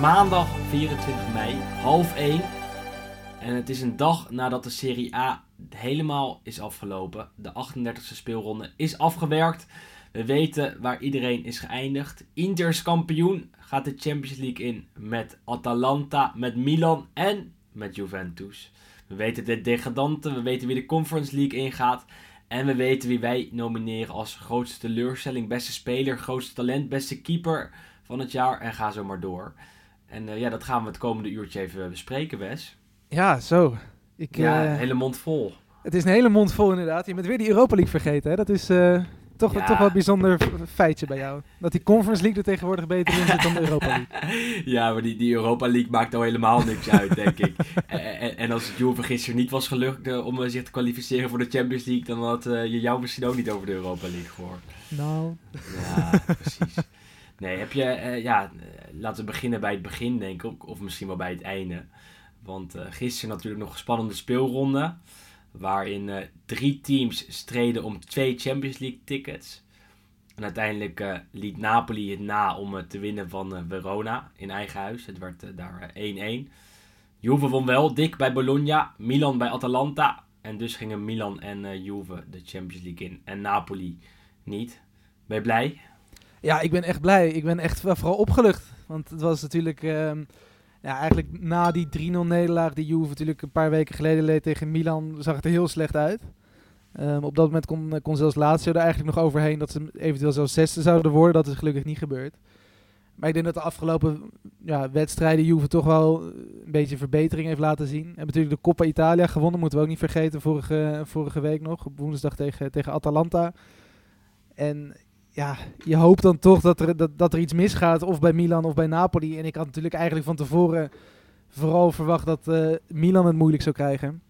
Maandag 24 mei, half 1. En het is een dag nadat de Serie A helemaal is afgelopen. De 38e speelronde is afgewerkt. We weten waar iedereen is geëindigd. Inter is kampioen, gaat de Champions League in met Atalanta, met Milan en met Juventus. We weten de degradanten, we weten wie de Conference League ingaat. En we weten wie wij nomineren als grootste teleurstelling, beste speler, grootste talent, beste keeper van het jaar. En ga zo maar door. En eh, ja, dat gaan we het komende uurtje even bespreken, Wes. Ja, zo. Ik, Ja, eh, een hele mond vol. Het is een hele mond vol inderdaad. Je bent weer die Europa League vergeten. Hè? Dat is eh, toch, Ja. toch wel een bijzonder feitje bij jou. Dat die Conference League er tegenwoordig beter in zit dan de Europa League. Ja, maar die, die Europa League maakt al helemaal niks uit, denk ik. En, en, als het Juve gisteren niet was gelukt eh, om eh, zich te kwalificeren voor de Champions League, dan had eh, je jou misschien ook niet over de Europa League gehoord. Nou, Ja, precies. Nee, heb je, eh, ja, eh, laten we beginnen bij het begin, denk ik, of misschien wel bij het einde. Want eh, gisteren natuurlijk nog een spannende speelronde, waarin drie teams streden om twee Champions League tickets. En uiteindelijk liet Napoli het na om te winnen van Verona in eigen huis. Het werd daar eh, 1-1. Juve won wel dik bij Bologna, Milan bij Atalanta. En dus gingen Milan en Juve de Champions League in en Napoli niet. Ben je blij? Ja, ik ben echt blij. Ik ben echt vooral opgelucht. Want het was natuurlijk... ehm, ja, eigenlijk na die 3-0 nederlaag die Juve natuurlijk een paar weken geleden leed tegen Milan, zag het er heel slecht uit. Ehm, op dat moment kon, kon zelfs Lazio er eigenlijk nog overheen dat ze eventueel zelfs zesde zouden worden. Dat is gelukkig niet gebeurd. Maar ik denk dat de afgelopen ja, wedstrijden Juve toch wel eh, een beetje verbetering heeft laten zien. En natuurlijk de Coppa Italia gewonnen, moeten we ook niet vergeten, vorige, vorige week nog. Op woensdag tegen, tegen Atalanta. En ja, je hoopt dan toch dat er, dat, dat er iets misgaat, of bij Milan of bij Napoli. En ik had natuurlijk eigenlijk van tevoren vooral verwacht dat eh, Milan het moeilijk zou krijgen.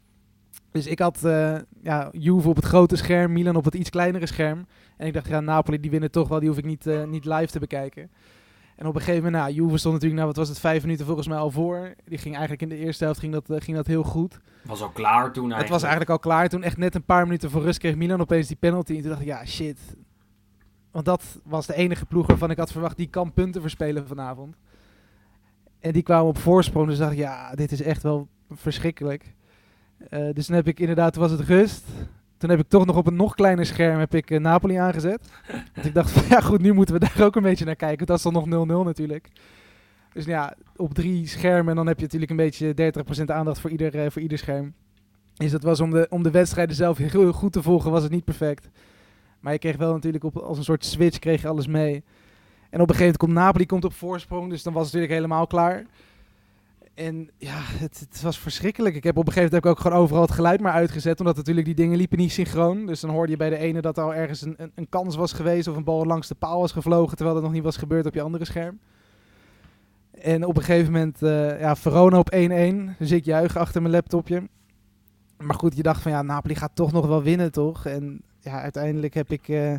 Dus ik had eh, ja, Juve op het grote scherm, Milan op het iets kleinere scherm. En ik dacht, ja, Napoli die winnen toch wel, die hoef ik niet, eh, niet live te bekijken. En op een gegeven moment, nou, Juve stond natuurlijk, nou, wat was het, vijf minuten volgens mij al voor. Die ging eigenlijk in de eerste helft ging dat, ging dat heel goed. Was al klaar toen eigenlijk. Het was eigenlijk al klaar. Toen echt net een paar minuten voor rust kreeg Milan opeens die penalty. En toen dacht ik, ja, shit. Want dat was de enige ploeg waarvan ik had verwacht, die kan punten verspelen vanavond. En die kwamen op voorsprong. Dus dacht ik, ja, dit is echt wel verschrikkelijk. Eh, dus toen heb ik inderdaad, toen was het rust. Toen heb ik toch nog op een nog kleiner scherm heb ik, eh, Napoli aangezet. Want ik dacht, van, ja goed, nu moeten we daar ook een beetje naar kijken. Dat is dan nog 0-0 natuurlijk. Dus ja, op drie schermen. En dan heb je natuurlijk een beetje 30% aandacht voor ieder, eh, voor ieder scherm. Dus dat was om de, om de wedstrijden zelf heel, heel goed te volgen, was het niet perfect. Maar je kreeg wel natuurlijk op, als een soort switch kreeg je alles mee. En op een gegeven moment komt Napoli komt op voorsprong, dus dan was het natuurlijk helemaal klaar. En ja, het, het was verschrikkelijk. Ik heb op een gegeven moment heb ik ook gewoon overal het geluid maar uitgezet, omdat natuurlijk die dingen liepen niet synchroon. Dus dan hoorde je bij de ene dat er al ergens een, een, een kans was geweest of een bal langs de paal was gevlogen, terwijl dat nog niet was gebeurd op je andere scherm. En op een gegeven moment, eh, ja, Verona op 1-1. Dus ik juich achter mijn laptopje. Maar goed, je dacht van ja, Napoli gaat toch nog wel winnen, toch? En ja, uiteindelijk heb ik eh,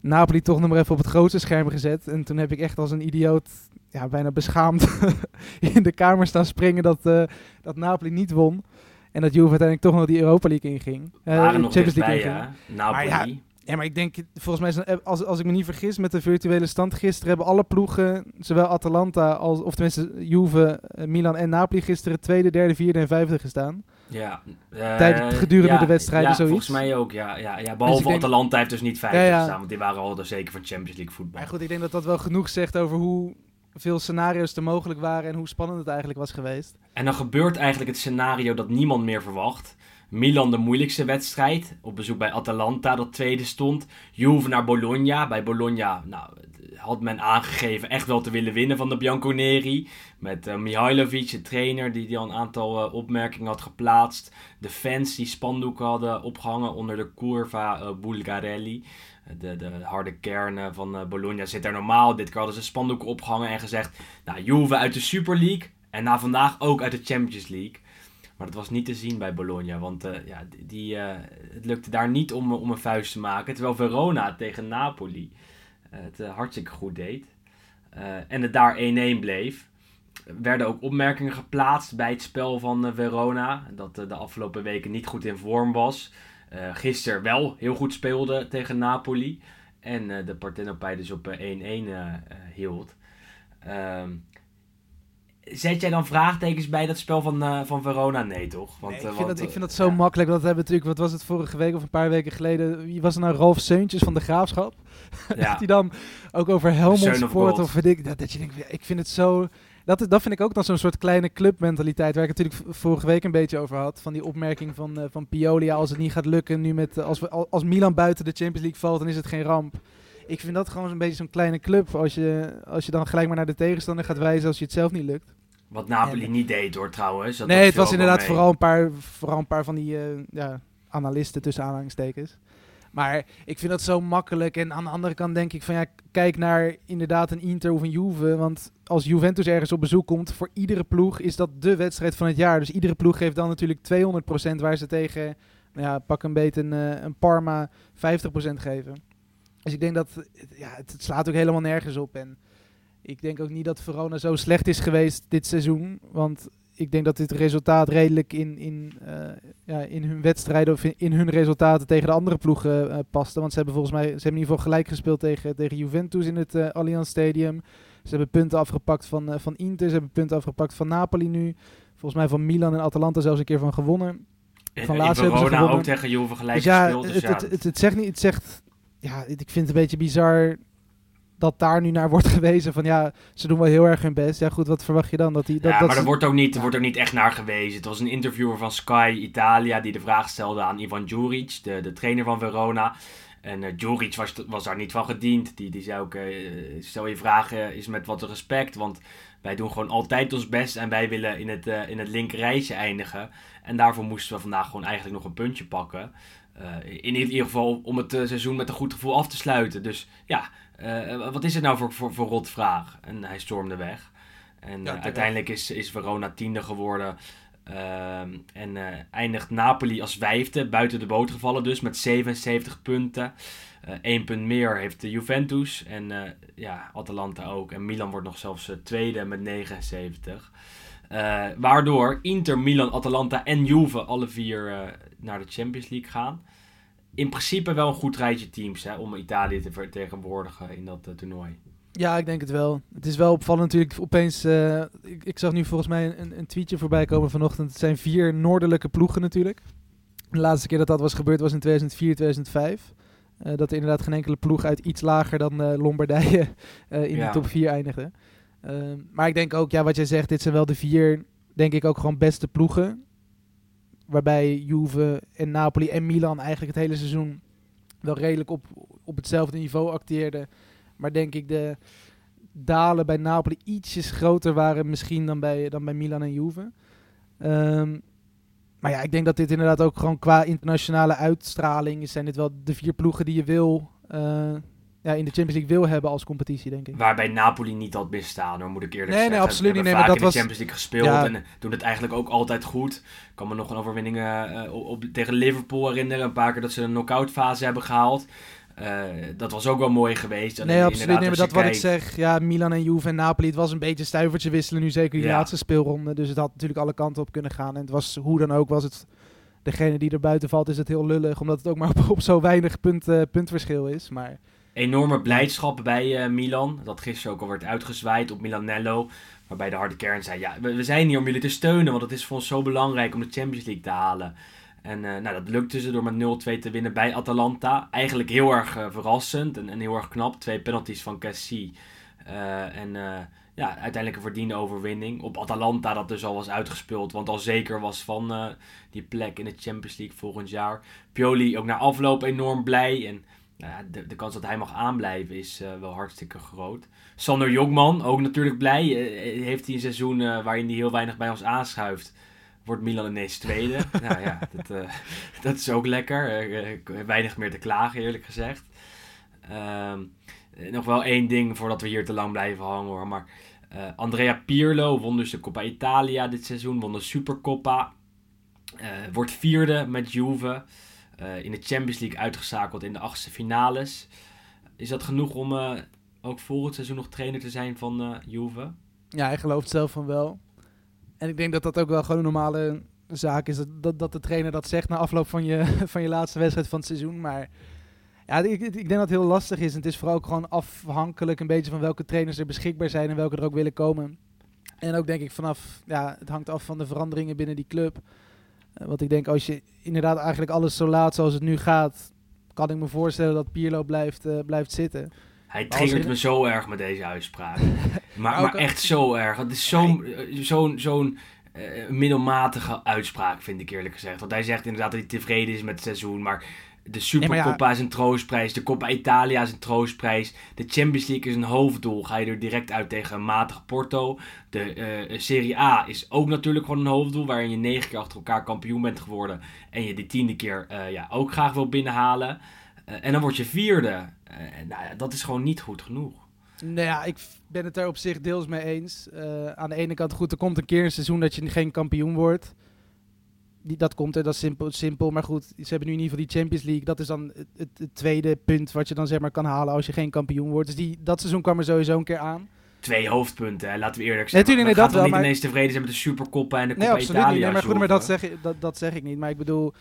Napoli toch nog maar even op het grootste scherm gezet. En toen heb ik echt als een idioot, ja, bijna beschaamd in de kamer staan springen dat, eh, dat Napoli niet won. En dat Juve uiteindelijk toch nog die Europa League inging. Nog Champions League inging. Napoli. Maar ja, Ja, maar ik denk, volgens mij, als, als ik me niet vergis met de virtuele stand gisteren, hebben alle ploegen, zowel Atalanta als, of tenminste Juve, Milan en Napoli gisteren tweede, derde, vierde en vijfde gestaan. Ja. Tijdens- gedurende ja, de wedstrijden, ja, zoiets. volgens mij ook, ja. ja, ja behalve ik denk- Atalanta heeft dus niet vijfde Ja, ja. gestaan, want die waren al er zeker van Champions League voetbal. Maar goed, ik denk dat dat wel genoeg zegt over hoe veel scenario's er mogelijk waren en hoe spannend het eigenlijk was geweest. En dan gebeurt eigenlijk het scenario dat niemand meer verwacht. Milan de moeilijkste wedstrijd. Op bezoek bij Atalanta, dat tweede stond. Juve naar Bologna. Bij Bologna nou, had men aangegeven echt wel te willen winnen van de Bianconeri. Met uh, Mihailovic, de trainer, die, die al een aantal uh, opmerkingen had geplaatst. De fans die spandoeken hadden opgehangen onder de Curva uh, Bulgarelli. De, de harde kern van Bologna zit er normaal. Dit keer hadden ze spandoeken opgehangen en gezegd... Nou, Juve uit de Super League en na vandaag ook uit de Champions League. Maar dat was niet te zien bij Bologna, want ja, die, het lukte daar niet om, om een vuist te maken. Terwijl Verona tegen Napoli het hartstikke goed deed. en het daar 1-1 bleef werden ook opmerkingen geplaatst bij het spel van Verona. Dat de afgelopen weken niet goed in vorm was. Gisteren wel heel goed speelde tegen Napoli. En de Partenopij dus op 1-1 hield. Ehm, zet jij dan vraagtekens bij dat spel van, van Verona? Nee, toch? Want, nee, ik, vind dat, ik vind dat zo makkelijk. Dat hebben natuurlijk, wat was het vorige week of een paar weken geleden? Wie was er nou? Rolf Seuntjes van de Graafschap. Ja. dat hij dan ook over Helmond Sport of weet ik. Dat, dat je denkt, ik vind het zo dat, dat vind ik ook dan zo'n soort kleine clubmentaliteit. Waar ik het natuurlijk vorige week een beetje over had. Van die opmerking van, uh, van Piolia. Als het niet gaat lukken nu met. als, we, als Milan buiten de Champions League valt, dan is het geen ramp. Ik vind dat gewoon een beetje zo'n kleine club. Als je, als je dan gelijk maar naar de tegenstander gaat wijzen als je het zelf niet lukt. Wat Napoli niet deed hoor trouwens. Dat nee, het was inderdaad vooral een, paar, vooral een paar van die uh, ja, analisten tussen aanhalingstekens. Maar ik vind dat zo makkelijk. En aan de andere kant denk ik van ja, kijk naar inderdaad een Inter of een Juve. Want als Juventus ergens op bezoek komt, voor iedere ploeg is dat de wedstrijd van het jaar. Dus iedere ploeg geeft dan natuurlijk 200% waar ze tegen, nou ja, pak een beetje een, eh, een Parma 50% geven. Dus ik denk dat ja, het, het slaat ook helemaal nergens op. En ik denk ook niet dat Verona zo slecht is geweest dit seizoen. Want ik denk dat dit resultaat redelijk in, in, uh, ja, in hun wedstrijden of in, hun resultaten tegen de andere ploegen uh, paste. Want ze hebben volgens mij ze hebben in ieder geval gelijk gespeeld tegen, tegen Juventus in het uh, Allianz Stadium. Ze hebben punten afgepakt van, van Inter, ze hebben punten afgepakt van Napoli nu. Volgens mij van Milan en Atalanta zelfs een keer van gewonnen. Van hebben ze gewonnen. ook tegen Juve gelijk dus ja, gespeeld. Dus het, ja, het, het, het, zegt niet, het zegt, ja, ik vind het een beetje bizar dat daar nu naar wordt gewezen van ja, ze doen wel heel erg hun best. Ja goed, wat verwacht je dan? Dat die, dat, ja, dat maar er wordt, ook niet, er wordt ook niet echt naar gewezen. Het was een interviewer van Sky Italia die de vraag stelde aan Ivan Djuric, de, de trainer van Verona. En uh, Djuric was, was daar niet van gediend. Die, die zei ook, uh, stel je vragen is met wat respect, want wij doen gewoon altijd ons best en wij willen in het, uh, in het linkerrijtje eindigen. En daarvoor moesten we vandaag gewoon eigenlijk nog een puntje pakken. In ieder geval om het seizoen met een goed gevoel af te sluiten. Dus ja, uh, wat is het nou voor, voor, voor rotvraag? En hij stormde weg. En uiteindelijk is, is Verona tiende geworden. Uh, en uh, eindigt Napoli als vijfde, buiten de boot gevallen dus, met 77 punten. Eén punt meer heeft de Juventus en ja, Atalanta ook. En Milan wordt nog zelfs tweede met 79. Waardoor Inter, Milan, Atalanta en Juve alle vier naar de Champions League gaan in principe wel een goed rijtje teams hè, om Italië te vertegenwoordigen in dat uh, toernooi. Ja, ik denk het wel. Het is wel opvallend natuurlijk. Opeens, ik, ik, zag nu volgens mij een, een, tweetje voorbij komen vanochtend. Het zijn vier noordelijke ploegen natuurlijk. De laatste keer dat dat was gebeurd was in 2004, 2005. Uh, dat er inderdaad geen enkele ploeg uit iets lager dan Lombardije in de top 4 eindigde. Ehm, maar ik denk ook, ja, wat jij zegt, dit zijn wel de vier, denk ik ook gewoon beste ploegen waarbij Juve en Napoli en Milan eigenlijk het hele seizoen wel redelijk op, op hetzelfde niveau acteerden. Maar denk ik de dalen bij Napoli ietsjes groter waren misschien dan bij, dan bij Milan en Juve. Um, maar ja, ik denk dat dit inderdaad ook gewoon qua internationale uitstraling zijn dit wel de vier ploegen die je wil uh, ja, in de Champions League wil hebben als competitie, denk ik. Waarbij Napoli niet had misstaan, hoor, moet ik eerlijk nee, zeggen. Nee, absoluut niet. Nee, maar dat in de Champions League gespeeld en doen het eigenlijk ook altijd goed. Ik kan me nog een overwinning uh, op, tegen Liverpool herinneren. Een paar keer dat ze een knock-out fase hebben gehaald. Uh, dat was ook wel mooi geweest. Nee, absoluut. Nee, maar dat wat ik zeg, ja, Milan en Juve en Napoli, het was een beetje stuivertje wisselen nu, zeker die laatste speelronde. Dus het had natuurlijk alle kanten op kunnen gaan. En het was, hoe dan ook, was het, degene die er buiten valt, is het heel lullig. Omdat het ook maar op, op zo weinig punt, uh, puntverschil is. Maar enorme blijdschap bij uh, Milan. Dat gisteren ook al werd uitgezwaaid op Milanello. Waarbij de harde kern zei: Ja, we, zijn hier om jullie te steunen. Want het is voor ons zo belangrijk om de Champions League te halen. En uh, nou, dat lukte ze door met 0-2 te winnen bij Atalanta. Eigenlijk heel erg uh, verrassend en, heel erg knap. Twee penalties van Cassie. Eh, en eh, ja, uiteindelijk een verdiende overwinning. Op Atalanta dat dus al was uitgespeeld. Want al zeker was van eh, die plek in de Champions League volgend jaar. Pioli ook na afloop enorm blij. En nou ja, de, de kans dat hij mag aanblijven is eh, wel hartstikke groot. Sander Jongman, ook natuurlijk blij. Eh, heeft hij een seizoen eh, waarin hij heel weinig bij ons aanschuift. Wordt Milan ineens tweede. nou ja, dat, eh, dat is ook lekker. Eh, eh, weinig meer te klagen, eerlijk gezegd. Ehm, eh, nog wel één ding voordat we hier te lang blijven hangen hoor. Maar eh, Andrea Pirlo won dus de Coppa Italia dit seizoen. Won de Supercoppa. Eh, wordt vierde met Juve. Eh, in de Champions League uitgeschakeld in de achtste finales. Is dat genoeg om eh, ook volgend seizoen nog trainer te zijn van eh, Juve? Ja, hij gelooft zelf van wel. En ik denk dat dat ook wel gewoon een normale zaak is. Dat, dat, dat de trainer dat zegt na afloop van je, van je laatste wedstrijd van het seizoen. Maar ja, ik, ik denk dat het heel lastig is. En het is vooral ook gewoon afhankelijk een beetje van welke trainers er beschikbaar zijn en welke er ook willen komen. En ook denk ik vanaf, ja, het hangt af van de veranderingen binnen die club. Eh, want ik denk als je inderdaad eigenlijk alles zo laat zoals het nu gaat, kan ik me voorstellen dat Pierlo blijft, eh, blijft zitten. Hij triggert me zo erg met deze uitspraak. maar, ook maar echt zo erg. Het is zo'n eh, zo'n zo'n middelmatige uitspraak, vind ik eerlijk gezegd. Want hij zegt inderdaad dat hij tevreden is met het seizoen. Maar de ja- Supercoppa is een troostprijs. De Coppa Italia is een troostprijs. De Champions League is een hoofddoel. Ga je er direct uit tegen een matig Porto. De eh, Serie A is ook natuurlijk gewoon een hoofddoel. Waarin je negen keer achter elkaar kampioen bent geworden. En je die tiende keer eh, ja, ook graag wil binnenhalen. Eh, en dan word je vierde. Eh, nou dat is gewoon niet goed genoeg. Nou ja, ik ben het er op zich deels mee eens. Eh, aan de ene kant, goed, er komt een keer een seizoen dat je geen kampioen wordt. Die, dat komt er, dat is simpel, simpel. Maar goed, ze hebben nu in ieder geval die Champions League. Dat is dan het, het, het tweede punt wat je dan zeg maar kan halen als je geen kampioen wordt. Dus die, dat seizoen kwam er sowieso een keer aan. Twee hoofdpunten, hè. laten we eerlijk zijn. Natuurlijk, nee, we dat wel, niet maar- ineens tevreden zijn met de Supercoppa en de Nee, Coppa absoluut Italia. niet. Nee, maar goed, maar dat zeg, ik- dat, dat zeg ik niet. Maar ik bedoel,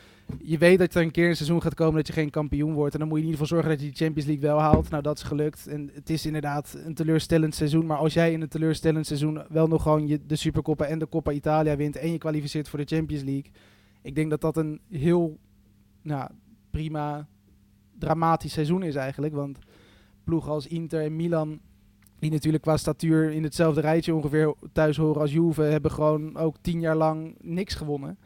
je weet dat er een keer een seizoen gaat komen dat je geen kampioen wordt. En dan moet je in ieder geval zorgen dat je die Champions League wel haalt. Nou, dat is gelukt. En het is inderdaad een teleurstellend seizoen. Maar als jij in een teleurstellend seizoen wel nog gewoon je, de Supercoppa en de Coppa Italia wint. En je kwalificeert voor de Champions League. Ik denk dat dat een heel nou, prima, dramatisch seizoen is eigenlijk. Want ploegen als Inter en Milan die natuurlijk qua statuur in hetzelfde rijtje ongeveer thuis horen als Juve, hebben gewoon ook tien jaar lang niks gewonnen.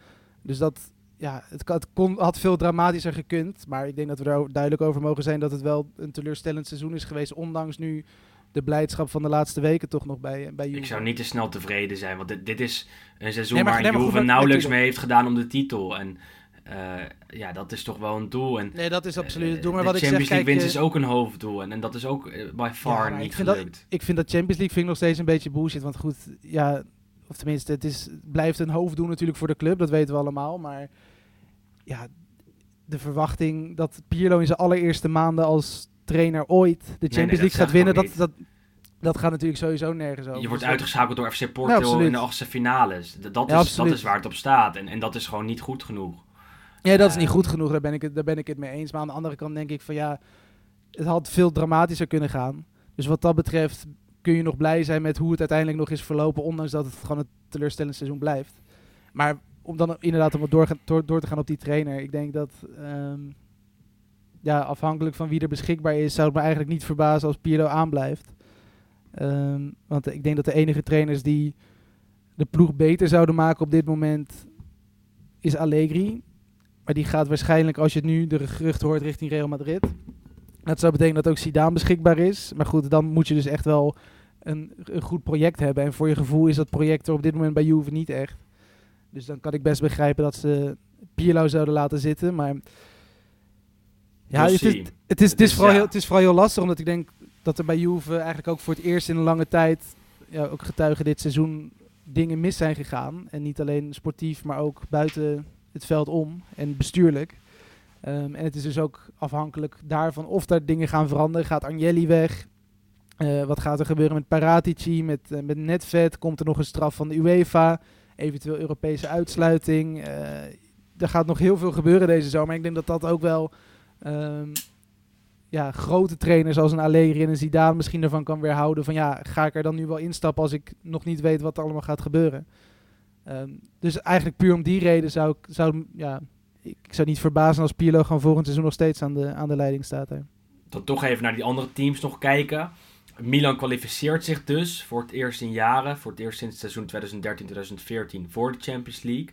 Dus dat, ja, het, kon, had veel dramatischer gekund. Maar ik denk dat we er duidelijk over mogen zijn dat het wel een teleurstellend seizoen is geweest. Ondanks nu de blijdschap van de laatste weken toch nog bij, bij Juve. Ik zou niet te snel tevreden zijn, want dit, dit is een seizoen Nee, maar- waar nee, maar Juve goed, nauwelijks natuurlijk. mee heeft gedaan om de titel. En eh, ja, dat is toch wel een doel. En, Nee, dat is absoluut het eh, doel. Maar de wat ik zeg, Champions League kijk, winst eh, is ook een hoofddoel. En, en dat is ook eh, by far Ja, niet ik vind dat- gelukt. ik vind dat Champions League vind ik nog steeds een beetje bullshit. Want goed, ja, of tenminste, het, is, het blijft een hoofddoel natuurlijk voor de club. Dat weten we allemaal. Maar ja, de verwachting dat Pirlo in zijn allereerste maanden als trainer ooit de Champions nee, dat League gaat winnen, dat, dat, dat gaat natuurlijk sowieso nergens over. Je wordt Dus dat- uitgeschakeld door FC Porto in de achtste finales. Dat, Ja, is, dat is waar het op staat. En, en dat is gewoon niet goed genoeg. Ja, dat is niet goed genoeg. Daar ben, ik het, daar ben ik het mee eens. Maar aan de andere kant denk ik van ja, het had veel dramatischer kunnen gaan. Dus wat dat betreft kun je nog blij zijn met hoe het uiteindelijk nog is verlopen. Ondanks dat het gewoon een teleurstellend seizoen blijft. Maar om dan inderdaad om wat door, door, door te gaan op die trainer. Ik denk dat ehm, ja, afhankelijk van wie er beschikbaar is, zou het me eigenlijk niet verbazen als Pirlo aanblijft. Ehm, want ik denk dat de enige trainers die de ploeg beter zouden maken op dit moment is Allegri. Maar die gaat waarschijnlijk, als je het nu de gerucht hoort, richting Real Madrid. Dat zou betekenen dat ook Zidane beschikbaar is. Maar goed, dan moet je dus echt wel een, een goed project hebben. En voor je gevoel is dat project er op dit moment bij Juve niet echt. Dus dan kan ik best begrijpen dat ze Pirlo zouden laten zitten. Maar ja, het is, het, is, het, is Het is, vooral heel, het is vooral heel lastig. Omdat ik denk dat er bij Juve eigenlijk ook voor het eerst in een lange tijd... Ja, ook getuigen dit seizoen dingen mis zijn gegaan. En niet alleen sportief, maar ook buiten het veld om en bestuurlijk. Ehm, en het is dus ook afhankelijk daarvan of daar dingen gaan veranderen. Gaat Agnelli weg? Eh, wat gaat er gebeuren met Paratici, met, eh, met Netvet? Komt er nog een straf van de UEFA? Eventueel Europese uitsluiting? Eh, er gaat nog heel veel gebeuren deze zomer. Ik denk dat dat ook wel ehm, ja, grote trainers als een Allegri en een Zidane misschien ervan kan weerhouden. Van ja, ga ik er dan nu wel instappen als ik nog niet weet wat er allemaal gaat gebeuren? Ehm, dus eigenlijk puur om die reden zou ik, zou, ja, ik zou niet verbazen als Pirlo gewoon volgend seizoen nog steeds aan de, aan de leiding staat. Hè. Dan toch even naar die andere teams nog kijken. Milan kwalificeert zich dus voor het eerst in jaren, voor het eerst sinds seizoen 2013-2014 voor de Champions League.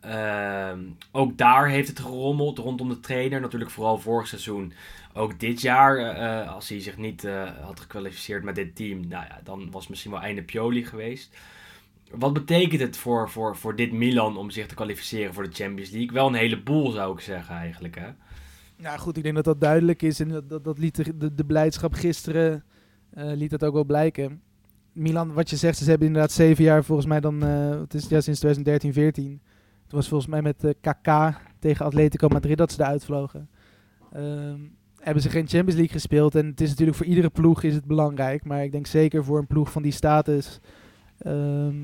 Ehm, ook daar heeft het gerommeld rondom de trainer. Natuurlijk vooral vorig seizoen. Ook dit jaar, eh, eh, als hij zich niet eh, had gekwalificeerd met dit team, nou ja, dan was het misschien wel einde Pioli geweest. Wat betekent het voor, voor, voor dit Milan om zich te kwalificeren voor de Champions League? Wel een heleboel zou ik zeggen eigenlijk. Hè? Nou goed, ik denk dat dat duidelijk is. En dat, dat, dat liet de, de, de blijdschap gisteren eh, liet dat ook wel blijken. Milan, wat je zegt, ze hebben inderdaad zeven jaar volgens mij dan... eh, het is ja, sinds 2013, 14. Toen was volgens mij met eh KK tegen Atletico Madrid dat ze eruit vlogen. Ehm, hebben ze geen Champions League gespeeld. En het is natuurlijk voor iedere ploeg is het belangrijk. Maar ik denk zeker voor een ploeg van die status... ehm,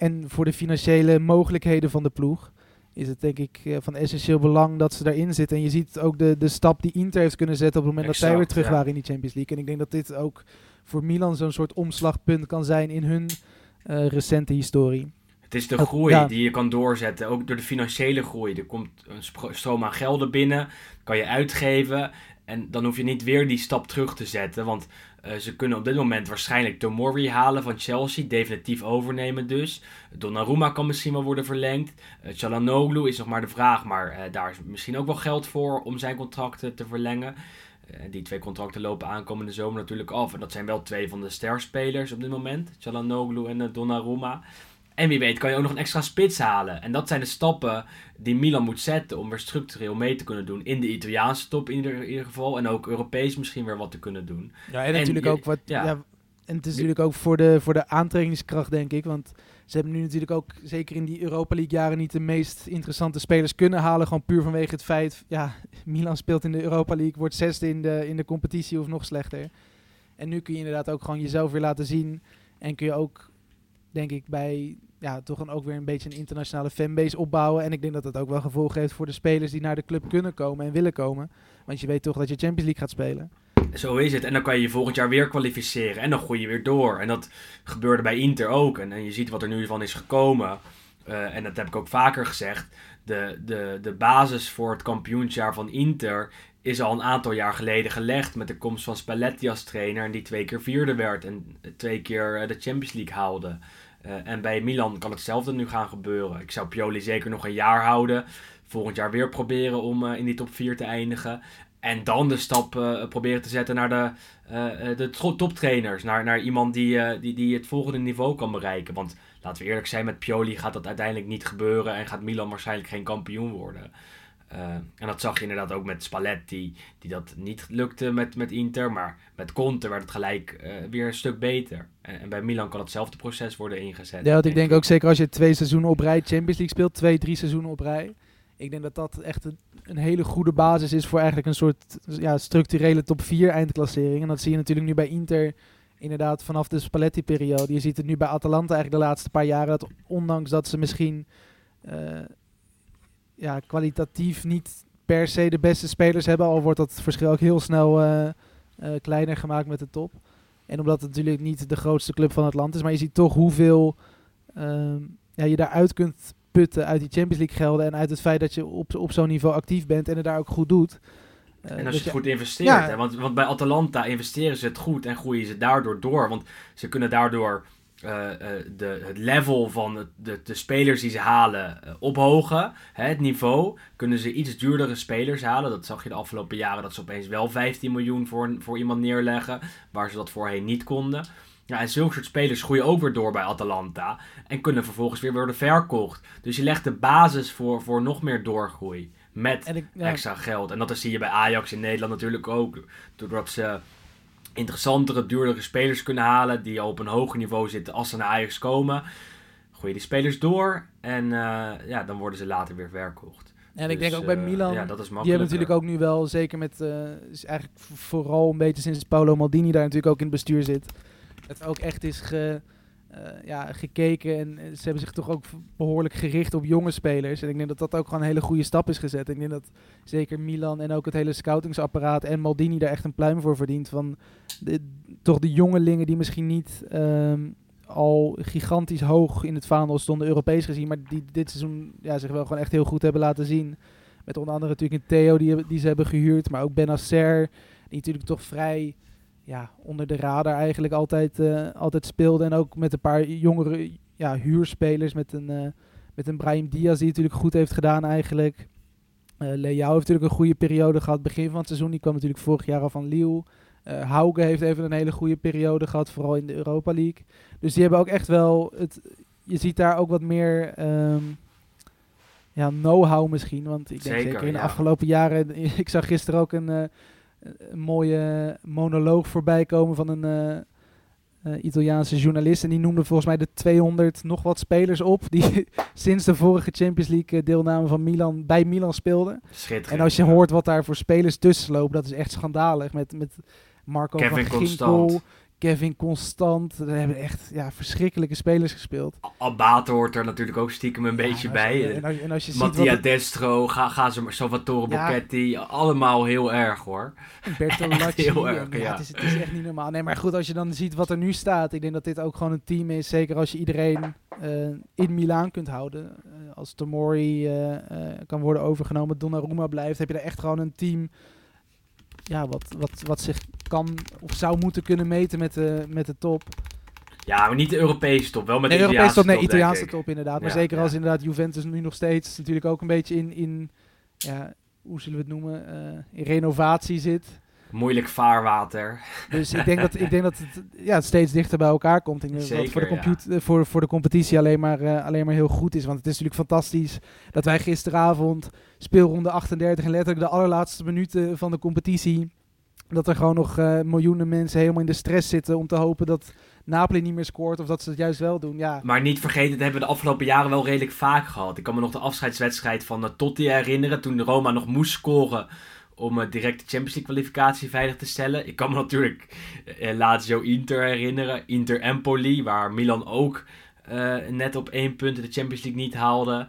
en voor de financiële mogelijkheden van de ploeg is het denk ik eh, van essentieel belang dat ze daarin zitten. En je ziet ook de, de stap die Inter heeft kunnen zetten op het moment dat zij weer terug ja. waren in die Champions League. En ik denk dat dit ook voor Milan zo'n soort omslagpunt kan zijn in hun eh, recente historie. Het is de groei ja. die je kan doorzetten, ook door de financiële groei. Er komt een stroom aan gelden binnen, kan je uitgeven. En dan hoef je niet weer die stap terug te zetten. Want eh, ze kunnen op dit moment waarschijnlijk Tomori halen van Chelsea. Definitief overnemen dus. Donnarumma kan misschien wel worden verlengd. Uh, Çalhanoğlu is nog maar de vraag. Maar eh, daar is misschien ook wel geld voor om zijn contracten te verlengen. Eh, die twee contracten lopen aankomende zomer natuurlijk af. En dat zijn wel twee van de sterspelers op dit moment. Çalhanoğlu en eh, Donnarumma. En wie weet kan je ook nog een extra spits halen. En dat zijn de stappen die Milan moet zetten om weer structureel mee te kunnen doen. In de Italiaanse top in ieder, in ieder geval. En ook Europees misschien weer wat te kunnen doen. Ja, en En natuurlijk je- ook wat. ja. Ja. en het is natuurlijk ook voor de, voor de aantrekkingskracht, denk ik. Want ze hebben nu natuurlijk ook, zeker in die Europa League jaren, niet de meest interessante spelers kunnen halen. Gewoon puur vanwege het feit, ja, Milan speelt in de Europa League, wordt zesde in de, in de competitie of nog slechter. En nu kun je inderdaad ook gewoon jezelf weer laten zien. En kun je ook, denk ik, bij ja, toch dan ook weer een beetje een internationale fanbase opbouwen. En ik denk dat dat ook wel gevolgen heeft voor de spelers die naar de club kunnen komen en willen komen. Want je weet toch dat je Champions League gaat spelen. Zo is het. En dan kan je je volgend jaar weer kwalificeren. En dan gooi je weer door. En dat gebeurde bij Inter ook. En, en je ziet wat er nu van is gekomen. Eh, en dat heb ik ook vaker gezegd. De, de, de basis voor het kampioensjaar van Inter is al een aantal jaar geleden gelegd. Met de komst van Spalletti als trainer. En die twee keer vierde werd. En twee keer eh, de Champions League haalde. Eh, en bij Milan kan hetzelfde nu gaan gebeuren. Ik zou Pioli zeker nog een jaar houden. Volgend jaar weer proberen om eh, in die top 4 te eindigen. En dan de stap eh, proberen te zetten naar de, de toptrainers. Naar, naar iemand die, die, die het volgende niveau kan bereiken. Want laten we eerlijk zijn, met Pioli gaat dat uiteindelijk niet gebeuren. En gaat Milan waarschijnlijk geen kampioen worden. Eh, en dat zag je inderdaad ook met Spalletti. Die dat niet lukte met, met Inter. Maar met Conte werd het gelijk eh, weer een stuk beter. En, en bij Milan kan hetzelfde proces worden ingezet. Ja, want ik denk ook zeker als je twee seizoenen op rij Champions League speelt, twee, drie seizoenen op rij. Ik denk dat dat echt een, een hele goede basis is voor eigenlijk een soort ja, structurele top 4 eindklassering. En dat zie je natuurlijk nu bij Inter inderdaad vanaf de Spalletti-periode. Je ziet het nu bij Atalanta eigenlijk de laatste paar jaren. Dat ondanks dat ze misschien eh, ja, kwalitatief niet per se de beste spelers hebben, al wordt dat verschil ook heel snel eh, eh, kleiner gemaakt met de top. En omdat het natuurlijk niet de grootste club van het land is, maar je ziet toch hoeveel ehm, ja, je daaruit kunt putten uit die Champions League gelden en uit het feit dat je op, op zo'n niveau actief bent en het daar ook goed doet. Eh, En dat als je je- het goed investeert. Ja. Hè? Want, want bij Atalanta investeren ze het goed en groeien ze daardoor door. Want ze kunnen daardoor eh, eh, de, het level van het- de, de spelers die ze halen eh, ophogen. Hè, het niveau. Kunnen ze iets duurdere spelers halen. Dat zag je de afgelopen jaren. Dat ze opeens wel 15 miljoen voor, voor iemand neerleggen. Waar ze dat voorheen niet konden. Ja, en zulke soort spelers groeien ook weer door bij Atalanta. En kunnen vervolgens weer worden verkocht. Dus je legt de basis voor, voor nog meer doorgroei. Met en ik, ja, extra geld. En dat zie je bij Ajax in Nederland natuurlijk ook. Doordat ze interessantere, duurdere spelers kunnen halen. Die al op een hoger niveau zitten als ze naar Ajax komen. Gooi je die spelers door. En eh, ja, dan worden ze later weer verkocht. en ik Dus, denk ook bij eh, Milan, Ja, dat is die hebben natuurlijk ook nu wel, zeker met, eh, is eigenlijk vooral een beetje sinds Paolo Maldini daar natuurlijk ook in het bestuur zit. Het ook echt is ge, ja, gekeken en eh, ze hebben zich toch ook behoorlijk gericht op jonge spelers. En ik denk dat dat ook gewoon een hele goede stap is gezet. Ik denk dat zeker Milan en ook het hele scoutingsapparaat en Maldini daar echt een pluim voor verdient. Van de, toch de jongelingen die misschien niet ehm, al gigantisch hoog in het vaandel stonden, Europees gezien, maar die dit seizoen ja, zich wel gewoon echt heel goed hebben laten zien. Met onder andere natuurlijk een Theo die, die ze hebben gehuurd, maar ook Benacer, die natuurlijk toch vrij ja, onder de radar eigenlijk altijd, eh, altijd speelde. En ook met een paar jongere ja, huurspelers. Met een, eh met een Brahim Diaz die natuurlijk goed heeft gedaan eigenlijk. Eh Leao heeft natuurlijk een goede periode gehad. Begin van het seizoen. Die kwam natuurlijk vorig jaar al van Lille. Hauge heeft even een hele goede periode gehad. Vooral in de Europa League. Dus die hebben ook echt wel... Het, je ziet daar ook wat meer... ehm, ja, know-how misschien. Want ik denk Zeker, zeker in de ja. afgelopen jaren... Ik zag gisteren ook een, een mooie monoloog voorbij komen van een eh, eh, Italiaanse journalist. En die noemde volgens mij de 200 nog wat spelers op... die sinds de vorige Champions League eh, deelname van Milan bij Milan speelden. Schitterend. En als je hoort wat daar voor spelers tussen lopen, dat is echt schandalig. Met, met Marco Kevin van Ginkel, Constant. Kevin Constant. Er hebben echt ja, verschrikkelijke spelers gespeeld. Abate hoort er natuurlijk ook stiekem een beetje en bij. je- En als, je- en als je ziet Mattia wat Destro, ga, ga ze maar, Salvatore Ja. Bocchetti, allemaal heel erg hoor. Bertolacci, heel erg, ja. het, is, het is echt niet normaal. Nee, maar goed, als je dan ziet wat er nu staat. Ik denk dat dit ook gewoon een team is. Zeker als je iedereen eh, in Milaan kunt houden. Eh, als Tomori eh, eh, kan worden overgenomen, Donnarumma blijft. Heb je er echt gewoon een team ja, wat, wat, wat zich kan of zou moeten kunnen meten met de, met de top. Ja, maar niet de Europese top, wel met Nee, de Italiaanse top, nee, top, Italiaanse top inderdaad. Maar Ja, zeker ja. als inderdaad Juventus nu nog steeds natuurlijk ook een beetje in, in ja, hoe zullen we het noemen, eh, in renovatie zit. Moeilijk vaarwater. Dus ik denk dat, ik denk dat het ja, steeds dichter bij elkaar komt. Ik denk dat voor de, ja. computer, eh, voor, voor de competitie alleen maar, eh, alleen maar heel goed is. Want het is natuurlijk fantastisch dat wij gisteravond speelronde 38 en letterlijk de allerlaatste minuten van de competitie. Dat er gewoon nog eh, miljoenen mensen helemaal in de stress zitten om te hopen dat Napoli niet meer scoort of dat ze het juist wel doen. Ja, Maar niet vergeten, dat hebben we de afgelopen jaren wel redelijk vaak gehad. Ik kan me nog de afscheidswedstrijd van eh, Totti herinneren. Toen Roma nog moest scoren om eh, direct de Champions League kwalificatie veilig te stellen. Ik kan me natuurlijk Lazio Inter herinneren. Inter Empoli, waar Milan ook net op één punt de Champions League niet haalde.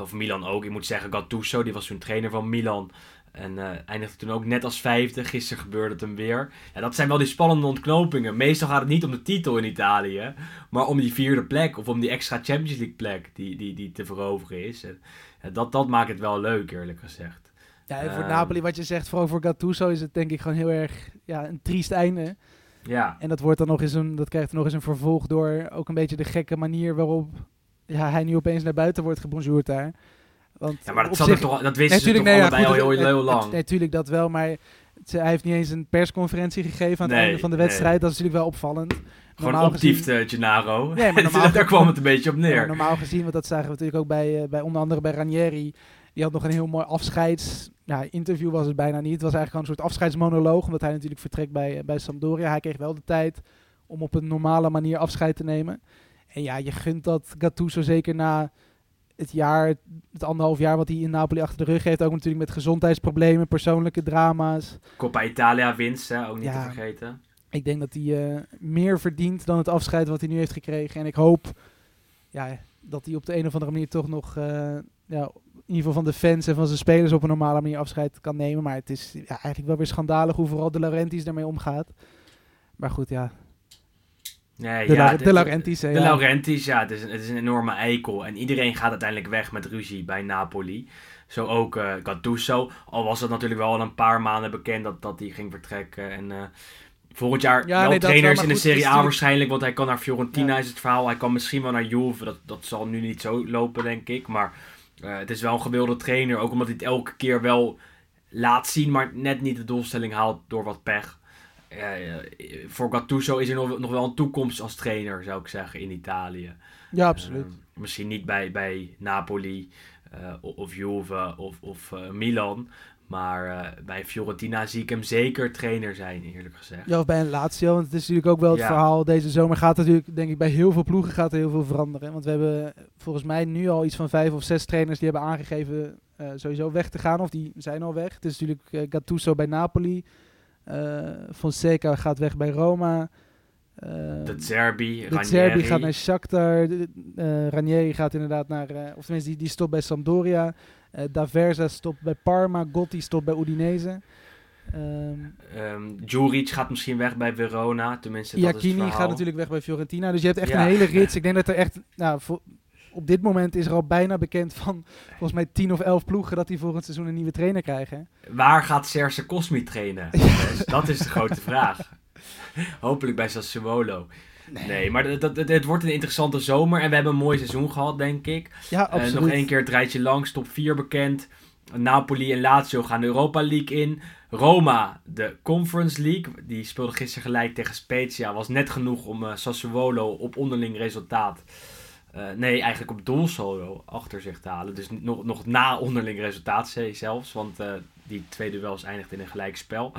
Of Milan ook, ik moet zeggen Gattuso, die was toen trainer van Milan. En eh, eindigde toen ook net als vijfde. Gisteren gebeurde het hem weer. Ja, dat zijn wel die spannende ontknopingen. Meestal gaat het niet om de titel in Italië. Maar om die vierde plek. Of om die extra Champions League plek die, die, die te veroveren is. En, ja, dat, dat maakt het wel leuk, eerlijk gezegd. ja en voor Ehm. Napoli, wat je zegt, vooral voor Gattuso is het denk ik gewoon heel erg ja, een triest einde. Ja, En dat, wordt dan nog eens een, dat krijgt nog eens een vervolg door ook een beetje de gekke manier waarop ja, hij nu opeens naar buiten wordt gebonjourd daar. Want ja maar dat, zat zich- toch, dat wisten ze Natuurlijk, toch nee, ja, goed, al heel, lang. Natuurlijk dat wel, maar het- hij heeft niet eens een persconferentie gegeven aan het einde van de wedstrijd. Dat is natuurlijk wel opvallend. Gewoon optiefde Gennaro. Nee, maar normaal- Daar kwam het een beetje op neer. normaal gezien, want dat zagen we natuurlijk ook bij, eh, bij onder andere bij Ranieri. Die had nog een heel mooi afscheids... Ja, interview was het bijna niet. Het was eigenlijk gewoon een soort afscheidsmonoloog. Omdat hij natuurlijk vertrekt bij, eh, bij Sampdoria. Hij kreeg wel de tijd om op een normale manier afscheid te nemen. En ja, je gunt dat Gattuso zeker na het jaar, het anderhalf jaar wat hij in Napoli achter de rug heeft. Ook natuurlijk met gezondheidsproblemen, persoonlijke drama's. Coppa Italia winst, hè, ook niet Ja. te vergeten. Ik denk dat hij eh, meer verdient dan het afscheid wat hij nu heeft gekregen. En ik hoop ja, dat hij op de een of andere manier toch nog... eh, ja, in ieder geval van de fans en van zijn spelers op een normale manier afscheid kan nemen. Maar het is ja, eigenlijk wel weer schandalig hoe vooral de Laurentiis daarmee omgaat. Maar goed, ja. Nee, De, ja, de- de Laurentiis, hè, De ja. Laurentiis, ja, het is, een, het is een enorme eikel. En iedereen gaat uiteindelijk weg met ruzie bij Napoli. Zo ook eh Gattuso. Al was het natuurlijk wel al een paar maanden bekend dat, dat hij ging vertrekken. En eh, volgend jaar Ja, wel nee, trainers wel, in de Serie A natuurlijk- waarschijnlijk. Want hij kan naar Fiorentina, Ja. is het verhaal. Hij kan misschien wel naar Juve. Dat, dat zal nu niet zo lopen, denk ik. Maar eh, het is wel een gewilde trainer. Ook omdat hij het elke keer wel laat zien, maar net niet de doelstelling haalt door wat pech. Eh, voor Gattuso is er nog, nog wel een toekomst als trainer, zou ik zeggen, in Italië. Ja, absoluut. Eh, misschien niet bij, bij Napoli eh, of Juve of, of eh, Milan. Maar eh, bij Fiorentina zie ik hem zeker trainer zijn, eerlijk gezegd. Ja, of bij een Lazio. Want het is natuurlijk ook wel het Ja. verhaal. Deze zomer gaat natuurlijk, denk ik, bij heel veel ploegen gaat er heel veel veranderen. Want we hebben volgens mij nu al iets van vijf of zes trainers die hebben aangegeven sowieso weg te gaan. Of die zijn al weg. Het is natuurlijk Gattuso bij Napoli. Eh Fonseca gaat weg bij Roma. eh, De Zerbi, de Ranieri. Zerbi gaat naar Shakhtar. de- eh, Ranieri gaat inderdaad naar... eh, of tenminste, die, die stopt bij Sampdoria. Daversa stopt bij Parma. Gotti stopt bij Udinese. Ehm Ehm, Djuric gaat misschien weg bij Verona. Tenminste, dat is het Iacchini gaat natuurlijk weg bij Fiorentina. Dus je hebt echt Ja. een hele rits. Ik denk dat er echt... Nou, voor- op dit moment is er al bijna bekend van... Volgens mij 10 of 11 ploegen... dat die volgend seizoen een nieuwe trainer krijgen. Waar gaat Serse Cosmi trainen? Dus dat is de grote vraag. Hopelijk bij Sassuolo. Nee, maar dat, dat, het wordt een interessante zomer en we hebben een mooi seizoen gehad, denk ik. Ja, Eh, absoluut. nog één keer het rijtje langs, top 4 bekend. Napoli en Lazio gaan de Europa League in. Roma, de Conference League. Die speelde gisteren gelijk tegen Spezia. Was net genoeg om eh, Sassuolo op onderling resultaat. Eh, nee, eigenlijk op doelsaldo achter zich te halen. Dus nog, nog na onderling resultaat ze- zelfs. Want eh, die twee duels eindigt in een gelijkspel.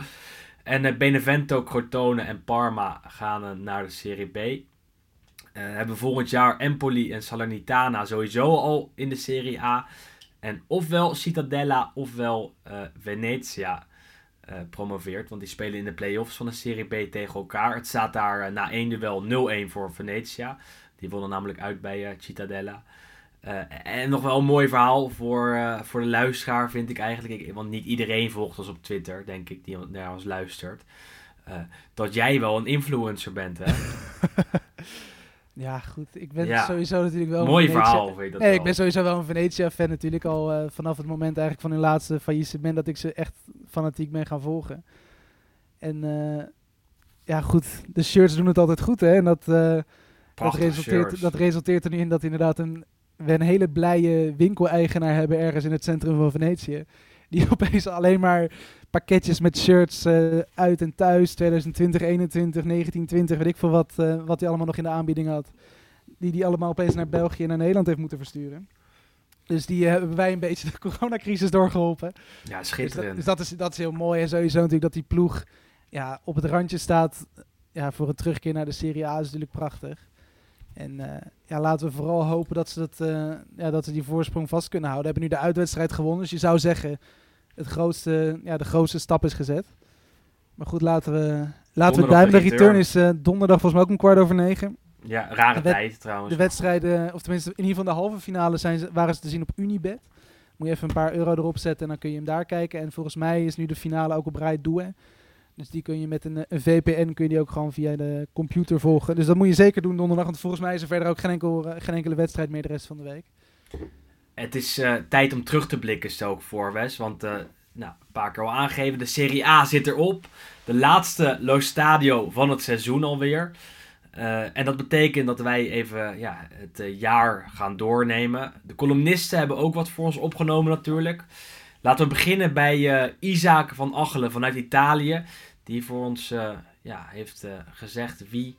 En eh, Benevento, Crotone en Parma gaan naar de Serie B. Hebben volgend jaar Empoli en Salernitana sowieso al in de Serie A. En ofwel Cittadella ofwel Venezia promoveert. Want die spelen in de play-offs van de Serie B tegen elkaar. Het staat daar na één duel 0-1 voor Venezia. Die wonnen namelijk uit bij eh, Cittadella. Eh, en nog wel een mooi verhaal voor, eh, voor de luisteraar vind ik eigenlijk. Ik, want niet iedereen volgt ons op Twitter, denk ik, die naar ons luistert. Dat jij wel een influencer bent, hè? Ja, goed. Ik ben Ja. sowieso natuurlijk wel... een Mooi Venetia- verhaal, vind dat Nee, wel. ik ben sowieso wel een Venetia-fan natuurlijk al vanaf het moment eigenlijk van hun laatste faillissement dat ik ze echt fanatiek ben gaan volgen. En ja, goed, de shirts doen het altijd goed, hè. En dat, dat, resulteert, shirts. dat resulteert er nu in dat inderdaad een, we een hele blije winkeleigenaar hebben ergens in het centrum van Venetië. Die opeens alleen maar pakketjes met shirts eh, uit en thuis, 2020, 21, 1920, weet ik veel wat, eh, wat hij allemaal nog in de aanbieding had. Die die allemaal opeens naar België en naar Nederland heeft moeten versturen. Dus die eh, hebben wij een beetje de coronacrisis doorgeholpen. Ja, Dus, dat, schitterend. dus dat, is, dat is heel mooi. En sowieso natuurlijk dat die ploeg ja, op het randje staat ja, voor een terugkeer naar de Serie A is natuurlijk prachtig. En eh, ja, laten we vooral hopen dat ze, dat, eh, ja, dat ze die voorsprong vast kunnen houden. Hebben nu de uitwedstrijd gewonnen. Dus je zou zeggen, het grootste, ja, de grootste stap is gezet. Maar goed, laten we, laten we duimen. De return is eh, donderdag volgens mij ook om kwart over negen. Ja, rare tijd trouwens. De wedstrijden, of tenminste in ieder geval de halve finale, zijn ze, waren ze te zien op Unibet. Moet je even een paar euro erop zetten en dan kun je hem daar kijken. En volgens mij is nu de finale ook op Rai Douai. Dus die kun je met een, eh, een VPN kun je die ook gewoon via de computer volgen. Dus dat moet je zeker doen donderdag. Want volgens mij is er verder ook geen, enkel, eh, geen enkele wedstrijd meer de rest van de week. Het is eh, tijd om terug te blikken, stel ik voor. Want, nou, een paar keer al aangegeven, de Serie A zit erop. De laatste Lo Stadio van het seizoen alweer. En dat betekent dat wij even ja, het jaar gaan doornemen. De columnisten hebben ook wat voor ons opgenomen natuurlijk. Laten we beginnen bij eh, Isaac van Achelen vanuit Italië. Die voor ons eh, ja, heeft eh, gezegd wie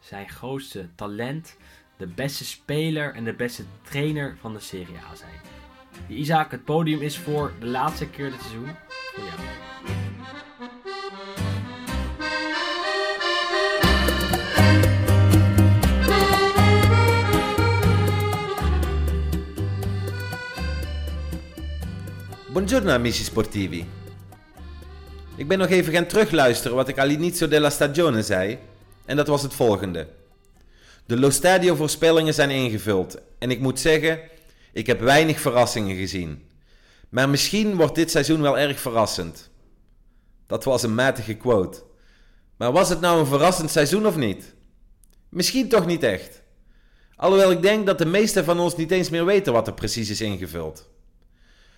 zijn grootste talent, de beste speler en de beste trainer van de Serie A zijn. Isaac, het podium is voor de laatste keer dit seizoen voor jou. Buongiorno amici sportivi. Ik ben nog even gaan terugluisteren wat ik all'inizio della stagione zei. En dat was het volgende. De Lo Stadio voorspellingen zijn ingevuld. En ik moet zeggen, ik heb weinig verrassingen gezien. Maar misschien wordt dit seizoen wel erg verrassend. Dat was een matige quote. Maar was het nou een verrassend seizoen of niet? Misschien toch niet echt. Alhoewel ik denk dat de meesten van ons niet eens meer weten wat er precies is ingevuld.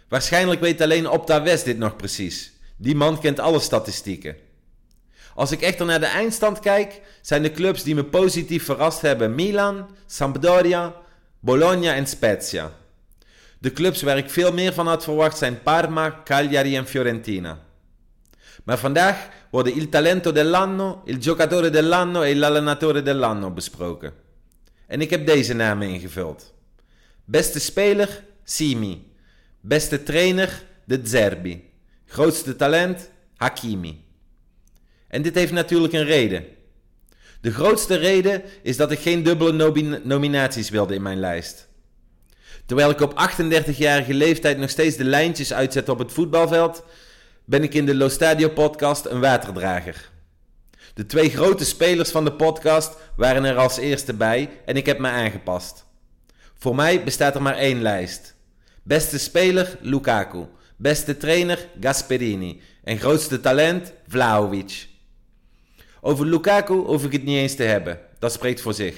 Waarschijnlijk weet alleen Opta West dit nog precies. Die man kent alle statistieken. Als ik echter naar de eindstand kijk, zijn de clubs die me positief verrast hebben Milan, Sampdoria, Bologna en Spezia. De clubs waar ik veel meer van had verwacht zijn Parma, Cagliari en Fiorentina. Maar vandaag worden Il Talento dell'anno, Il Giocatore dell'anno e l'Allenatore dell'anno besproken. En ik heb deze namen ingevuld. Beste speler, Simi. Beste trainer, De Zerbi. Grootste talent, Hakimi. En dit heeft natuurlijk een reden. De grootste reden is dat ik geen dubbele nominaties wilde in mijn lijst. Terwijl ik op 38-jarige leeftijd nog steeds de lijntjes uitzet op het voetbalveld, ben ik in de Lo Stadio podcast een waterdrager. De twee grote spelers van de podcast waren er als eerste bij en ik heb me aangepast. Voor mij bestaat er maar één lijst. Beste speler Lukaku. Beste trainer Gasperini. En grootste talent Vlahovic. Over Lukaku hoef ik het niet eens te hebben. Dat spreekt voor zich.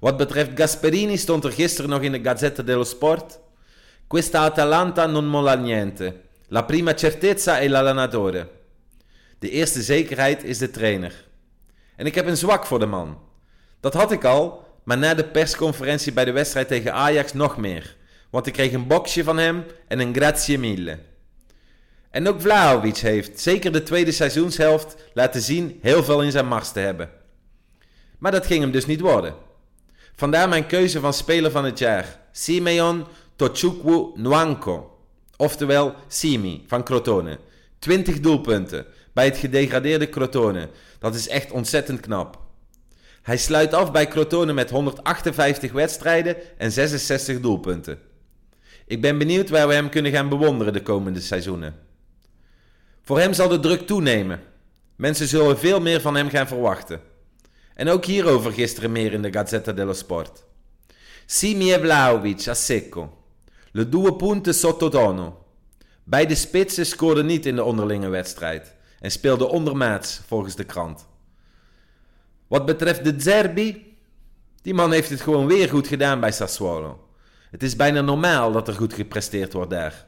Wat betreft Gasperini stond er gisteren nog in de Gazzetta dello Sport. Questa Atalanta non molla niente. La prima certezza è l'allenatore. De eerste zekerheid is de trainer. En ik heb een zwak voor de man. Dat had ik al, maar na de persconferentie bij de wedstrijd tegen Ajax nog meer. Want ik kreeg een boxje van hem en een grazie mille. En ook Vlahovic heeft, zeker de tweede seizoenshelft, laten zien heel veel in zijn mars te hebben. Maar dat ging hem dus niet worden. Vandaar mijn keuze van speler van het jaar, Simeon Tochukwu Nwanko. Oftewel Simi van Crotone. 20 doelpunten bij het gedegradeerde Crotone. Dat is echt ontzettend knap. Hij sluit af bij Crotone met 158 wedstrijden en 66 doelpunten. Ik ben benieuwd waar we hem kunnen gaan bewonderen de komende seizoenen. Voor hem zal de druk toenemen. Mensen zullen veel meer van hem gaan verwachten. En ook hierover gisteren meer in de Gazzetta dello Sport. Simi e Vlaovic a secco. Le due punte sottotono. Beide spitsen scoorden niet in de onderlinge wedstrijd en speelden ondermaats volgens de krant. Wat betreft de Zerbi, die man heeft het gewoon weer goed gedaan bij Sassuolo. Het is bijna normaal dat er goed gepresteerd wordt daar.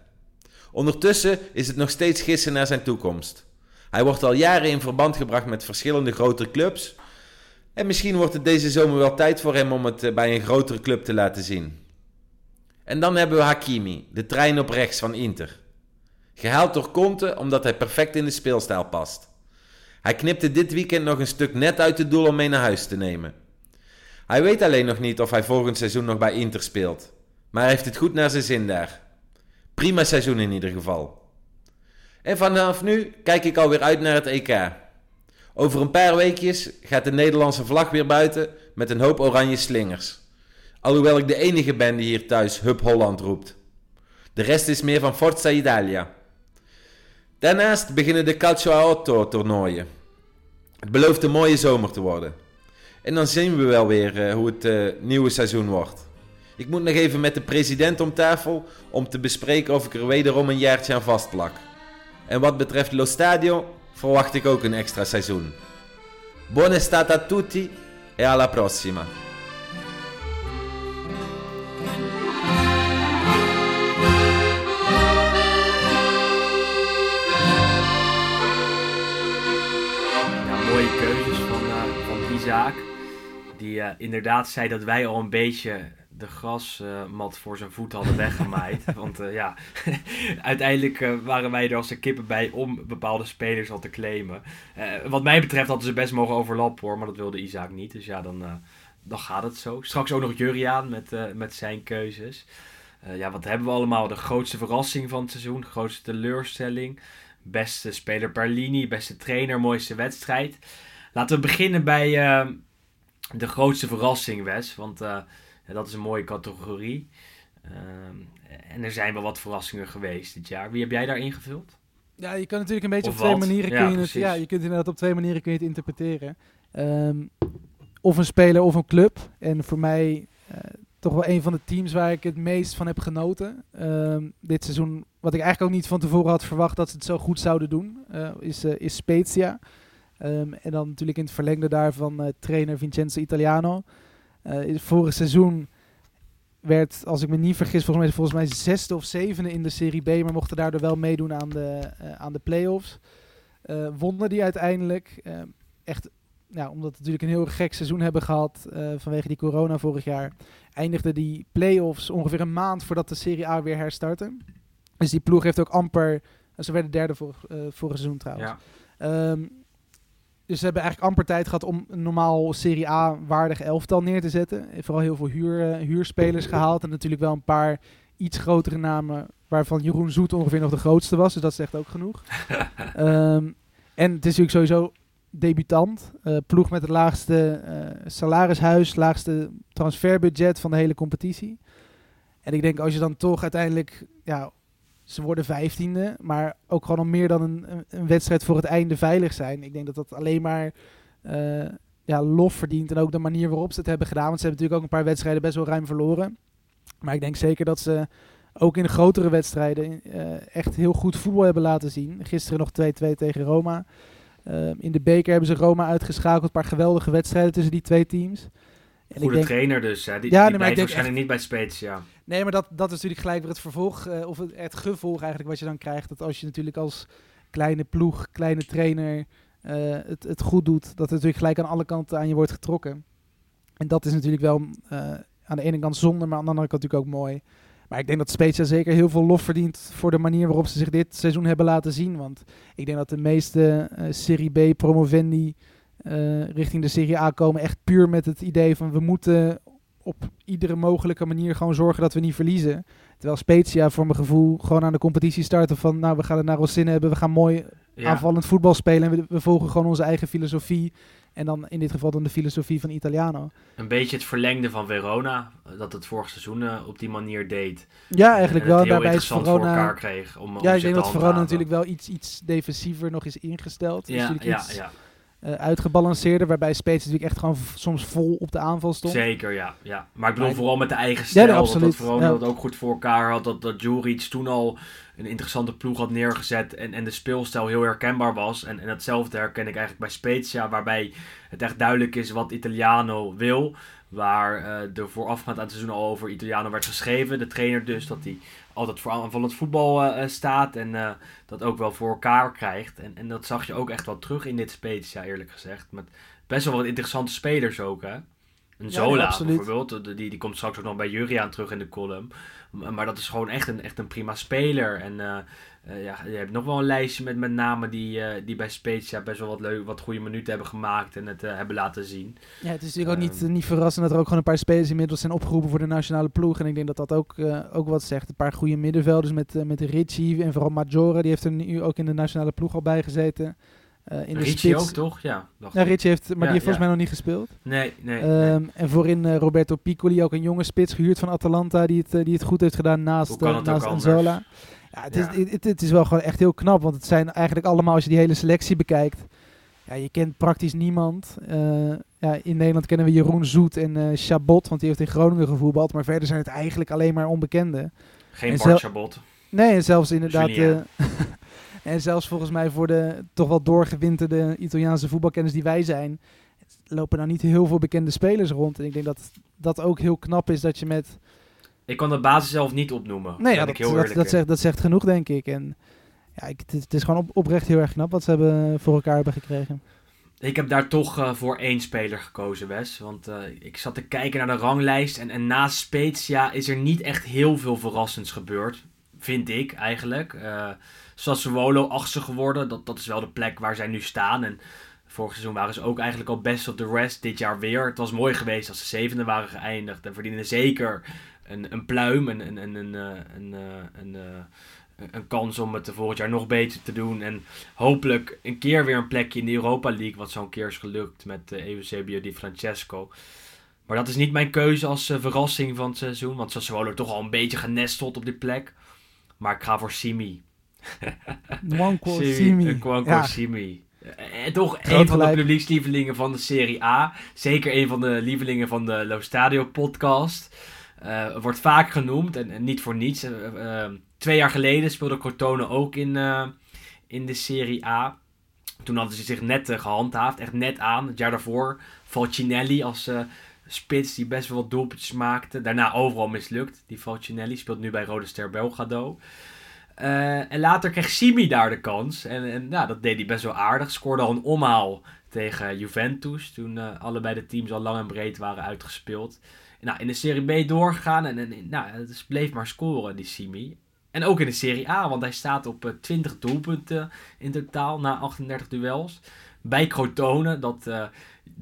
Ondertussen is het nog steeds gissen naar zijn toekomst. Hij wordt al jaren in verband gebracht met verschillende grotere clubs. En misschien wordt het deze zomer wel tijd voor hem om het eh, bij een grotere club te laten zien. En dan hebben we Hakimi, de trein op rechts van Inter. Gehaald door Conte omdat hij perfect in de speelstijl past. Hij knipte dit weekend nog een stuk net uit het doel om mee naar huis te nemen. Hij weet alleen nog niet of hij volgend seizoen nog bij Inter speelt. Maar hij heeft het goed naar zijn zin daar. Prima seizoen in ieder geval. En vanaf nu kijk ik alweer uit naar het EK. Over een paar weekjes gaat de Nederlandse vlag weer buiten met een hoop oranje slingers. Alhoewel ik de enige ben die hier thuis Hub Holland roept. De rest is meer van Forza Italia. Daarnaast beginnen de Calcio a Otto toernooien. Het belooft een mooie zomer te worden. En dan zien we wel weer uh, hoe het uh, nieuwe seizoen wordt. Ik moet nog even met de president om tafel om te bespreken of ik er wederom een jaartje aan vastplak. En wat betreft Lo Stadio verwacht ik ook een extra seizoen. Buona estate a tutti e alla prossima. Mooie keuzes van, uh, van Isaac. Die uh, inderdaad zei dat wij al een beetje de grasmat voor zijn voet hadden weggemaaid. Want uh, ja, uiteindelijk uh, waren wij er als de kippen bij om bepaalde spelers al te claimen. wat mij betreft hadden ze best mogen overlappen hoor, maar dat wilde Isaac niet. Dus ja, dan, dan gaat het zo. Straks ook nog Juriaan met, met zijn keuzes. ja, wat hebben we allemaal? De grootste verrassing van het seizoen, de grootste teleurstelling. Beste speler Berlini, beste trainer, mooiste wedstrijd. Laten we beginnen bij de grootste verrassing, Wes. Want dat is een mooie categorie. Um, en er zijn wel wat verrassingen geweest dit jaar. Wie heb jij daar ingevuld? Ja, je kan natuurlijk een beetje of op twee manieren ja, kun je het. Ja, je kunt inderdaad op twee manieren kun je het interpreteren. Um, of een speler of een club. En voor mij uh, toch wel een van de teams waar ik het meest van heb genoten. Um, dit seizoen, wat ik eigenlijk ook niet van tevoren had verwacht dat ze het zo goed zouden doen, uh, is, uh, is Spezia. en dan natuurlijk in het verlengde daarvan trainer Vincenzo Italiano. Uh, vorig seizoen werd, als ik me niet vergis, volgens mij, volgens mij zesde of zevende in de Serie B, maar mochten daardoor wel meedoen aan de, uh, aan de play-offs. Uh, wonnen die uiteindelijk. echt, ja, omdat we natuurlijk een heel gek seizoen hebben gehad vanwege die corona vorig jaar, eindigde die play-offs ongeveer een maand voordat de Serie A weer herstartte. Dus die ploeg heeft ook amper, ze werden derde voor, vorig seizoen trouwens. Ja. Um, dus ze hebben eigenlijk amper tijd gehad om een normaal Serie A waardig elftal neer te zetten. Vooral heel veel huur, uh, huurspelers gehaald. En natuurlijk wel een paar iets grotere namen. Waarvan Jeroen Zoet ongeveer nog de grootste was. Dus dat zegt ook genoeg. um, en het is natuurlijk sowieso debutant. Uh, ploeg met het laagste uh, salarishuis. Laagste transferbudget van de hele competitie. En ik denk als je dan toch uiteindelijk ja, ze worden vijftiende, maar ook gewoon al meer dan een, een, wedstrijd voor het einde veilig zijn. Ik denk dat dat alleen maar uh, ja, lof verdient. En ook de manier waarop ze het hebben gedaan. Want ze hebben natuurlijk ook een paar wedstrijden best wel ruim verloren. Maar ik denk zeker dat ze ook in grotere wedstrijden uh, echt heel goed voetbal hebben laten zien. Gisteren nog 2-2 tegen Roma. Uh, in de beker hebben ze Roma uitgeschakeld. Een paar geweldige wedstrijden tussen die twee teams. En Goede denk, trainer dus. Hè? Die, ja, die nee, blijft waarschijnlijk echt, niet bij Spezia. Nee, maar dat, dat is natuurlijk gelijk weer het vervolg, uh, of het, het, gevolg eigenlijk wat je dan krijgt. Dat als je natuurlijk als kleine ploeg, kleine trainer eh, het, het goed doet, dat het natuurlijk gelijk aan alle kanten aan je wordt getrokken. En dat is natuurlijk wel eh, aan de ene kant zonde, maar aan de andere kant natuurlijk ook mooi. Maar ik denk dat Spezia zeker heel veel lof verdient voor de manier waarop ze zich dit seizoen hebben laten zien. Want ik denk dat de meeste eh, Serie B promovendi eh, richting de Serie A komen echt puur met het idee van we moeten op iedere mogelijke manier gewoon zorgen dat we niet verliezen. Terwijl Spezia voor mijn gevoel gewoon aan de competitie starten van nou we gaan het naar ons zin hebben, we gaan mooi Ja. aanvallend voetbal spelen en we, we volgen gewoon onze eigen filosofie. En dan in dit geval dan de filosofie van Italiano. Een beetje het verlengde van Verona, eh, dat het vorig seizoen eh, op die manier deed. Ja, eigenlijk En wel. Daarbij is voor Verona... elkaar kreeg. Om, om Ja, ik denk dat Verona natuurlijk wel iets, iets defensiever nog is ingesteld. Ja, ja, ja, eh, uitgebalanceerder. Waarbij Spezia natuurlijk echt gewoon soms vol op de aanval stond. zeker, ja, ja. Maar ik bedoel Maar- vooral met de eigen Ja, stijl. nee, dat absoluut. dat Verona Ja. dat ook goed voor elkaar had. Dat, dat Juric toen al een interessante ploeg had neergezet. En, en de speelstijl heel herkenbaar was. En, en hetzelfde herken ik eigenlijk bij Spezia. Waarbij het echt duidelijk is wat Italiano wil. Waar eh er voorafgaand aan het seizoen al over Italiano werd geschreven. De trainer dus, dat hij altijd voor aanvallend voetbal eh, eh, staat. En eh, dat ook wel voor elkaar krijgt. En, en dat zag je ook echt wel terug in dit Spezia, eerlijk gezegd. Met best wel wat interessante spelers ook, hè. Een Zola bijvoorbeeld, die, die komt straks ook nog bij Juriaan terug in de column. Maar dat is gewoon echt een, echt een prima speler. En eh, ja, je hebt nog wel een lijstje met, met namen die, eh, die bij Spezia best wel wat, leuk, wat goede minuten hebben gemaakt en het eh, hebben laten zien. Ja, het is natuurlijk ook niet, Ehm. niet verrassend dat er ook gewoon een paar spelers inmiddels zijn opgeroepen voor de nationale ploeg. En ik denk dat dat ook, ook wat zegt. Een paar goede middenvelders met, met Ricci en vooral Maggiore. Die heeft er nu ook in de nationale ploeg al bij gezeten. In de spits. ook, toch? Ja, ja Ricci heeft, maar ja, die heeft volgens mij nog niet gespeeld. Nee, nee. Um, nee. En voorin Roberto Piccoli, ook een jonge spits gehuurd van Atalanta, die het, die het goed heeft gedaan naast, naast Anzola. Ja, het, ja. Is, het, het, is wel gewoon echt heel knap, want het zijn eigenlijk allemaal, als je die hele selectie bekijkt, ja, je kent praktisch niemand. Uh, ja, in Nederland kennen we Jeroen Zoet en uh, Chabot, want die heeft in Groningen gevoetbald, maar verder zijn het eigenlijk alleen maar onbekenden. Geen Bart Chabot. Nee, en zelfs inderdaad... Uh, en zelfs volgens mij voor de toch wel doorgewinterde Italiaanse voetbalkenners die wij zijn, lopen nou niet heel veel bekende spelers rond. En ik denk dat dat ook heel knap is dat je met... Ik kan de basis zelf niet opnoemen. Nee, ja, dat, dat, dat, zegt, dat zegt genoeg, denk ik. En ja, ik, het, het, is gewoon op, oprecht heel erg knap wat ze hebben voor elkaar hebben gekregen. Ik heb daar toch uh, voor één speler gekozen, Wes. Want uh, ik zat te kijken naar de ranglijst. En, en naast Spezia is er niet echt heel veel verrassends gebeurd. Vind ik eigenlijk. Uh, Sassuolo achtste geworden. Dat, dat is wel de plek waar zij nu staan. En vorig seizoen waren ze ook eigenlijk al best of the rest. Dit jaar weer. Het was mooi geweest als ze zevende waren geëindigd. En verdienen zeker een, een pluim. Een, een, een, een, een, een, een, een kans om het volgend jaar nog beter te doen. En hopelijk een keer weer een plekje in de Europa League. Wat zo'n keer is gelukt met uh, Eusebio Di Francesco. Maar dat is niet mijn keuze als uh, verrassing van het seizoen. Want Sassuolo toch al een beetje genesteld op die plek. Maar ik ga voor Simi. Nwanko Simi. Nwanko ja. Simi. Toch Groot een van de publiekslievelingen van de Serie A. Zeker een van de lievelingen van de Lo Stadio podcast. Uh, wordt vaak genoemd en, niet voor niets. Uh, twee jaar geleden speelde Crotone ook in, in de Serie A. Toen hadden ze zich net gehandhaafd, echt net aan. Het jaar daarvoor Falcinelli als spits die best wel wat doelpuntjes maakte. Daarna overal mislukt. Die Falcinelli speelt nu bij Rode Ster Belgrado. En later kreeg Simi daar de kans. En, en nou, dat deed hij best wel aardig. Scoorde al een omhaal tegen Juventus. Toen allebei de teams al lang en breed waren uitgespeeld. Nou, in de Serie B doorgegaan. En, en nou, het bleef maar scoren, die Simi. En ook in de Serie A, want hij staat op uh, 20 doelpunten in totaal na 38 duels. Bij Crotone, dat uh,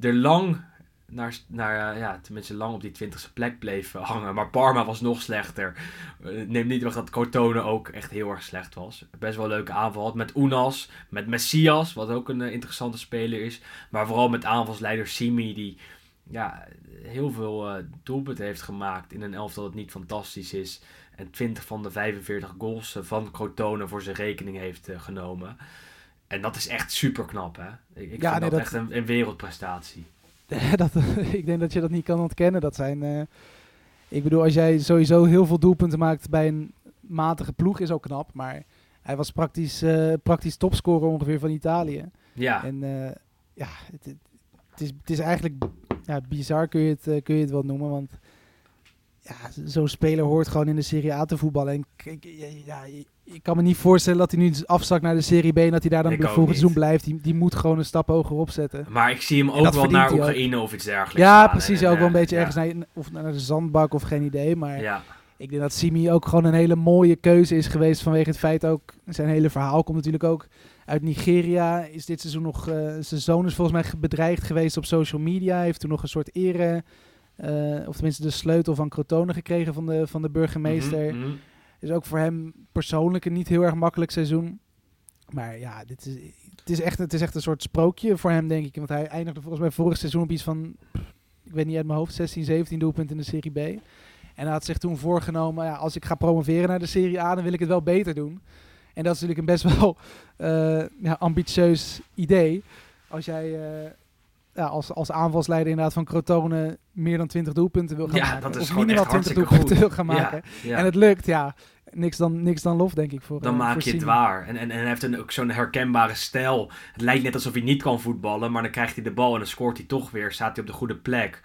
er lang naar, naar ja, tenminste lang op die 20ste plek bleef hangen. Maar Parma was nog slechter. Neem niet weg dat Crotone ook echt heel erg slecht was. Best wel een leuke aanval had met Unas, met Messias, wat ook een interessante speler is. Maar vooral met aanvalsleider Simi, die ja, heel veel uh, doelpunten heeft gemaakt in een elftal dat niet fantastisch is. En 20 van de 45 goals van Crotone voor zijn rekening heeft genomen. En dat is echt super knap, hè? Ik, ik ja, vind nee, dat, echt een, een wereldprestatie. dat, ik denk dat je dat niet kan ontkennen. Dat zijn, ik bedoel, als jij sowieso heel veel doelpunten maakt bij een matige ploeg, is ook knap. Maar hij was praktisch, uh, praktisch topscorer ongeveer van Italië. Ja. En uh, ja, het, het, is, het is eigenlijk ja, bizar, kun je, het, kun je het wel noemen. Want ja, zo'n speler hoort gewoon in de Serie A te voetballen. En ja, ik kan me niet voorstellen dat hij nu afzakt naar de Serie B en dat hij daar dan Ik bij ook volgend niet. seizoen blijft. Die, die moet gewoon een stap hoger opzetten. Maar ik zie hem ook wel naar ook. Oekraïne of iets dergelijks Ja, gaan. precies. En, ook wel een eh, beetje ja. ergens naar, of naar de zandbak of geen idee. Maar Ja, ik denk dat Simi ook gewoon een hele mooie keuze is geweest vanwege het feit ook... Zijn hele verhaal komt natuurlijk ook uit Nigeria. Is dit seizoen nog... eh, zijn zoon is volgens mij bedreigd geweest op social media. Heeft toen nog een soort ere... eh, of tenminste de sleutel van Crotone gekregen van de, van de burgemeester. Mhm. Is ook voor hem persoonlijk een niet heel erg makkelijk seizoen. Maar ja, dit is, het, is echt, het is echt een soort sprookje voor hem, denk ik. Want hij eindigde volgens mij vorig seizoen op iets van, ik weet niet uit mijn hoofd, 16, 17 doelpunten in de Serie B. En hij had zich toen voorgenomen, ja, als ik ga promoveren naar de Serie A, dan wil ik het wel beter doen. En dat is natuurlijk een best wel eh, ja, ambitieus idee. Als jij eh, ja, als, als aanvalsleider inderdaad van Crotone meer dan 20 doelpunten wil gaan Ja, maken. dat is of gewoon minimaal echt 20 hartstikke doelpunten wil gaan maken. En het lukt, ja. Niks dan, niks dan lof, denk ik. Voor, Dan eh, maak voor je het waar. En, en, en hij heeft een, ook zo'n herkenbare stijl. Het lijkt net alsof hij niet kan voetballen, maar dan krijgt hij de bal en dan scoort hij toch weer. Staat hij op de goede plek.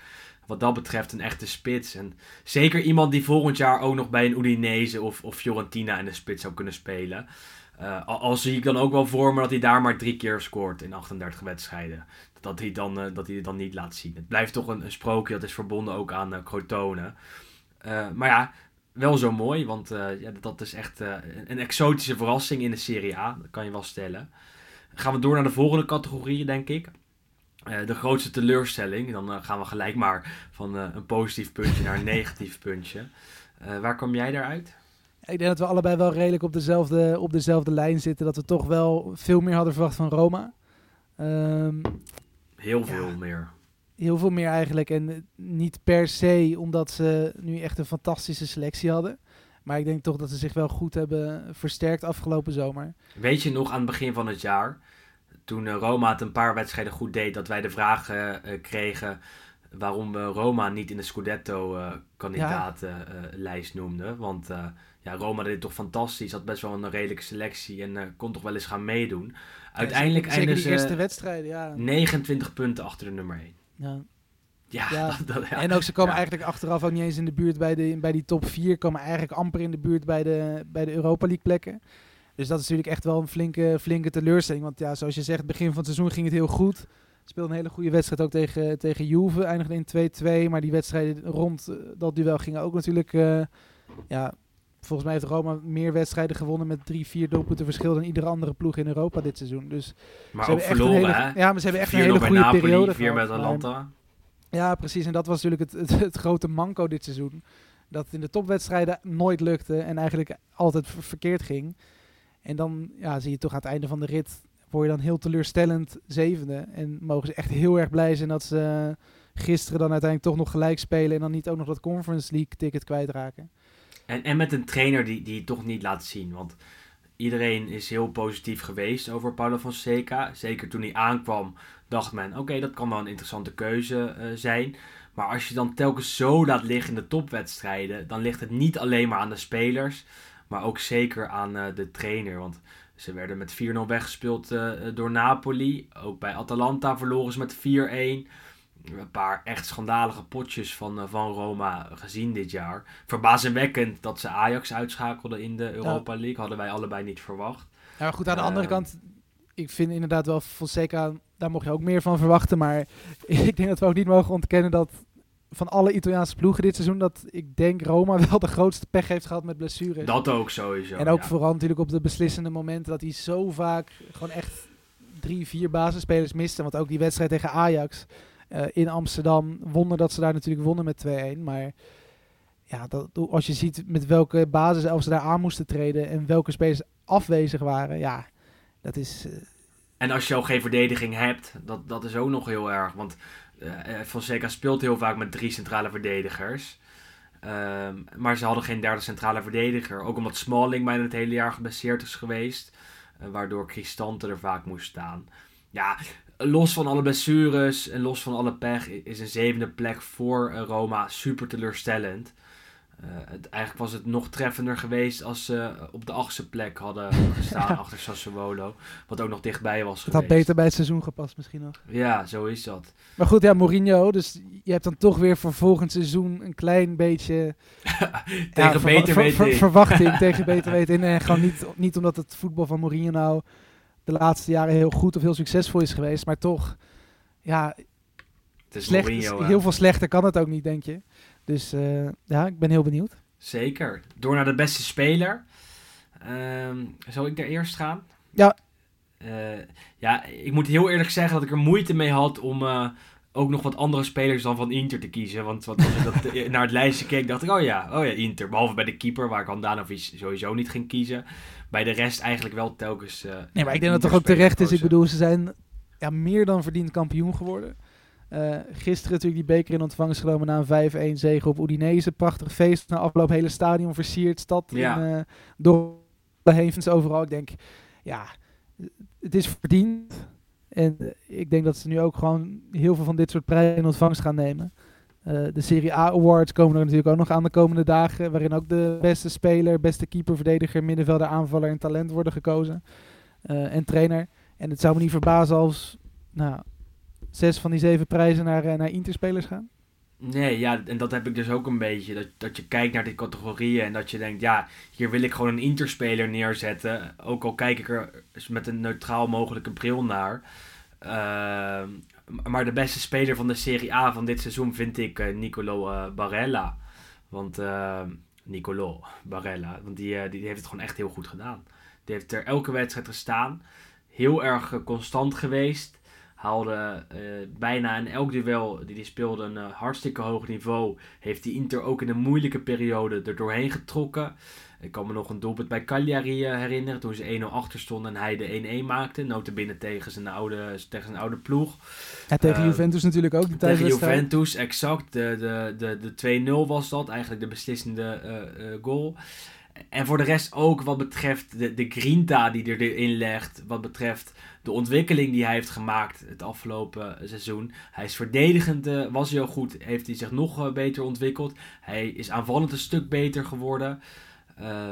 Wat dat betreft een echte spits. En zeker iemand die volgend jaar ook nog bij een Udinese of, of Fiorentina in de spits zou kunnen spelen. Eh, al, al zie ik dan ook wel voor me dat hij daar maar drie keer scoort in 38 wedstrijden. Dat hij, dan, eh, dat hij het dan niet laat zien. Het blijft toch een, een sprookje dat is verbonden ook aan eh Crotone. Maar ja, wel zo mooi, want ja, dat is echt een, een exotische verrassing in de Serie A. Dat kan je wel stellen. Gaan we door naar de volgende categorie, denk ik. Eh, de grootste teleurstelling. Dan eh, gaan we gelijk maar van eh, een positief puntje naar een negatief puntje. Waar kwam jij daaruit? Ik denk dat we allebei wel redelijk op dezelfde, op dezelfde lijn zitten. Dat we toch wel veel meer hadden verwacht van Roma. Ehm, Heel Ja. veel meer. heel veel meer eigenlijk. En niet per se omdat ze nu echt een fantastische selectie hadden. Maar ik denk toch dat ze zich wel goed hebben versterkt afgelopen zomer. Weet je nog aan het begin van het jaar, toen eh, Roma het een paar wedstrijden goed deed, dat wij de vraag eh, eh, kregen waarom we Roma niet in de Scudetto-kandidatenlijst noemden. Want eh, ja, Roma deed het toch fantastisch, had best wel een redelijke selectie en eh, kon toch wel eens gaan meedoen. Uiteindelijk Ja, die eerste wedstrijden, ja. ze 29 punten achter de nummer 1. ja. Ja, Ja. dat, dat- ja. En ook ze komen Ja. eigenlijk achteraf ook niet eens in de buurt bij, de, bij die top 4. Komen eigenlijk amper in de buurt bij de, bij de Europa League plekken. Dus dat is natuurlijk echt wel een flinke, flinke teleurstelling. Want ja, zoals je zegt, begin van het seizoen ging het heel goed. Speelde een hele goede wedstrijd ook tegen, tegen Juve. Eindigde in 2-2. Maar die wedstrijden rond eh, dat duel gingen ook natuurlijk... eh, ja, volgens mij heeft Roma meer wedstrijden gewonnen met drie, vier doelpunten verschil dan iedere andere ploeg in Europa dit seizoen. Dus maar ze ook hebben echt een verloren, hele, hè? Ja, maar ze hebben echt een 4-0 hele goede Napoli, periode 4 met Atalanta. ja, precies. En dat was natuurlijk het, het, het grote manco dit seizoen. Dat het in de topwedstrijden nooit lukte en eigenlijk altijd ver- verkeerd ging. En dan ja, zie je toch aan het einde van de rit, word je dan heel teleurstellend zevende. En mogen ze echt heel erg blij zijn dat ze eh, gisteren dan uiteindelijk toch nog gelijk spelen. En dan niet ook nog dat Conference League ticket kwijtraken. En, en met een trainer die, die het toch niet laat zien. Want iedereen is heel positief geweest over Paulo Fonseca. Zeker toen hij aankwam, dacht men: oké, dat kan wel een interessante keuze eh, zijn. Maar als je dan telkens zo laat liggen in de topwedstrijden, dan ligt het niet alleen maar aan de spelers, maar ook zeker aan eh, de trainer. Want ze werden met 4-0 weggespeeld eh, door Napoli. Ook bij Atalanta verloren ze met 4-1 een paar echt schandalige potjes van, eh, van Roma gezien dit jaar. Verbazingwekkend dat ze Ajax uitschakelden in de Europa League. Hadden wij allebei niet verwacht. Ja, maar goed, aan de andere kant, ik vind inderdaad wel Fonseca, daar mocht je ook meer van verwachten. Maar ik denk dat we ook niet mogen ontkennen dat van alle Italiaanse ploegen dit seizoen, dat ik denk Roma wel de grootste pech heeft gehad met blessures. Dat ook sowieso. en ook ja. vooral natuurlijk op de beslissende momenten dat hij zo vaak gewoon echt drie, vier basisspelers miste. Want ook die wedstrijd tegen Ajax eh, in Amsterdam, wonder dat ze daar natuurlijk wonnen met 2-1. Maar ja, dat, als je ziet met welke basis elf ze daar aan moesten treden en welke spelers afwezig waren, ja, dat is... eh, En als je al geen verdediging hebt, dat, dat is ook nog heel erg. Want Fonseca speelt heel vaak met drie centrale verdedigers. Ehm, maar ze hadden geen derde centrale verdediger. Ook omdat Smalling bijna het hele jaar geblesseerd is geweest. eh, waardoor Cristante er vaak moest staan. Ja, los van alle blessures en los van alle pech is een zevende plek voor eh, Roma super teleurstellend. Eh, het, eigenlijk was het nog treffender geweest als ze op de achtste plek hadden gestaan achter Sassuolo. Wat ook nog dichtbij was Het geweest. had beter bij het seizoen gepast misschien nog. Ja, zo is dat. Maar goed, ja, Mourinho. Dus je hebt dan toch weer voor volgend seizoen een klein beetje... Tegen ja, beter ver- weten ver- in. verwachting tegen beter weten in. En gewoon niet, niet omdat het voetbal van Mourinho nou de laatste jaren heel goed of heel succesvol is geweest. Maar toch, ja, Het is slecht, Mourinho, hè. heel veel slechter kan het ook niet, denk je. Dus eh, ja, ik ben heel benieuwd. Zeker. Door naar de beste speler. Ehm, zal ik daar eerst gaan? Ja. Eh, ja, ik moet heel eerlijk zeggen dat ik er moeite mee had om eh, ook nog wat andere spelers dan van Inter te kiezen. Want, want als ik dat, naar het lijstje keek, dacht ik, oh ja, oh ja, Inter. Behalve bij de keeper, waar ik Handanovic sowieso niet ging kiezen. Bij de rest eigenlijk wel telkens Nee, maar ik denk dat het toch ook terecht is. Ik bedoel, ze zijn ja, meer dan verdiend kampioen geworden. Eh, gisteren natuurlijk die beker in ontvangst genomen na een 5-1 zege op Udinese. Prachtig feest. Na afloop hele stadion versierd. Stad Ja. in, eh, door de hevens overal. Ik denk, ja, het is verdiend. En eh, ik denk dat ze nu ook gewoon heel veel van dit soort prijzen in ontvangst gaan nemen. De Serie A Awards komen er natuurlijk ook nog aan de komende dagen. Waarin ook de beste speler, beste keeper, verdediger, middenvelder, aanvaller en talent worden gekozen. En trainer. En het zou me niet verbazen als nou, zes van die zeven prijzen naar, eh, naar Interspelers gaan. Nee, ja, en dat heb ik dus ook een beetje. Dat, dat je kijkt naar die categorieën en dat je denkt, ja, hier wil ik gewoon een interspeler neerzetten. Ook al kijk ik er met een neutraal mogelijke bril naar. Ehm, maar de beste speler van de Serie A van dit seizoen vind ik eh, Nicolo eh, Barella. Want, eh, Nicolo Barella, want die, die heeft het gewoon echt heel goed gedaan. Die heeft er elke wedstrijd gestaan. Heel erg constant geweest haalde eh, bijna in elk duel die hij speelde een eh, hartstikke hoog niveau. Heeft die Inter ook in een moeilijke periode er doorheen getrokken. Ik kan me nog een doelpunt bij Cagliari eh, herinneren toen ze 1-0 achter stonden en hij de 1-1 maakte. Notabene tegen zijn oude, tegen zijn oude ploeg. Ja, tegen Eh, Juventus natuurlijk ook. Die Tegen. Juventus, exact. De, de, de, de 2-0 was dat, eigenlijk de beslissende goal. En voor de rest ook wat betreft de, de grinta die er erin legt. Wat betreft de ontwikkeling die hij heeft gemaakt het afgelopen seizoen. Hij is verdedigend, eh, was heel goed. Heeft hij zich nog eh, beter ontwikkeld. Hij is aanvallend een stuk beter geworden. Eh,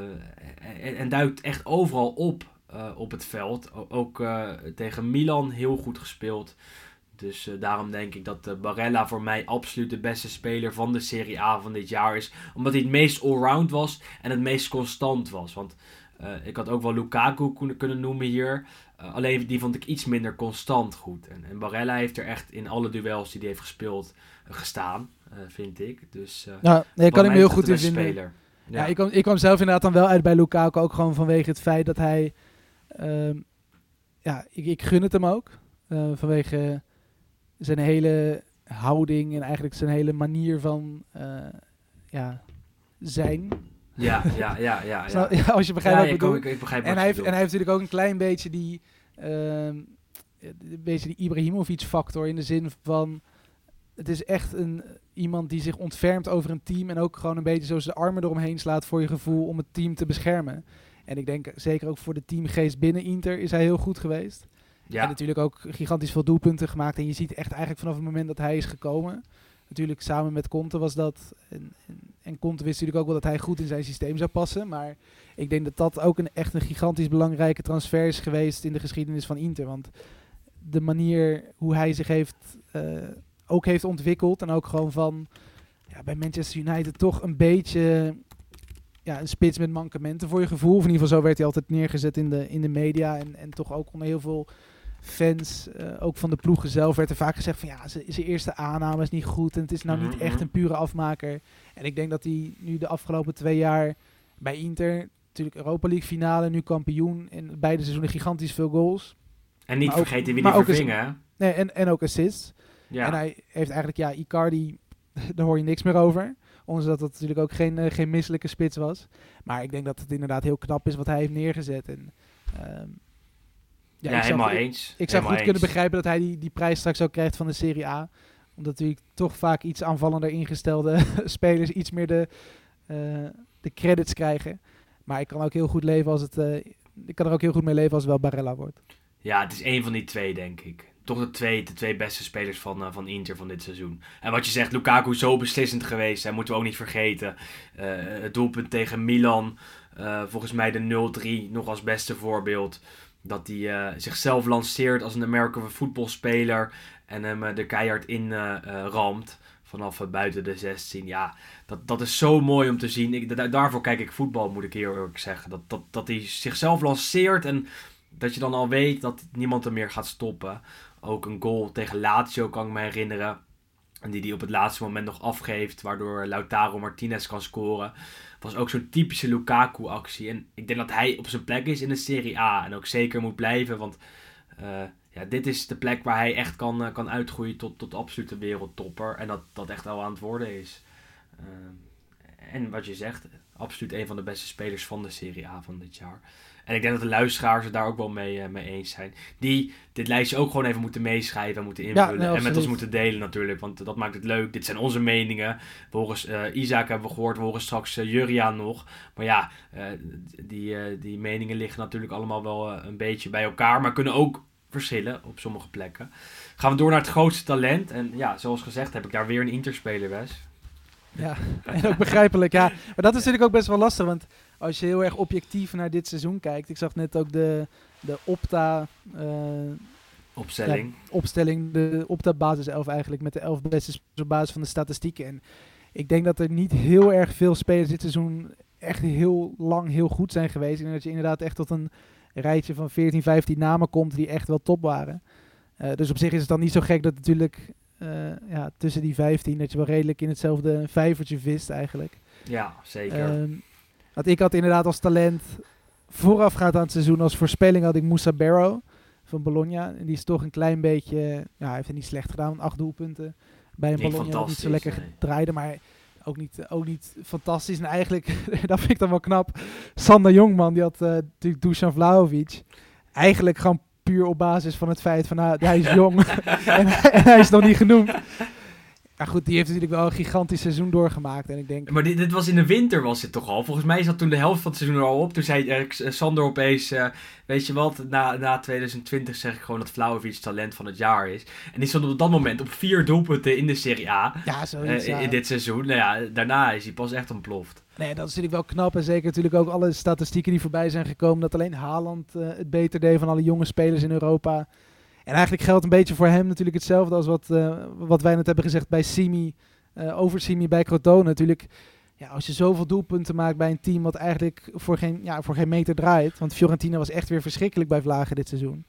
en, en duikt echt overal op eh, op het veld. Ook eh, tegen Milan heel goed gespeeld. Dus eh, daarom denk ik dat eh, Barella voor mij absoluut de beste speler van de Serie A van dit jaar is. Omdat hij het meest allround was en het meest constant was. Want eh, ik had ook wel Lukaku kunnen noemen hier. Eh, alleen die vond ik iets minder constant goed. En, en Barella heeft er echt in alle duels die hij heeft gespeeld eh, gestaan, eh, vind ik. Dus Ja, nee, ik kan hem heel goed in vinden. speler. Ja. ik, kwam, ik kwam zelf inderdaad dan wel uit bij Lukaku. Ook gewoon vanwege het feit dat hij... ehm, ja, ik, ik gun het hem ook. vanwege zijn hele houding en eigenlijk zijn hele manier van ja, zijn. Ja, ja, ja, ja. Ja. als je begrijpt wat ik bedoel. ik, ik begrijp En wat hij, heeft, en hij heeft natuurlijk ook een klein beetje die, ehm, een beetje die Ibrahimovic-factor in de zin van... Het is echt een, iemand die zich ontfermt over een team en ook gewoon een beetje zo zijn armen eromheen slaat voor je gevoel om het team te beschermen. En ik denk zeker ook voor de teamgeest binnen Inter is hij heel goed geweest. En Ja, natuurlijk ook gigantisch veel doelpunten gemaakt. En je ziet echt eigenlijk vanaf het moment dat hij is gekomen. Natuurlijk samen met Conte was dat. En, en, Conte wist natuurlijk ook wel dat hij goed in zijn systeem zou passen. Maar ik denk dat dat ook een, echt een gigantisch belangrijke transfer is geweest in de geschiedenis van Inter. Want de manier hoe hij zich heeft, eh, ook heeft ontwikkeld. En ook gewoon van ja, bij Manchester United toch een beetje ja, een spits met mankementen voor je gevoel. Of in ieder geval zo werd hij altijd neergezet in de, in de media. En, en toch ook onder heel veel fans, eh, ook van de ploegen zelf, werd er vaak gezegd van ja, zijn eerste aanname is niet goed en het is nou niet echt mhm. een pure afmaker. En ik denk dat hij nu de afgelopen twee jaar bij Inter, natuurlijk Europa League finale, nu kampioen, in beide seizoenen gigantisch veel goals. en niet maar ook- vergeten wie maar die ook vervingen. Nee, en, en ook assists. Ja. En hij heeft eigenlijk, ja, Icardi, daar hoor je niks meer over. Ondanks dat het natuurlijk ook geen, eh, geen misselijke spits was. Maar ik denk dat het inderdaad heel knap is wat hij heeft neergezet. En, ehm, Ja, ik zou helemaal goed- eens. Ik zou Helemaal goed kunnen begrijpen dat hij die, die prijs straks ook krijgt van de Serie A. Omdat natuurlijk toch vaak iets aanvallender ingestelde spelers iets meer de, eh, de credits krijgen. Maar ik kan ook heel goed leven als het. eh, ik kan er ook heel goed mee leven als het wel Barella wordt. Ja, het is één van die twee, denk ik. toch de twee, de twee beste spelers van, eh, van Inter van dit seizoen. En wat je zegt, Lukaku is zo beslissend geweest. Dat moeten we ook niet vergeten. Het doelpunt tegen Milan. volgens mij de 0-3 nog als beste voorbeeld. Dat hij eh, zichzelf lanceert als een American voetbalspeler. En hem eh, de keihard in eh, ramt. Vanaf buiten de 16. Ja, dat, dat is zo mooi om te zien. Ik, da- daarvoor kijk ik voetbal, moet ik heel eerlijk zeggen. Dat, dat, dat hij zichzelf lanceert en dat je dan al weet dat niemand hem meer gaat stoppen. Ook een goal tegen Lazio kan ik me herinneren. En die hij op het laatste moment nog afgeeft, waardoor Lautaro Martinez kan scoren. Was ook zo'n typische Lukaku-actie. En ik denk dat hij op zijn plek is in de Serie A. En ook zeker moet blijven, want eh, ja, dit is de plek waar hij echt kan, eh, kan uitgroeien tot, tot absolute wereldtopper. En dat dat echt al aan het worden is. Eh, en wat je zegt, absoluut een van de beste spelers van de Serie A van dit jaar. En ik denk dat de luisteraars het daar ook wel mee, eh, mee eens zijn. Die dit lijstje ook gewoon even moeten meeschrijven en moeten invullen. nee, en met ons moeten delen natuurlijk, want dat maakt het leuk. Dit zijn onze meningen. We horen, eh, Isaac hebben we gehoord, we horen straks Juriaan nog. Maar ja, die, die meningen liggen natuurlijk allemaal wel een beetje bij elkaar, maar kunnen ook verschillen op sommige plekken. Gaan we door naar het grootste talent. En ja, zoals gezegd heb ik daar weer een Interspeler, Wes. Ja, en ook begrijpelijk. Ja. Maar dat is natuurlijk ook best wel lastig, want als je heel erg objectief naar dit seizoen kijkt. Ik zag net ook de, de Opta eh, Opstelling. opstelling, de Opta basiself eigenlijk, met de elf beste spelers op basis van de statistieken. En ik denk dat er niet heel erg veel spelers dit seizoen echt heel lang heel goed zijn geweest. En dat je inderdaad echt tot een rijtje van 14, 15 namen komt die echt wel top waren. Eh, dus op zich is het dan niet zo gek dat natuurlijk eh, ja, tussen die 15 dat je wel redelijk in hetzelfde vijvertje vist eigenlijk. Ja, zeker. Ehm, want ik had inderdaad als talent voorafgaand aan het seizoen als voorspelling had ik Moussa Barrow van Bologna. En die is toch een klein beetje, ja, hij heeft het niet slecht gedaan, acht doelpunten bij een Niet Bologna niet zo lekker nee. draaide, maar ook niet, ook niet fantastisch. En eigenlijk, dat vind ik dan wel knap, Sander Jongman, die had eh, natuurlijk Dusan Vlahovic. Eigenlijk gewoon puur op basis van het feit van, nou, hij is jong en, en hij is nog niet genoemd. Maar goed, die heeft natuurlijk wel een gigantisch seizoen doorgemaakt. En ik denk, Maar dit, dit was in de winter was dit toch al? Volgens mij zat toen de helft van het seizoen er al op. Toen zei eh, eh, Sander opeens, eh, weet je wat, na, na 2020 zeg ik gewoon dat Vlaovic talent van het jaar is. En die stond op dat moment op vier doelpunten in de Serie A ja, eh, zoiets. in, ja. in dit seizoen. Nou ja, daarna is hij pas echt ontploft. Nee, dat is natuurlijk wel knap. En zeker natuurlijk ook alle statistieken die voorbij zijn gekomen. Dat alleen Haaland eh, het beter deed van alle jonge spelers in Europa. En eigenlijk geldt een beetje voor hem natuurlijk hetzelfde als wat, eh, wat wij net hebben gezegd bij Simi. eh, over Simi bij Crotone natuurlijk. Ja, als je zoveel doelpunten maakt bij een team wat eigenlijk voor geen, ja, voor geen meter draait. Want Fiorentina was echt weer verschrikkelijk bij Vlagen dit seizoen.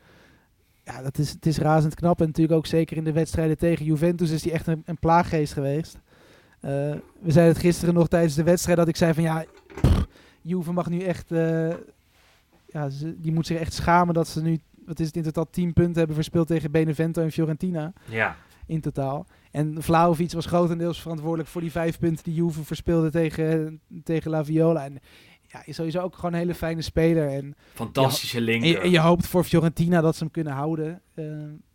Ja, dat is, het is razend knap. En natuurlijk ook zeker in de wedstrijden tegen Juventus is hij echt een, plaaggeest geweest. Eh, we zeiden het gisteren nog tijdens de wedstrijd dat ik zei van ja, pff, Juve mag nu echt, ja, ze, die moet zich echt schamen dat ze nu, wat is het in totaal, 10 punten hebben verspeeld tegen Benevento en Fiorentina Ja, in totaal. En Vlaovic was grotendeels verantwoordelijk voor die vijf punten die Juve verspeelde tegen, tegen La Viola. En ja, is sowieso ook gewoon een hele fijne speler. En, fantastische en, linker. je, en je hoopt voor Fiorentina dat ze hem kunnen houden. Eh,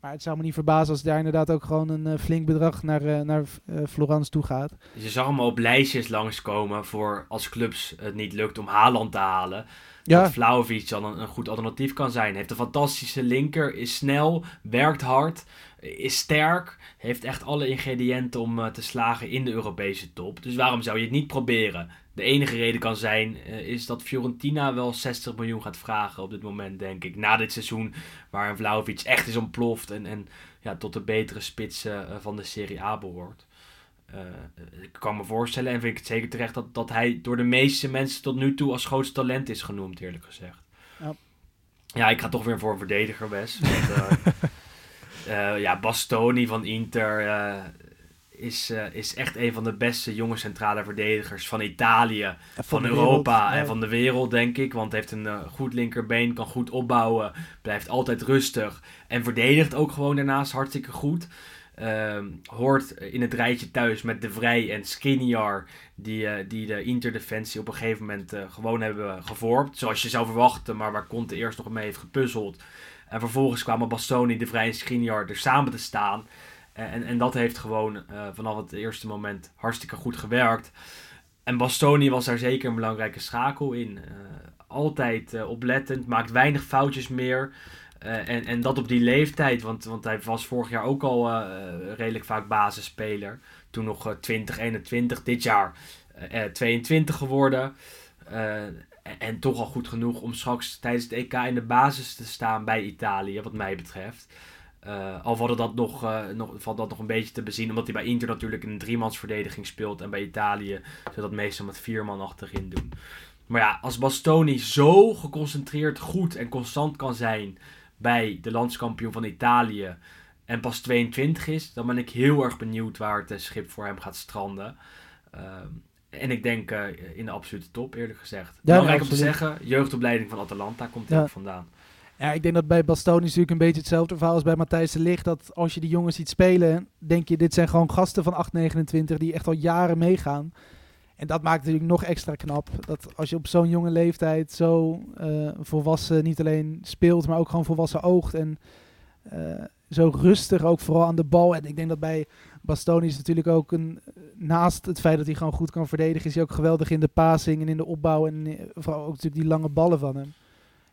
maar het zou me niet verbazen als daar inderdaad ook gewoon een eh, flink bedrag naar, eh, naar Florence toe gaat. Dus je zag hem op lijstjes langskomen voor als clubs het niet lukt om Haaland te halen. Ja, Dat Vlaovic dan een, goed alternatief kan zijn. Heeft een fantastische linker, is snel, werkt hard, is sterk. Heeft echt alle ingrediënten om eh, te slagen in de Europese top. Dus waarom zou je het niet proberen? De enige reden kan zijn, eh, is dat Fiorentina wel 60 miljoen gaat vragen op dit moment, denk ik. Na dit seizoen, waarin Vlaovic echt is ontploft en, en ja, tot de betere spitsen eh, van de Serie A behoort. Eh, ik kan me voorstellen en vind ik het zeker terecht dat, dat hij door de meeste mensen tot nu toe als grootste talent is genoemd, eerlijk gezegd. Ja. Ja, ik ga toch weer voor een verdediger, Wes. Eh, eh, ja, Bastoni van Inter is, is echt een van de beste jonge centrale verdedigers van Italië, van, Europa wereld, en van de wereld, denk ik. Want heeft een goed linkerbeen, kan goed opbouwen, blijft altijd rustig en verdedigt ook gewoon daarnaast hartstikke goed. Ehm, hoort in het rijtje thuis met De Vrij en Skriniar, die, eh, die de Interdefensie op een gegeven moment eh, gewoon hebben gevormd. Zoals je zou verwachten, maar waar Conte eerst nog mee heeft gepuzzeld. En vervolgens kwamen Bastoni, De Vrij en Skriniar er samen te staan. En, en dat heeft gewoon eh, vanaf het eerste moment hartstikke goed gewerkt. En Bastoni was daar zeker een belangrijke schakel in. Altijd oplettend, maakt weinig foutjes meer. Eh, en, en dat op die leeftijd, want, want hij was vorig jaar ook al eh, redelijk vaak basisspeler. Toen nog eh, 20, 21, dit jaar eh, eh, 22 geworden. En, en toch al goed genoeg om straks tijdens het EK in de basis te staan bij Italië, wat mij betreft. Al valt dat, nog, nog, valt dat nog een beetje te bezien, omdat hij bij Inter natuurlijk in een driemansverdediging speelt. En bij Italië ze dat meestal met vier man achterin doen. Maar ja, als Bastoni zo geconcentreerd, goed en constant kan zijn bij de landskampioen van Italië en pas 22 is, dan ben ik heel erg benieuwd waar het eh, schip voor hem gaat stranden. Ehm, en ik denk eh, in de absolute top, eerlijk gezegd. Belangrijk om te zeggen, jeugdopleiding van Atalanta komt er ook vandaan. Ja, ik denk dat bij Bastoni natuurlijk een beetje hetzelfde verhaal als bij Matthijs de Ligt. Dat als je die jongens ziet spelen, denk je, dit zijn gewoon gasten van 829 die echt al jaren meegaan. En dat maakt het natuurlijk nog extra knap. Dat als je op zo'n jonge leeftijd zo eh, volwassen niet alleen speelt, maar ook gewoon volwassen oogt. En eh, zo rustig ook vooral aan de bal. En ik denk dat bij Bastoni is natuurlijk ook een, naast het feit dat hij gewoon goed kan verdedigen, is hij ook geweldig in de passing en in de opbouw. En eh, vooral ook natuurlijk die lange ballen van hem.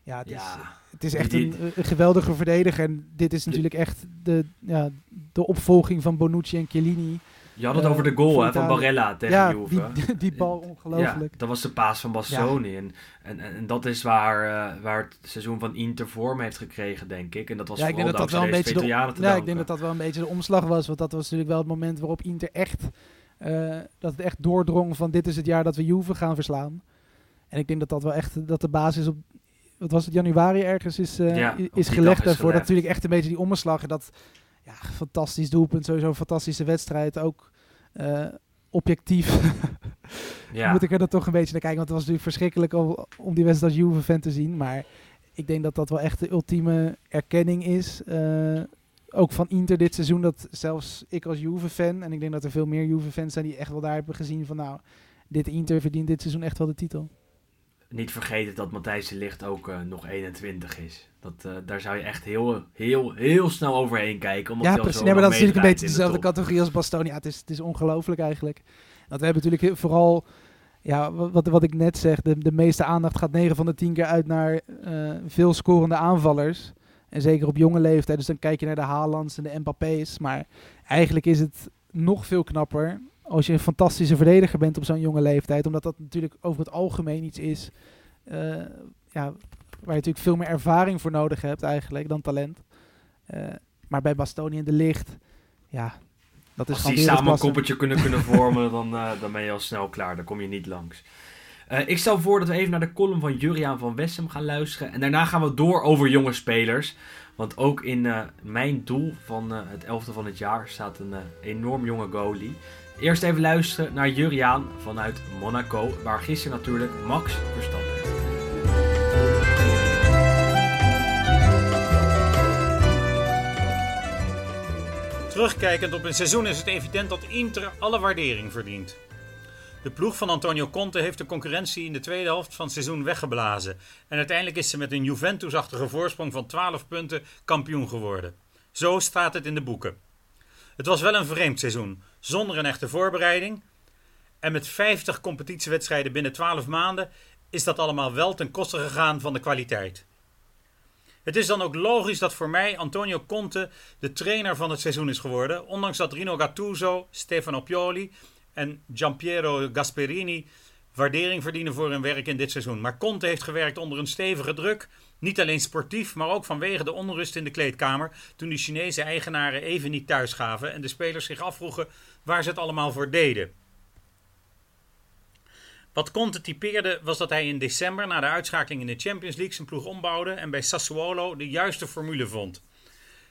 Ja, het is, het is echt een, een geweldige verdediger. En dit is natuurlijk echt de, ja, de opvolging van Bonucci en Chiellini. Je had het Eh, over de goal voor hè, van. Barella tegen ja, Juve. die, die bal ongelooflijk. Ja, dat was de paas van Bastoni. En, en, en, en dat is waar, eh, waar het seizoen van Inter vorm heeft gekregen, denk ik. En dat was Ja, ik denk dat dat wel een beetje de, ja, ik denk dat dat wel een beetje de omslag was. Want dat was natuurlijk wel het moment waarop Inter echt, eh, dat het echt doordrong van dit is het jaar dat we Juve gaan verslaan. En ik denk dat dat wel echt dat de basis op, wat was het, januari ergens is, eh, Ja, is gelegd daarvoor. Dat natuurlijk echt een beetje die omslag. En dat, ja, fantastisch doelpunt, sowieso een fantastische wedstrijd. Ook eh, objectief ja. moet ik er dan toch een beetje naar kijken. Want het was natuurlijk verschrikkelijk om, om die wedstrijd als Juve-fan te zien. Maar ik denk dat dat wel echt de ultieme erkenning is. eh, ook van Inter dit seizoen. Dat zelfs ik als Juve-fan, en ik denk dat er veel meer Juve-fans zijn die echt wel daar hebben gezien van nou, dit Inter verdient dit seizoen echt wel de titel. Niet vergeten dat Matthijs de Ligt ook eh, nog 21 is. Dat, eh, daar zou je echt heel, heel, heel snel overheen kijken. Omdat ja, precies. zo Nee, maar dat is natuurlijk een beetje de dezelfde categorie als Bastoni. Ja, het is, het is ongelooflijk eigenlijk. Want we hebben natuurlijk vooral, ja, wa- wat, wat ik net zeg, de, de meeste aandacht gaat 9 van de 10 keer uit naar eh, veel scorende aanvallers. En zeker op jonge leeftijd. Dus dan kijk je naar de Haalands en de Mbappé's. Maar eigenlijk is het nog veel knapper als je een fantastische verdediger bent op zo'n jonge leeftijd. Omdat dat natuurlijk over het algemeen iets is eh, ja, waar je natuurlijk veel meer ervaring voor nodig hebt eigenlijk dan talent. Eh, maar bij Bastoni en de Licht, ja, dat is Als gewoon die samen een koppeltje kunnen, kunnen vormen, dan, eh, dan ben je al snel klaar. Dan kom je niet langs. Ik stel voor dat we even naar de column van Juriaan van Wessem gaan luisteren. En daarna gaan we door over jonge spelers. Want ook in mijn doel van eh, het elfde van het jaar staat een enorm jonge goalie. Eerst even luisteren naar Juriaan vanuit Monaco. Waar gisteren natuurlijk Max Verstappen. Terugkijkend op een seizoen is het evident dat Inter alle waardering verdient. De ploeg van Antonio Conte heeft de concurrentie in de tweede helft van het seizoen weggeblazen. En uiteindelijk is ze met een Juventus-achtige voorsprong van 12 punten kampioen geworden. Zo staat het in de boeken. Het was wel een vreemd seizoen, zonder een echte voorbereiding. En met 50 competitiewedstrijden binnen 12 maanden is dat allemaal wel ten koste gegaan van de kwaliteit. Het is dan ook logisch dat voor mij Antonio Conte de trainer van het seizoen is geworden, ondanks dat Rino Gattuso, Stefano Pioli en Giampiero Gasperini waardering verdienen voor hun werk in dit seizoen. Maar Conte heeft gewerkt onder een stevige druk, niet alleen sportief, maar ook vanwege de onrust in de kleedkamer, toen de Chinese eigenaren even niet thuis gaven en de spelers zich afvroegen waar ze het allemaal voor deden. Wat Conte typeerde was dat hij in december na de uitschakeling in de Champions League zijn ploeg ombouwde en bij Sassuolo de juiste formule vond.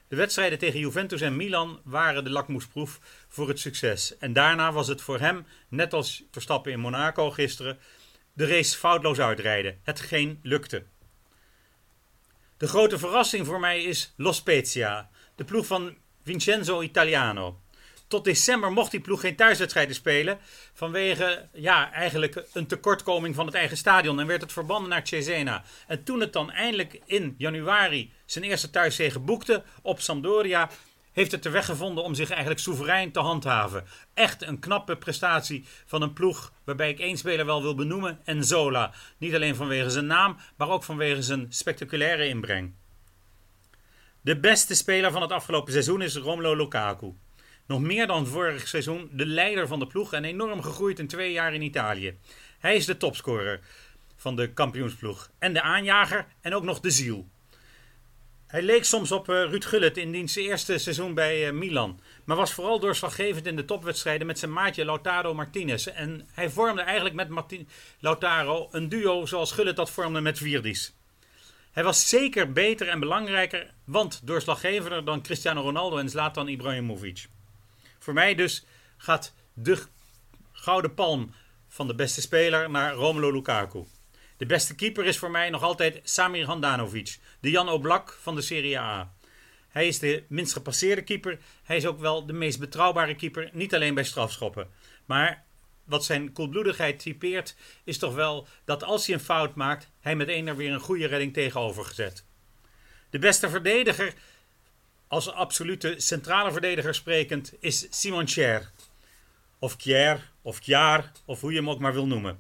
De wedstrijden tegen Juventus en Milan waren de lakmoesproef voor het succes. En daarna was het voor hem, net als Verstappen in Monaco gisteren, de race foutloos uitrijden. Hetgeen lukte. De grote verrassing voor mij is Lo Spezia, de ploeg van Vincenzo Italiano. Tot december mocht die ploeg geen thuiswedstrijden spelen. Vanwege ja, eigenlijk een tekortkoming van het eigen stadion. En werd het verbannen naar Cesena. En toen het dan eindelijk in januari zijn eerste thuiszege boekte op Sampdoria. Heeft het de weg gevonden om zich eigenlijk soeverein te handhaven. Echt een knappe prestatie van een ploeg waarbij ik één speler wel wil benoemen. Enzola. Niet alleen vanwege zijn naam, maar ook vanwege zijn spectaculaire inbreng. De beste speler van het afgelopen seizoen is Romelu Lukaku. Nog meer dan vorig seizoen de leider van de ploeg en enorm gegroeid in twee jaar in Italië. Hij is de topscorer van de kampioensploeg en de aanjager en ook nog de ziel. Hij leek soms op uh, Ruud Gullit in diens eerste seizoen bij uh, Milan. Maar was vooral doorslaggevend in de topwedstrijden met zijn maatje Lautaro Martinez. En hij vormde eigenlijk met Martin Lautaro een duo zoals Gullit dat vormde met Virdis. Hij was zeker beter en belangrijker, want doorslaggevender dan Cristiano Ronaldo en Zlatan Ibrahimovic. Voor mij dus gaat de gouden palm van de beste speler naar Romelu Lukaku. De beste keeper is voor mij nog altijd Samir Handanovic, de Jan Oblak van de Serie A. Hij is de minst gepasseerde keeper. Hij is ook wel de meest betrouwbare keeper, niet alleen bij strafschoppen. Maar wat zijn koelbloedigheid typeert, is toch wel dat als hij een fout maakt, hij meteen er weer een goede redding tegenover gezet. De beste verdediger, als absolute centrale verdediger sprekend, is Simon Kjær. Of Kjær, of Kjaar, of hoe je hem ook maar wil noemen.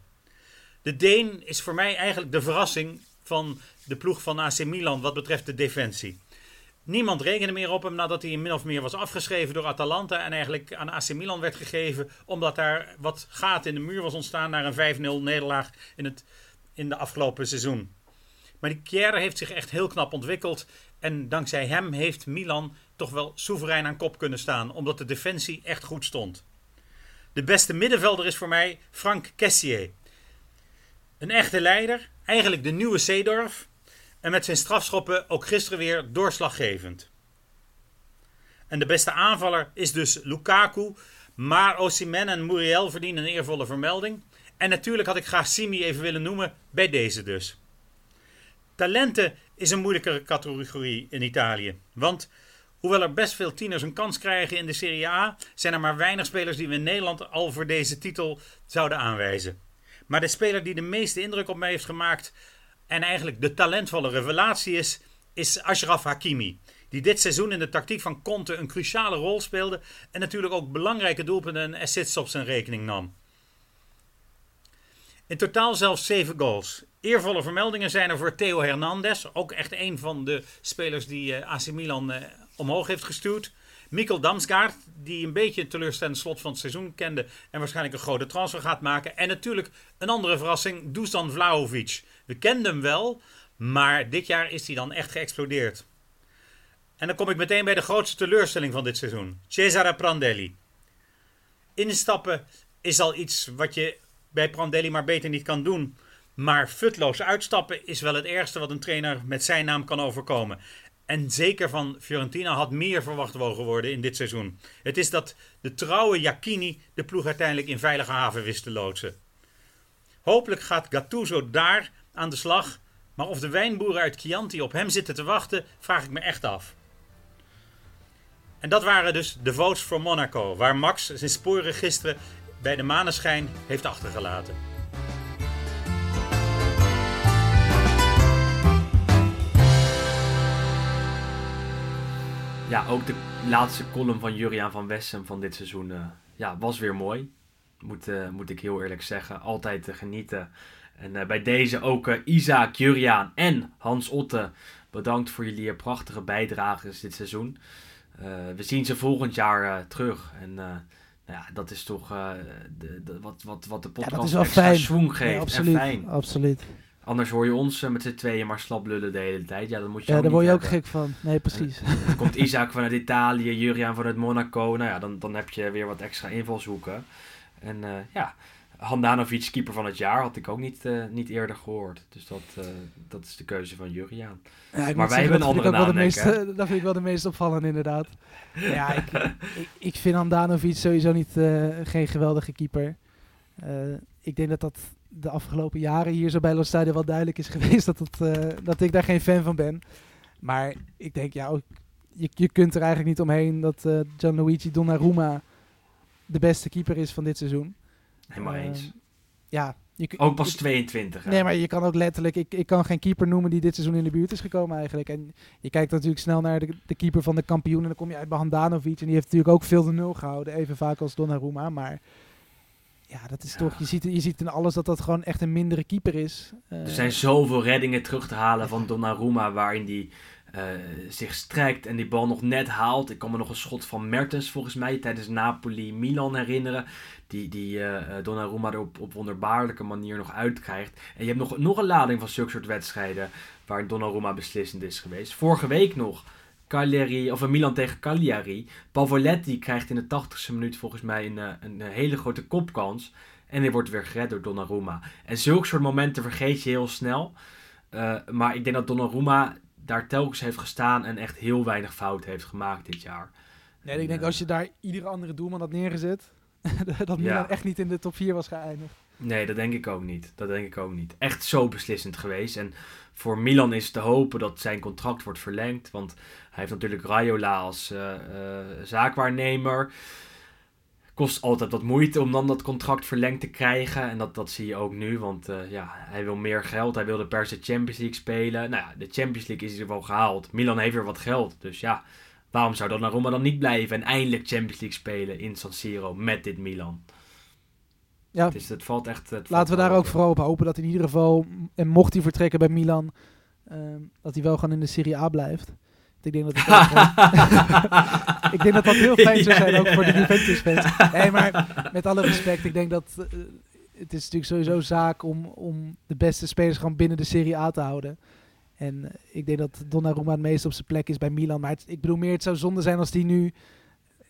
De Deen is voor mij eigenlijk de verrassing van de ploeg van AC Milan wat betreft de defensie. Niemand rekende meer op hem nadat hij min of meer was afgeschreven door Atalanta en eigenlijk aan AC Milan werd gegeven omdat daar wat gaten in de muur was ontstaan naar een 5-0 nederlaag in, het, in de afgelopen seizoen. Maar die Kjær heeft zich echt heel knap ontwikkeld en dankzij hem heeft Milan toch wel soeverein aan kop kunnen staan omdat de defensie echt goed stond. De beste middenvelder is voor mij Frank Kessier. Een echte leider, eigenlijk de nieuwe Seedorf. En met zijn strafschoppen ook gisteren weer doorslaggevend. En de beste aanvaller is dus Lukaku. Maar Osimhen en Muriel verdienen een eervolle vermelding. En natuurlijk had ik graag Simi even willen noemen, bij deze dus. Talenten is een moeilijkere categorie in Italië. Want hoewel er best veel tieners een kans krijgen in de Serie A, zijn er maar weinig spelers die we in Nederland al voor deze titel zouden aanwijzen. Maar de speler die de meeste indruk op mij heeft gemaakt en eigenlijk de talentvolle revelatie is, is Ashraf Hakimi. Die dit seizoen in de tactiek van Conte een cruciale rol speelde en natuurlijk ook belangrijke doelpunten en assists op zijn rekening nam. In totaal zelfs 7 goals. Eervolle vermeldingen zijn er voor Theo Hernandez, ook echt een van de spelers die uh, AC Milan uh, omhoog heeft gestuurd. Mikkel Damsgaard, die een beetje een teleurstellend slot van het seizoen kende en waarschijnlijk een grote transfer gaat maken. En natuurlijk een andere verrassing, Dusan Vlahovic. We kenden hem wel, maar dit jaar is hij dan echt geëxplodeerd. En dan kom ik meteen bij de grootste teleurstelling van dit seizoen. Cesare Prandelli. Instappen is al iets wat je bij Prandelli maar beter niet kan doen. Maar futloos uitstappen is wel het ergste wat een trainer met zijn naam kan overkomen. En zeker van Fiorentina had meer verwacht mogen worden in dit seizoen. Het is dat de trouwe Jacchini de ploeg uiteindelijk in veilige haven wist te loodsen. Hopelijk gaat Gattuso daar aan de slag. Maar of de wijnboeren uit Chianti op hem zitten te wachten, vraag ik me echt af. En dat waren dus de votes voor Monaco, waar Max zijn sporen gisteren bij de maneschijn heeft achtergelaten. Ja, ook de laatste column van Juriaan van Wessem van dit seizoen uh, ja, was weer mooi. Moet, uh, moet ik heel eerlijk zeggen. Altijd te genieten. En uh, bij deze ook Isaac, Juriaan en Hans Otte. Bedankt voor jullie prachtige bijdrages dit seizoen. we zien ze volgend jaar terug. En ja, dat is toch de, de, wat, wat, wat de podcast ja, dat is wel fijn. geeft. Ja, absoluut, en fijn. absoluut. Anders hoor je ons met z'n tweeën maar slap lullen de hele tijd. Ja, dan moet je ja, daar word je ook gek van. Nee, precies. Dan komt Isaac vanuit Italië, Juriaan vanuit Monaco. Nou ja, dan, dan heb je weer wat extra invalshoeken. En uh, ja, Handanovic, keeper van het jaar, had ik ook niet, uh, niet eerder gehoord. Dus dat, uh, dat is de keuze van Juriaan. Ja, maar wij hebben een andere naam, meest, Dat vind ik wel de meest opvallende, inderdaad. ja, ik, ik, ik, vind Handanovic sowieso niet, geen geweldige keeper. ik denk dat dat de afgelopen jaren hier zo bij Los wel duidelijk is geweest dat, uh, dat ik daar geen fan van ben. Maar ik denk, ja, ook, je, je kunt er eigenlijk niet omheen dat Gianluigi Donnarumma de beste keeper is van dit seizoen. Helemaal uh, eens. Ja. Je, ook pas 22. Hè? Nee, maar je kan ook letterlijk... Ik, ik kan geen keeper noemen die dit seizoen in de buurt is gekomen eigenlijk. En je kijkt natuurlijk snel naar de, de keeper van de kampioen... en dan kom je uit bij Handanovic... en die heeft natuurlijk ook veel de nul gehouden. Even vaak als Donnarumma, maar... Ja, dat is ja. toch. Je ziet, je ziet in alles dat dat gewoon echt een mindere keeper is. Er zijn zoveel reddingen terug te halen van Donnarumma, waarin die eh, zich strekt en die bal nog net haalt. Ik kan me nog een schot van Mertens volgens mij tijdens Napoli-Milan herinneren. Die, die eh, eh, Donnarumma er op, op wonderbaarlijke manier nog uitkrijgt. En je hebt nog, nog een lading van zulke soort wedstrijden waar Donnarumma beslissend is geweest. Vorige week nog Cagliari, of Milan tegen Cagliari. Pavoletti krijgt in de 80ste minuut volgens mij een, een hele grote kopkans. En hij wordt weer gered door Donnarumma. En zulke soort momenten vergeet je heel snel. Maar ik denk dat Donnarumma daar telkens heeft gestaan en echt heel weinig fout heeft gemaakt dit jaar. Nee, ik denk En, als je daar iedere andere doelman had neergezet, dat Milan Ja. echt niet in de top 4 was geëindigd. Nee, dat denk ik ook niet. Dat denk ik ook niet. Echt zo beslissend geweest. En voor Milan is te hopen dat zijn contract wordt verlengd. Want hij heeft natuurlijk Raiola als eh, eh, zaakwaarnemer. Kost altijd wat moeite om dan dat contract verlengd te krijgen. En dat, dat zie je ook nu. Want eh, ja, hij wil meer geld. Hij wilde per se Champions League spelen. Nou ja, de Champions League is in ieder geval gehaald. Milan heeft weer wat geld. Dus ja, waarom zou Donnarumma dan niet blijven en eindelijk Champions League spelen in San Siro met dit Milan? Ja, Het, is, het valt echt... Het valt laten we daar ook vooral op hopen dat in ieder geval, en mocht hij vertrekken bij Milan, ehm, dat hij wel gewoon in de Serie A blijft. Ik denk dat, het ik denk dat dat heel fijn zou zijn, ook voor de. Juventus-fans. Nee, maar met alle respect, ik denk dat eh, het is natuurlijk sowieso zaak om, om de beste spelers gewoon binnen de Serie A te houden. En eh, ik denk dat Donnarumma het meest op zijn plek is bij Milan. Maar het- ik bedoel meer, het zou zonde zijn als die nu,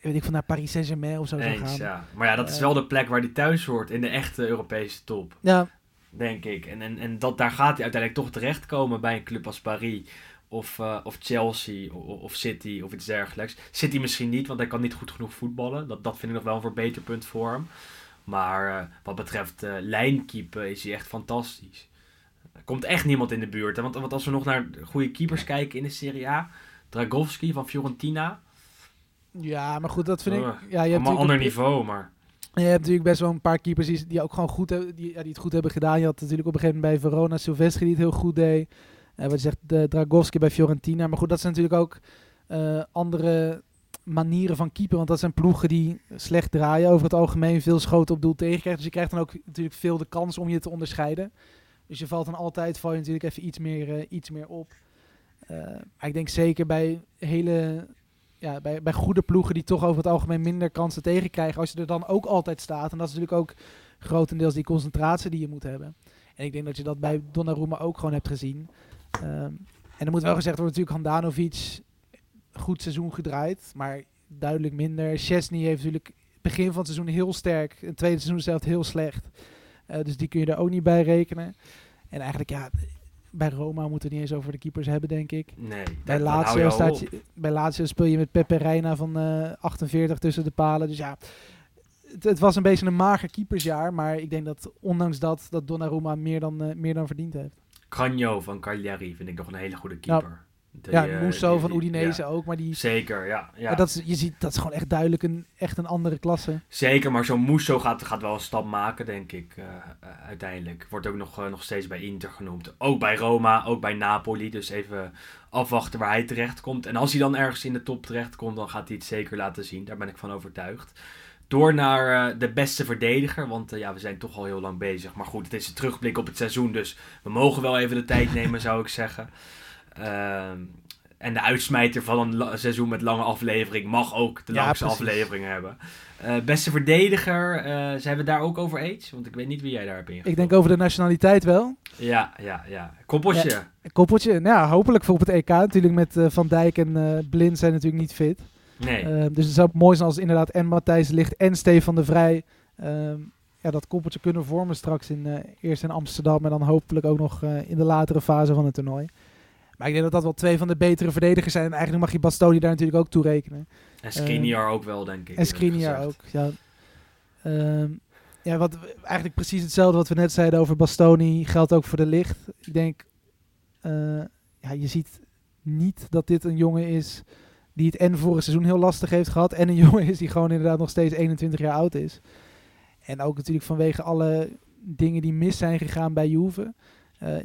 weet ik van naar Paris Saint-Germain of zo zou Eens, gaan. ja. Maar ja, dat is Eh. wel de plek waar hij thuis hoort. In de echte Europese top. Ja, Denk ik. En, en, en dat, daar gaat hij uiteindelijk toch terechtkomen bij een club als Paris. Of, eh, of Chelsea. Of, of City. Of iets dergelijks. City misschien niet, want hij kan niet goed genoeg voetballen. Dat, dat vind ik nog wel een verbeterpunt voor hem. Maar eh, wat betreft eh lijnkeeper is hij echt fantastisch. Er komt echt niemand in de buurt. Hè? Want, want als we nog naar goede keepers kijken in de Serie A. Dragowski van Fiorentina. ja, maar goed, dat vind ik... Ja, je hebt natuurlijk ander niveau, maar... Je hebt natuurlijk best wel een paar keepers die, die ook gewoon goed hebben, die, ja, die het goed hebben gedaan. Je had natuurlijk op een gegeven moment bij Verona Silvestri die het heel goed deed. Eh, wat je zegt, de Dragowski bij Fiorentina. Maar goed, dat zijn natuurlijk ook eh, andere manieren van keeper. Want dat zijn ploegen die slecht draaien. Over het algemeen veel schoten op doel tegenkrijgen. Dus je krijgt dan ook natuurlijk veel de kans om je te onderscheiden. Dus je valt dan altijd, val je natuurlijk even iets meer, eh, iets meer op. Ik denk zeker bij hele ja, bij, bij goede ploegen die toch over het algemeen minder kansen tegenkrijgen. Als je er dan ook altijd staat. En dat is natuurlijk ook grotendeels die concentratie die je moet hebben. En ik denk dat je dat bij Donnarumma ook gewoon hebt gezien. Ehm, en er moet wel gezegd worden natuurlijk Handanovic goed seizoen gedraaid. Maar duidelijk minder. Chesney heeft natuurlijk begin van het seizoen heel sterk. Het tweede seizoen zelf heel slecht. Eh, dus die kun je er ook niet bij rekenen. En eigenlijk ja, bij Roma moeten we het niet eens over de keepers hebben denk ik. Nee, Bij Lazio, al staat je, bij Lazio speel je met Pepe Reina van eh 48 tussen de palen. Dus ja, het, het was een beetje een mager keepersjaar. Maar ik denk dat ondanks dat, dat Donnarumma meer dan, eh, meer dan verdiend heeft. Cagno van Cagliari vind ik nog een hele goede keeper. Die, ja, eh, Musso die- van Udinese ja, ook. Maar die, Zeker, ja. ja. maar dat is, je ziet, dat is gewoon echt duidelijk een, echt een andere klasse. Zeker, maar zo'n Musso gaat, gaat wel een stap maken, denk ik, eh, eh, uiteindelijk. Wordt ook nog, eh, nog steeds bij Inter genoemd. Ook bij Roma, ook bij Napoli. Dus even afwachten waar hij terecht komt. En als hij dan ergens in de top terecht komt, dan gaat hij het zeker laten zien. Daar ben ik van overtuigd. Door naar eh, de beste verdediger, want eh, ja, we zijn toch al heel lang bezig. Maar goed, het is een terugblik op het seizoen, dus we mogen wel even de tijd nemen, zou ik zeggen. Ehm, en de uitsmijter van een seizoen met lange aflevering mag ook de Ja, langste precies. aflevering hebben. Eh, beste verdediger, zijn we daar ook over eens? Want ik weet niet wie jij daar hebt ingevuld. Ik denk over de nationaliteit wel. Ja, ja, ja. Koppeltje. Een koppeltje. Nou ja, hopelijk voor op het EK. Natuurlijk met Van Dijk en Blind zijn natuurlijk niet fit. Nee. Eh, dus het zou mooi zijn als inderdaad en Matthijs Licht en Stefan de Vrij ehm, ja, dat koppeltje kunnen vormen straks in, eh, eerst in Amsterdam en dan hopelijk ook nog eh, in de latere fase van het toernooi. Maar ik denk dat dat wel twee van de betere verdedigers zijn. En eigenlijk mag je Bastoni daar natuurlijk ook toe rekenen. en Skriniar ook wel, denk ik. En Skriniar ook, ja. Ehm, ja, wat, eigenlijk precies hetzelfde wat we net zeiden over Bastoni geldt ook voor de licht. Ik denk, eh, ja, je ziet niet dat dit een jongen is die het en vorig seizoen heel lastig heeft gehad. En een jongen is die gewoon inderdaad nog steeds 21 jaar oud is. En ook natuurlijk vanwege alle dingen die mis zijn gegaan bij Juve. eh,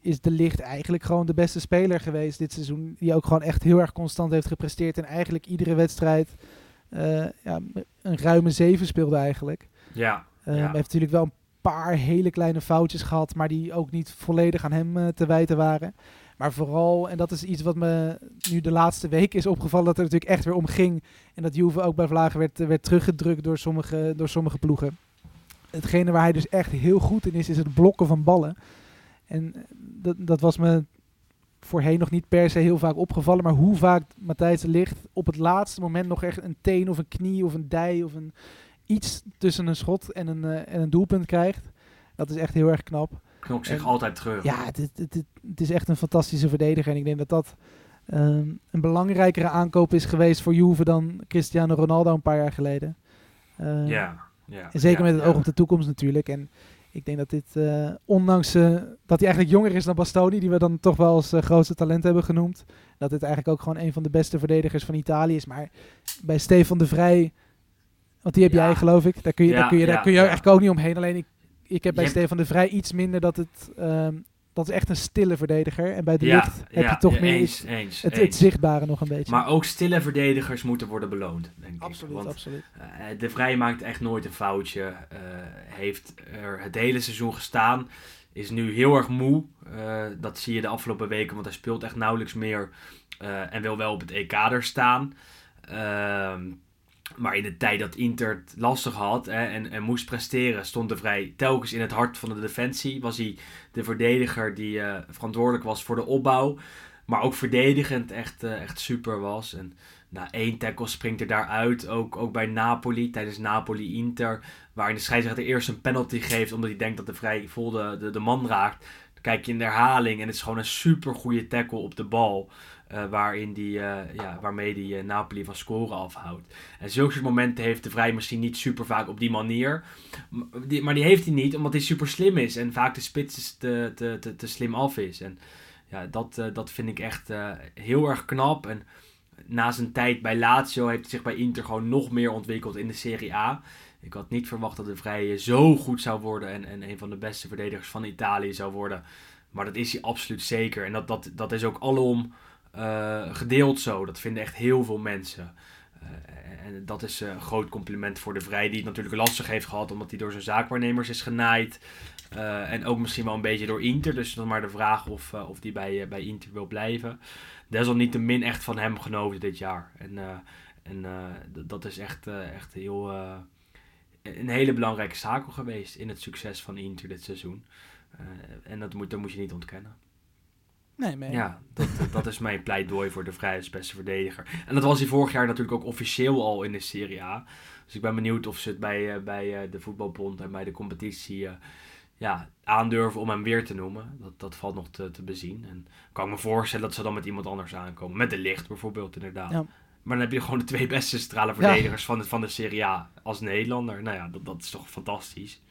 is de licht eigenlijk gewoon de beste speler geweest dit seizoen. Die ook gewoon echt heel erg constant heeft gepresteerd. En eigenlijk iedere wedstrijd eh, ja, een ruime 7 speelde eigenlijk. Ja, Eh, ja. Hij heeft natuurlijk wel een paar hele kleine foutjes gehad, maar die ook niet volledig aan hem eh, te wijten waren. Maar vooral, en dat is iets wat me nu de laatste week is opgevallen, dat er natuurlijk echt weer om ging. En dat Juve ook bij Vlagen werd, werd teruggedrukt door sommige, door sommige ploegen. Hetgene waar hij dus echt heel goed in is, is het blokken van ballen. En dat, dat was me voorheen nog niet per se heel vaak opgevallen. Maar hoe vaak Matthijs Ligt op het laatste moment nog echt een teen of een knie of een dij of een, iets tussen een schot en een, eh, en een doelpunt krijgt. Dat is echt heel erg knap. Knok zich En- altijd terug. Ja, het, het, het, het is echt een fantastische verdediger. En ik denk dat dat ehm, een belangrijkere aankoop is geweest voor Juve dan Cristiano Ronaldo een paar jaar geleden. Eh, ja, ja, en zeker ja, met het oog op de toekomst natuurlijk. En ik denk dat dit, eh, ondanks eh, dat hij eigenlijk jonger is dan Bastoni, die we dan toch wel als eh, grootste talent hebben genoemd, dat dit eigenlijk ook gewoon een van de beste verdedigers van Italië is. Maar bij Stefan de Vrij, want die heb Ja. jij geloof ik, daar kun je, Ja, daar kun je, daar kun je eigenlijk ook niet omheen. Alleen ik, ik heb bij Je Stefan de Vrij iets minder dat het, ehm, dat is echt een stille verdediger. En bij de Ja, licht heb ja, je toch ja, meer eens, iets- eens, het, eens. het zichtbare nog een beetje. Maar ook stille verdedigers moeten worden beloond, denk ik. absoluut, Want absoluut. eh, De Vrij maakt echt nooit een foutje. eh, heeft er het hele seizoen gestaan. Is nu heel erg moe. Eh, dat zie je de afgelopen weken, want hij speelt echt nauwelijks meer. en wil wel op het EK er staan. Ehm, maar in de tijd dat Inter het lastig had hè, en, en moest presteren, stond de Vrij telkens in het hart van de defensie. Was hij de verdediger die eh, verantwoordelijk was voor de opbouw. Maar ook verdedigend echt, eh, echt super was. En na één tackle springt er daaruit. Ook, ook bij Napoli, tijdens Napoli-Inter. Waarin de scheidsrechter eerst een penalty geeft. Omdat hij denkt dat de vrij vol de, de, de man raakt. Dan kijk je in de herhaling. En het is gewoon een super goede tackle op de bal. Eh, waarin die, eh, ja, waarmee die eh, Napoli van scoren afhoudt. En zulke soort momenten heeft de vrij misschien niet super vaak op die manier. M- die- maar die heeft hij niet omdat hij super slim is. En vaak de spits te, te, te, te slim af is. En ja, dat, dat vind ik echt heel erg knap. En na zijn tijd bij Lazio heeft hij zich bij Inter gewoon nog meer ontwikkeld in de Serie A. Ik had niet verwacht dat de Vrije zo goed zou worden en, en een van de beste verdedigers van Italië zou worden. Maar dat is hij absoluut zeker. En dat, dat, dat is ook alom eh, gedeeld zo. Dat vinden echt heel veel mensen. Eh, en dat is eh, een groot compliment voor de Vrij, die het natuurlijk lastig heeft gehad, omdat hij door zijn zaakwaarnemers is genaaid. En ook misschien wel een beetje door Inter. Dus dan maar de vraag of, eh, of die bij, bij Inter wil blijven. Desalniettemin echt van hem genoten dit jaar. En, en dat is echt, echt heel, een hele belangrijke schakel geweest in het succes van Inter dit seizoen. En dat moet, dat moet je niet ontkennen. Nee, nee. Ja, dat, dat is mijn pleidooi voor de vrij als beste verdediger. En dat was hij vorig jaar natuurlijk ook officieel al in de Serie A. Dus ik ben benieuwd of ze het bij, eh, bij eh, de voetbalbond en bij de competitie eh, ja, aandurven om hem weer te noemen. Dat, dat valt nog te, te bezien. En kan ik me voorstellen dat ze dan met iemand anders aankomen. Met de licht bijvoorbeeld, inderdaad. Ja. Maar dan heb je gewoon de twee beste centrale verdedigers van, de, van de Serie A als Nederlander. Nou ja, dat, dat is toch fantastisch.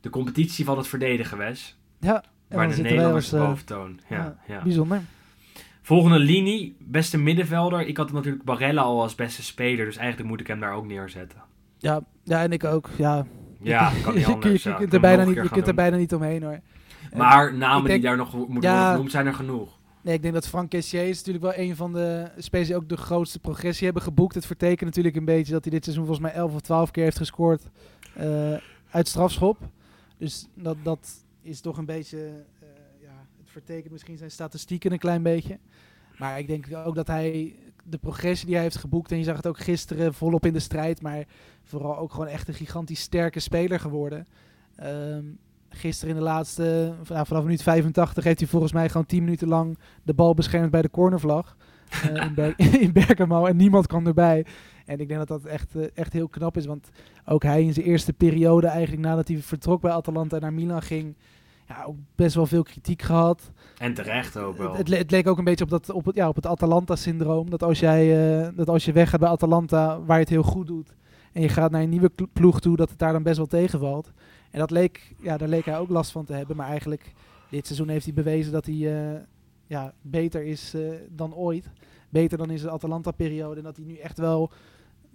De competitie van het verdedigen, Wes. Ja, Waar de als, eh, boventoon. Ja, ja. Bijzonder. Volgende linie, beste middenvelder. Ik had natuurlijk Barella al als beste speler, dus eigenlijk moet ik hem daar ook neerzetten. Ja, ja, en ik ook. Ja, Ja, kan niet je, kunt er bijna niet, je kunt er bijna niet omheen hoor. Maar namen denk- die daar nog moeten Ja. worden genoemd zijn er genoeg. Nee, ik denk dat Frank Kessier is natuurlijk wel een van de spelers die ook de grootste progressie hebben geboekt. Het vertekent natuurlijk een beetje dat hij dit seizoen volgens mij 11 of 12 keer heeft gescoord eh, uit strafschop. Dus dat, dat is toch een beetje, eh, ja, het vertekent misschien zijn statistieken een klein beetje. Maar ik denk ook dat hij de progressie die hij heeft geboekt, en je zag het ook gisteren volop in de strijd, maar vooral ook gewoon echt een gigantisch sterke speler geworden. Ehm, gisteren in de laatste, nou, vanaf minuut 85 heeft hij volgens mij gewoon 10 minuten lang de bal beschermd bij de cornervlag eh, in, Ber in Bergamo en niemand kwam erbij. En ik denk dat dat echt, eh, echt heel knap is, want ook hij in zijn eerste periode eigenlijk nadat hij vertrok bij Atalanta naar Milan ging, ja, ook best wel veel kritiek gehad. En terecht ook wel. Het, het, le- het leek ook een beetje op, dat, op, het, ja, op het Atalanta-syndroom. Dat, als jij, eh, dat als je weggaat bij Atalanta, waar je het heel goed doet, en je gaat naar een nieuwe ploeg toe, dat het daar dan best wel tegenvalt. En dat leek, ja, daar leek hij ook last van te hebben. Maar eigenlijk, dit seizoen heeft hij bewezen dat hij eh, ja, beter is eh, dan ooit. Beter dan in zijn Atalanta-periode. En dat hij nu echt wel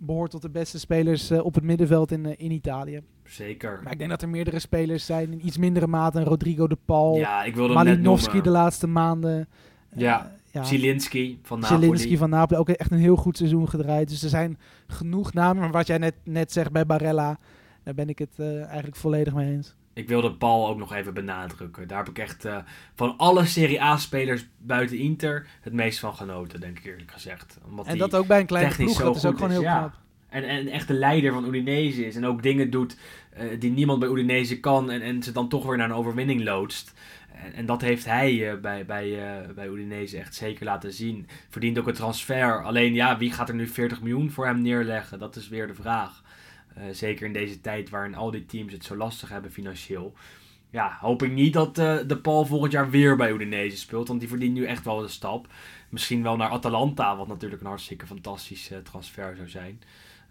behoort tot de beste spelers eh, op het middenveld in, eh, in Italië. Zeker. Maar ik denk dat er meerdere spelers zijn in iets mindere mate. Rodrigo de Paul, Ja, ik wilde Malinowski de laatste maanden. Ja, Eh, ja. Zielinski van Napoli. Zielinski van Napoli ook echt een heel goed seizoen gedraaid. Dus er zijn genoeg namen. Maar wat jij net, net zegt bij Barella. Daar ben ik het eigenlijk volledig mee eens. Ik wilde Paul ook nog even benadrukken. Daar heb ik echt eh, van alle Serie A-spelers buiten Inter het meest van genoten, denk ik eerlijk gezegd. Omdat En dat ook bij een kleine technisch ploeg, zo dat is ook gewoon heel ja. knap. En, en echt de leider van Udinese is. En ook dingen doet eh, die niemand bij Udinese kan. En, en ze dan toch weer naar een overwinning loodst. En, en dat heeft hij eh, bij, bij, bij Udinese echt zeker laten zien. Verdient ook een transfer. Alleen ja, wie gaat er nu 40 miljoen voor hem neerleggen? Dat is weer de vraag. Eh, zeker in deze tijd waarin al die teams het zo lastig hebben financieel. Ja, hoop ik niet dat eh, de Paul volgend jaar weer bij Udinese speelt. Want die verdient nu echt wel een stap. Misschien wel naar Atalanta, wat natuurlijk een hartstikke fantastische transfer zou zijn.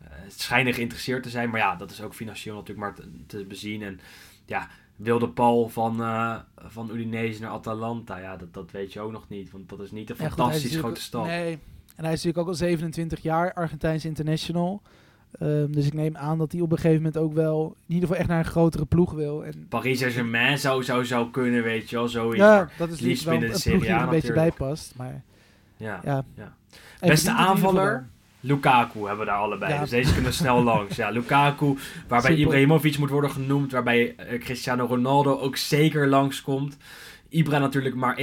Eh, het schijnen geïnteresseerd te zijn, maar ja, dat is ook financieel natuurlijk maar te, te bezien. En ja, wilde Paul van, eh, van Udinese naar Atalanta, ja, dat, dat weet je ook nog niet. Want dat is niet een Ja, fantastisch grote stap. Nee, en hij is natuurlijk ook al 27 jaar Argentijns international. Ehm, dus ik neem aan dat hij op een gegeven moment ook wel in ieder geval echt naar een grotere ploeg wil. En Paris Saint-Germain zou, zou, zou kunnen, weet je wel, zoiets. ja, dat is liefst binnen de Serie er A een beetje bij natuurlijk. past. Maar ja. ja. Beste aanvaller? Lukaku hebben we daar allebei. Ja. Dus deze kunnen snel langs. Ja, Lukaku, waarbij Simpel. Ibrahimovic moet worden genoemd. Waarbij eh, Cristiano Ronaldo ook zeker langskomt. Ibra natuurlijk maar 41%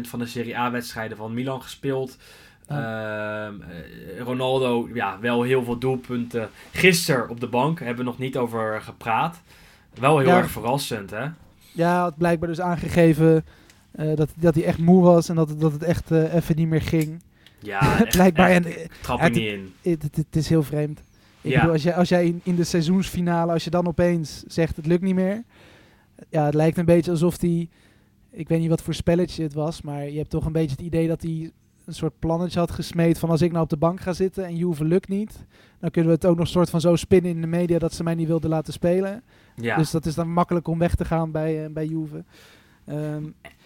van de Serie A-wedstrijden van Milan gespeeld. Ehm, eh, Ronaldo, ja, wel heel veel doelpunten. Gisteren op de bank, hebben we nog niet over gepraat. Wel heel Ja. erg verrassend, hè? Ja, had blijkbaar dus aangegeven eh, dat, dat hij echt moe was en dat, het- dat het echt eh, even niet meer ging. Ja, echt, Blijkbaar. echt, En, trap het- er niet in. Het, het, het is heel vreemd. Ik Ja. bedoel, als jij, als jij in, in de seizoensfinale, als je dan opeens zegt het lukt niet meer. Ja, het lijkt een beetje alsof hij, ik weet niet wat voor spelletje het was, maar je hebt toch een beetje het idee dat hij een soort plannetje had gesmeed van als ik nou op de bank ga zitten en Juve lukt niet, dan kunnen we het ook nog soort van zo spinnen in de media dat ze mij niet wilden laten spelen. Ja. Dus dat is dan makkelijk om weg te gaan bij, eh, bij Juve. Ehm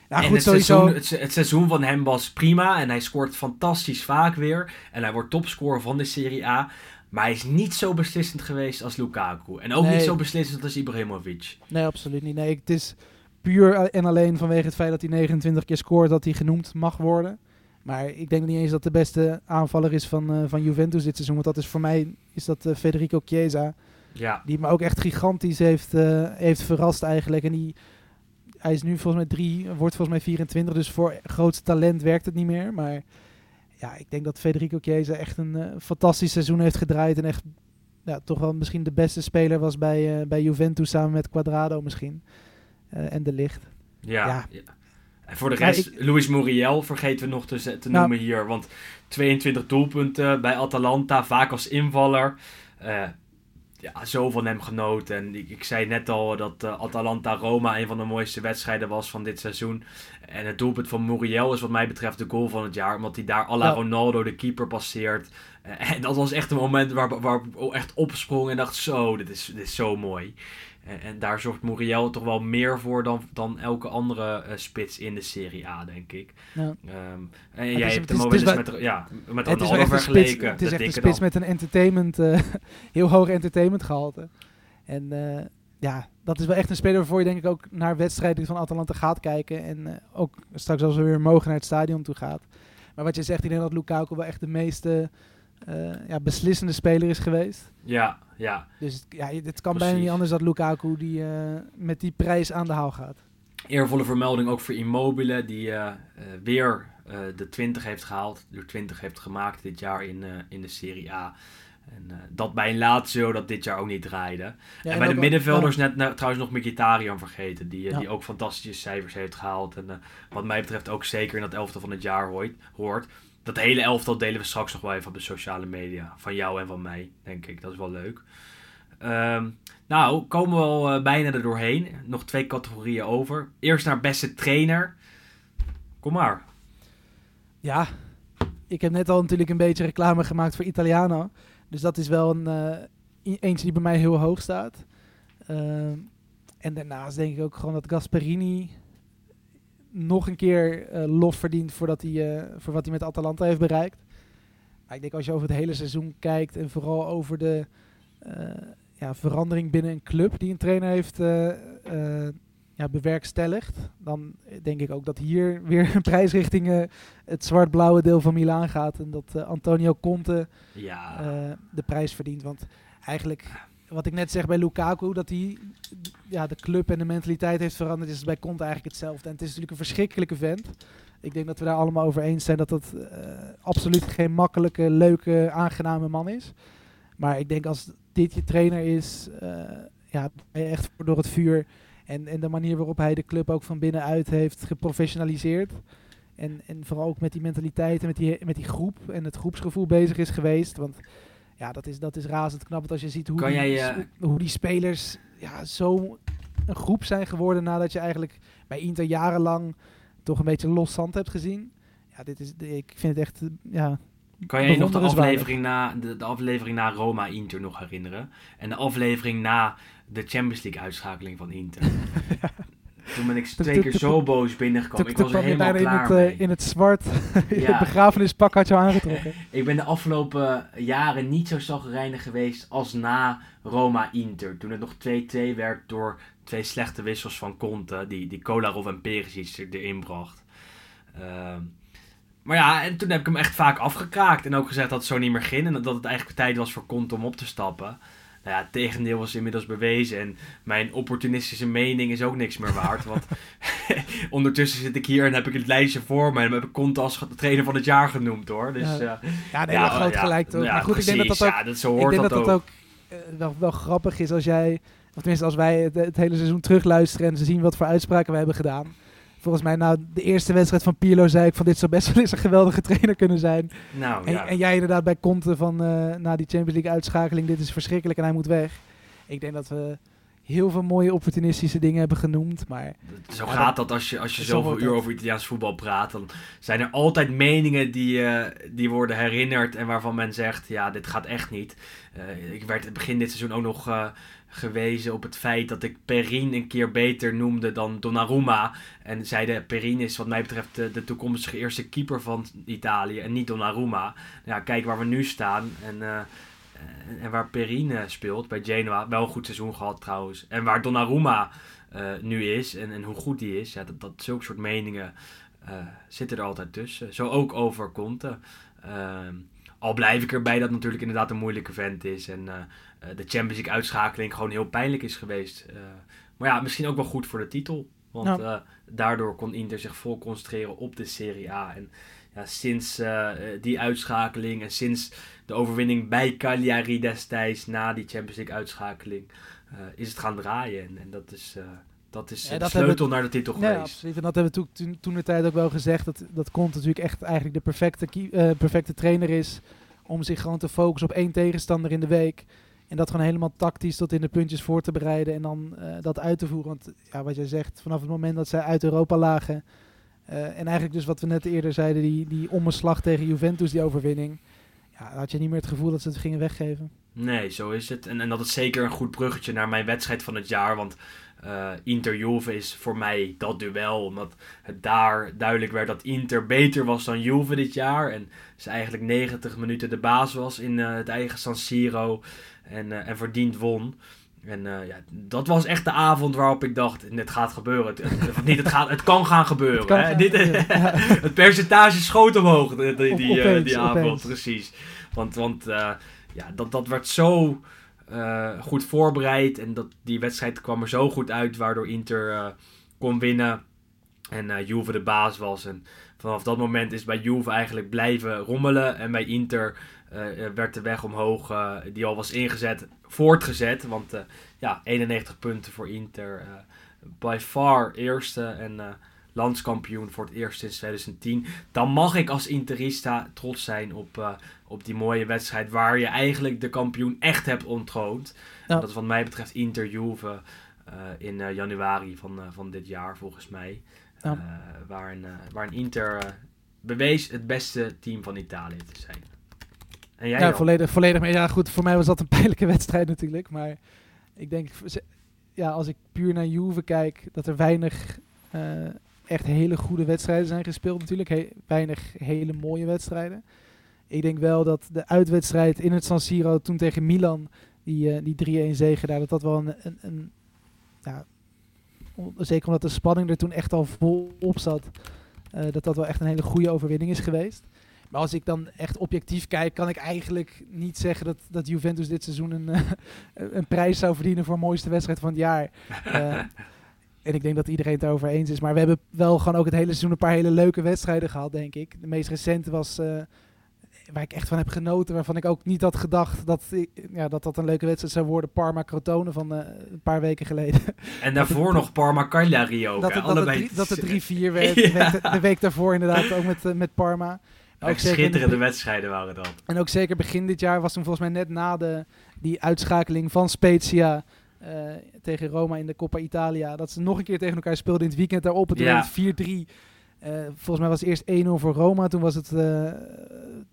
ja, goed, het, sowieso. seizoen, het, se- het seizoen van hem was prima en hij scoort fantastisch vaak weer. En hij wordt topscorer van de Serie A. Maar hij is niet zo beslissend geweest als Lukaku. En ook Nee. niet zo beslissend als Ibrahimovic. Nee, absoluut niet. Nee, het is puur en alleen vanwege het feit dat hij 29 keer scoort dat hij genoemd mag worden. Maar ik denk niet eens dat de beste aanvaller is van, eh, van Juventus dit seizoen. Want dat is voor mij is dat eh, Federico Chiesa. Ja, Die me ook echt gigantisch heeft, eh, heeft verrast eigenlijk. En die, hij is nu volgens mij drie, wordt volgens mij 24. Dus voor grootste talent werkt het niet meer. Maar ja, ik denk dat Federico Chiesa echt een fantastisch seizoen heeft gedraaid. En echt ja, toch wel misschien de beste speler was bij, bij Juventus samen met Quadrado misschien. En de licht. ja. Ja. ja. En voor de rest, Luis Muriel vergeten we nog te, Nou. noemen hier. Want 22 doelpunten bij Atalanta, vaak als invaller. Eh, ja, zo van hem genoten. En ik, ik zei net al dat eh, Atalanta-Roma een van de mooiste wedstrijden was van dit seizoen. En het doelpunt van Muriel is wat mij betreft de goal van het jaar. Omdat hij daar à la Ja. Ronaldo de keeper passeert. Eh, en dat was echt een moment waar, waar ik echt opsprong en dacht, zo, dit is, dit is zo mooi. En, en daar zorgt Muriel toch wel meer voor dan, dan elke andere eh, spits in de Serie A, denk ik. Ja. Ehm, en jij hebt hem ook wel eens met, ja, met Het Ronaldo een spits, vergeleken. het is echt een spits dan. met een entertainment, eh, heel hoog entertainment gehalte. En eh, ja, dat is wel echt een speler waarvoor je denk ik ook naar wedstrijden van Atalanta gaat kijken. En ook straks als we weer mogen naar het stadion toe gaat. Maar wat je zegt, ik denk dat Lukaku wel echt de meeste ja, beslissende speler is geweest. Ja, ja. Dus het, ja, het kan bijna niet anders dat Lukaku die, eh, met die prijs aan de haal gaat. Eervolle vermelding ook voor Immobile, die eh, eh, weer eh, de 20 heeft gehaald. De 20 heeft gemaakt dit jaar in, eh, in de Serie A. En eh, dat bij een Lazio dat dit jaar ook niet draaide. Ja, en bij de middenvelders net nou, trouwens nog Mkhitaryan vergeten. Die, eh, Ja. die ook fantastische cijfers heeft gehaald. En eh, wat mij betreft ook zeker in dat elftal van het jaar hoort. Dat hele elftal delen we straks nog wel even op de sociale media. Van jou en van mij, denk ik. Dat is wel leuk. Ehm, nou, komen we al eh, bijna er doorheen. Nog twee categorieën over. Eerst naar beste trainer. Kom maar. Ja, ik heb net al natuurlijk een beetje reclame gemaakt voor Italiano. Dus dat is wel een, eh, eentje die bij mij heel hoog staat. Ehm, en daarnaast denk ik ook gewoon dat Gasperini nog een keer eh, lof verdient voordat hij, eh, voor wat hij met Atalanta heeft bereikt. Maar ik denk als je over het hele seizoen kijkt en vooral over de eh, ja, verandering binnen een club die een trainer heeft ja, bewerkstelligd, dan denk ik ook dat hier weer een prijs richting het zwart-blauwe deel van Milaan gaat. En dat Antonio Conte Ja. de prijs verdient. Want eigenlijk wat ik net zeg bij Lukaku, dat hij ja, de club en de mentaliteit heeft veranderd, is bij Conte eigenlijk hetzelfde. En het is natuurlijk een verschrikkelijke vent. Ik denk dat we daar allemaal over eens zijn dat dat eh, absoluut geen makkelijke, leuke, aangename man is. Maar ik denk als dit je trainer is, eh, ja, echt door het vuur. En, en de manier waarop hij de club ook van binnenuit heeft geprofessionaliseerd. En, en vooral ook met die mentaliteit en met die, met die groep en het groepsgevoel bezig is geweest. Want ja, dat is, dat is razend knap. Want als je ziet hoe, Kan die, jij, eh, hoe die spelers ja, zo een groep zijn geworden nadat je eigenlijk bij Inter jarenlang toch een beetje los zand hebt gezien. Ja, dit is, ik vind het echt, eh, ja, Kan jij je nog de aflevering, na, de, de aflevering na Roma-Inter nog herinneren? En de aflevering na de Champions League uitschakeling van Inter? Toen ben ik twee keer zo boos binnengekomen. Ik was er je helemaal bijna in klaar het, mee. eh, in het zwart, het begrafenispak had je aangetrokken. Ik ben de afgelopen jaren niet zo zagrijnig geweest als na Roma-Inter. Toen het nog 2-2 werd door twee slechte wissels van Conte. Die, die Kolarov en Perisic er- erin bracht. Ehm, maar ja, en toen heb ik hem echt vaak afgekraakt. En ook gezegd dat het zo niet meer ging. En dat het eigenlijk tijd was voor Conte om op te stappen. Nou ja, het tegendeel was inmiddels bewezen. En mijn opportunistische mening is ook niks meer waard. Want ondertussen zit ik hier en heb ik het lijstje voor me. En heb ik Conte als trainer van het jaar genoemd hoor. Dus, Ja. ja, Ja, nee, groot ja, gelijk toch. maar goed, ik denk dat dat ook. Ja, dat, zo ik hoort denk dat, dat dat ook. ook eh, wel, wel grappig is als jij, of tenminste als wij het, het hele seizoen terugluisteren en ze zien wat voor uitspraken we hebben gedaan. Volgens mij, nou, de eerste wedstrijd van Pirlo zei ik van dit zou best wel eens een geweldige trainer kunnen zijn. Nou En, ja, en jij inderdaad bij Conte van eh, na die Champions League uitschakeling, dit is verschrikkelijk en hij moet weg. Ik denk dat we heel veel mooie opportunistische dingen hebben genoemd, maar zo gaat dat als je, als je zo zoveel uur over Italiaans voetbal praat. Dan zijn er altijd meningen die, eh, die worden herinnerd en waarvan men zegt, ja, dit gaat echt niet. Eh, ik werd begin dit seizoen ook nog eh, gewezen op het feit dat ik Perin een keer beter noemde dan Donnarumma. En zeiden, Perin is wat mij betreft de, de toekomstige eerste keeper van Italië en niet Donnarumma. Ja, kijk waar we nu staan en... eh, en- waar Perin eh, speelt bij Genoa, wel een goed seizoen gehad trouwens. En waar Donnarumma eh, nu is en, en hoe goed die is, ja, dat, dat zulke soort meningen eh, zitten er altijd tussen. Zo ook over Conte. Ehm, al blijf ik erbij dat het natuurlijk inderdaad een moeilijke vent is. En de Champions League uitschakeling gewoon heel pijnlijk is geweest. Maar ja, misschien ook wel goed voor de titel. Want Ja. daardoor kon Inter zich vol concentreren op de Serie A. En ja, sinds die uitschakeling en sinds de overwinning bij Cagliari destijds na die Champions League uitschakeling eh, is het gaan draaien. En, en dat is, eh, dat is Ja, de sleutel naar de titel Ja, geweest. absoluut. En dat hebben we toen, toen, toen de tijd ook wel gezegd. Dat, dat Conte natuurlijk echt eigenlijk de perfecte, eh, perfecte trainer is. Om zich gewoon te focussen op één tegenstander in de week. En dat gewoon helemaal tactisch tot in de puntjes voor te bereiden. En dan dat uit te voeren. Want ja, wat jij zegt, vanaf het moment dat zij uit Europa lagen. en eigenlijk dus wat we net eerder zeiden, die, die omslag tegen Juventus, die overwinning. Had je niet meer het gevoel dat ze het gingen weggeven. Nee, zo is het. En, en dat is zeker een goed bruggetje naar mijn wedstrijd van het jaar. Want eh Inter Juve is voor mij dat duel. Omdat het daar duidelijk werd dat Inter beter was dan Juve dit jaar. En ze eigenlijk 90 minuten de baas was in eh, het eigen San Siro. En, eh, en verdiend won. En eh, ja, dat was echt de avond waarop ik dacht, het gaat gebeuren. Het, niet, het, gaat, het kan gaan gebeuren. Het kan hè. gaan Dit, gebeuren, het percentage schoot omhoog die, die, die, eh, opeens, die avond, opeens. precies. Want, want eh, ja, dat, dat werd zo eh, goed voorbereid. En dat, die wedstrijd kwam er zo goed uit, waardoor Inter eh, kon winnen. En eh, Juve de baas was. En vanaf dat moment is bij Juve eigenlijk blijven rommelen. En bij Inter eh, eh, werd de weg omhoog, eh, die al was ingezet, voortgezet. Want eh, ja, 91 punten voor Inter. eh, by far eerste en eh, landskampioen voor het eerst sinds 2010. Dan mag ik als Interista trots zijn op, op die mooie wedstrijd waar je eigenlijk de kampioen echt hebt ontroond. Ja. Dat is wat mij betreft Inter Juve in januari van, van dit jaar volgens mij. Ja. Waarin, eh, waarin Inter bewees het beste team van Italië te zijn. En jij Ja, dan? volledig, volledig mee. Ja, goed, voor mij was dat een pijnlijke wedstrijd natuurlijk. Maar ik denk, ja, als ik puur naar Juve kijk, dat er weinig eh, echt hele goede wedstrijden zijn gespeeld natuurlijk. He- weinig hele mooie wedstrijden. Ik denk wel dat de uitwedstrijd in het San Siro toen tegen Milan, die, eh, die 3-1 zege daar, dat dat wel een, een, een ja, zeker omdat de spanning er toen echt al vol op zat, eh, dat dat wel echt een hele goede overwinning is geweest. Maar als ik dan echt objectief kijk, kan ik eigenlijk niet zeggen dat, dat Juventus dit seizoen een, eh, een prijs zou verdienen voor mooiste wedstrijd van het jaar. Eh, en ik denk dat iedereen het daarover eens is. Maar we hebben wel gewoon ook het hele seizoen een paar hele leuke wedstrijden gehad, denk ik. De meest recente was, eh, waar ik echt van heb genoten, waarvan ik ook niet had gedacht dat ja, dat, dat een leuke wedstrijd zou worden. Parma-Crotone van eh, een paar weken geleden. En daarvoor nog Parma Cagliari ook. dat, het, dat, het Allebei drie- dat het 3-4 werd. Ja. De, week, de week daarvoor inderdaad ook met, met Parma. Echt schitterende wedstrijden waren dat. En ook zeker begin dit jaar was toen volgens mij net na de, die uitschakeling van Spezia eh, tegen Roma in de Coppa Italia. Dat ze nog een keer tegen elkaar speelden in het weekend daarop. En toen Ja. werd het 4-3. Eh, volgens mij was het eerst 1-0 voor Roma. Toen was het eh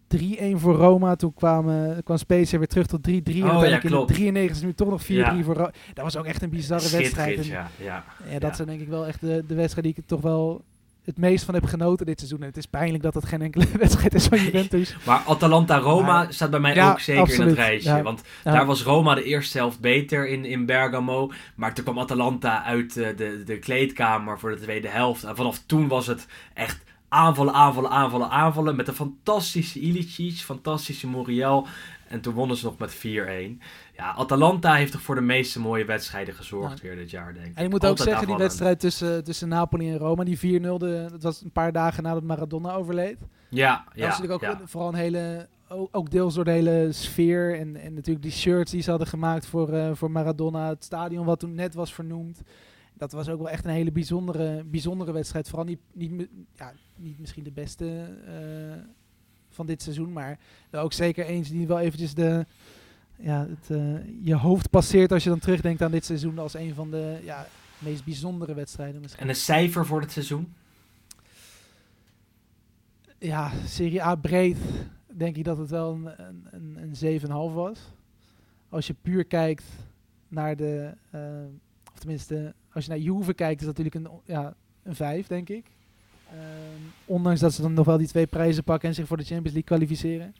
3-1 voor Roma. Toen kwamen, kwam Spezia weer terug tot 3-3. en Oh, ja, uiteindelijk in klopt. de 93 nu toch nog 4-3 Ja. voor Roma. Dat was ook echt een bizarre wedstrijd. En, ja. ja. ja, dat Ja. zijn denk ik wel echt de, de wedstrijden die ik toch wel het meest van heb genoten dit seizoen. En het is pijnlijk dat het geen enkele wedstrijd is van Juventus. Maar Atalanta-Roma staat bij mij Ja, ook zeker in het rijtje. Ja. Want Ja. daar was Roma de eerste helft beter in, in Bergamo. Maar toen kwam Atalanta uit eh, de, de kleedkamer voor de tweede helft. En vanaf toen was het echt aanvallen, aanvallen, aanvallen, aanvallen. Met een fantastische Ilicic, fantastische Muriel. En toen wonnen ze nog met 4-1. Ja, Atalanta heeft toch voor de meeste mooie wedstrijden gezorgd Ja. weer dit jaar, denk ik. En ik moet ook zeggen, die wedstrijd tussen, tussen Napoli en Roma, die 4-0, de- dat was een paar dagen nadat Maradona overleed. Ja, dat ja, was natuurlijk ook ja. vooral een hele, ook, deels door de hele sfeer en, en natuurlijk die shirts die ze hadden gemaakt voor, eh, voor Maradona, het stadion wat toen net was vernoemd. Dat was ook wel echt een hele bijzondere, bijzondere wedstrijd. Vooral niet, niet, ja, niet misschien de beste eh, van dit seizoen, maar ook zeker eens die wel eventjes de, ja, het, eh, je hoofd passeert als je dan terugdenkt aan dit seizoen als een van de ja, meest bijzondere wedstrijden misschien. En een cijfer voor het seizoen? Ja, Serie A breed denk ik dat het wel een, een, een, een 7,5 was. Als je puur kijkt naar de, eh, of tenminste, als je naar Juve kijkt, is dat natuurlijk een, ja, een 5, denk ik. Ehm, ondanks dat ze dan nog wel die twee prijzen pakken en zich voor de Champions League kwalificeren.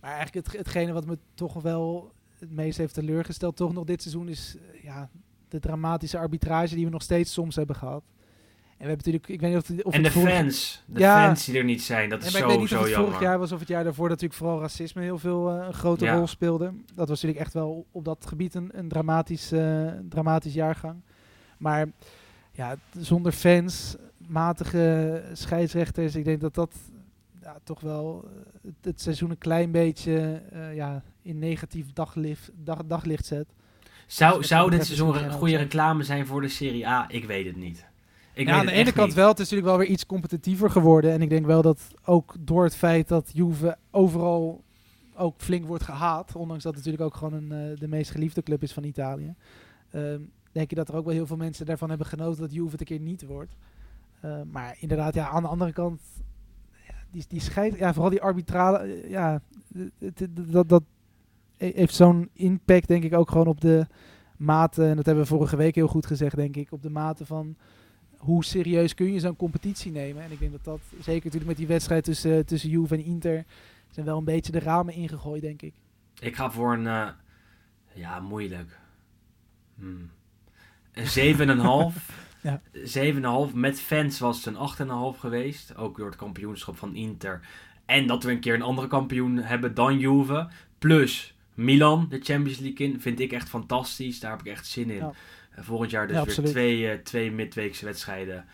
Maar eigenlijk het, hetgene wat me toch wel het meest heeft teleurgesteld, toch nog dit seizoen, is eh, ja, de dramatische arbitrage die we nog steeds soms hebben gehad. En we hebben natuurlijk, ik weet niet of, het- of en de fans. De Ja. fans die er niet zijn. Dat is ik zo, weet niet of zo het jammer. vorig jaar was of het jaar daarvoor dat natuurlijk vooral racisme heel veel eh, een grote Ja. rol speelde. Dat was natuurlijk echt wel op dat gebied een, een dramatisch, eh, dramatisch jaargang. Maar ja, zonder fans, matige scheidsrechters, ik denk dat dat ja, toch wel eh, het, het seizoen een klein beetje eh, ja, in negatief daglicht, dag, daglicht zet. Zou, Dus zou dit seizoen een goede reclame zijn voor de Serie A? Ik weet het niet. Ik ja, aan de ene kant niet. wel. Het is natuurlijk wel weer iets competitiever geworden. En ik denk wel dat ook door het feit dat Juve overal ook flink wordt gehaat, ondanks dat het natuurlijk ook gewoon een, eh, de meest geliefde club is van Italië, ehm, denk ik dat er ook wel heel veel mensen daarvan hebben genoten dat Juve het een keer niet wordt. Eh, maar inderdaad, ja, aan de andere kant, die, die scheid, ja, vooral die arbitrale, eh, ja, het- dat, dat he- heeft zo'n impact denk ik ook gewoon op de mate, en dat hebben we vorige week heel goed gezegd denk ik, op de mate van hoe serieus kun je zo'n competitie nemen. En ik denk dat dat, zeker natuurlijk met die wedstrijd tussen, tussen Juve en Inter, zijn wel een beetje de ramen ingegooid denk ik. Ik ga voor een... eh, ja, moeilijk. Hmm. Een 7,5. Ja. 7,5. Met fans was het een 8,5 geweest. Ook door het kampioenschap van Inter. En dat we een keer een andere kampioen hebben dan Juve. Plus Milan, de Champions League in. Vind ik echt fantastisch. Daar heb ik echt zin in. Ja. Eh, Volgend jaar dus Ja, weer twee, eh, twee midweekse wedstrijden.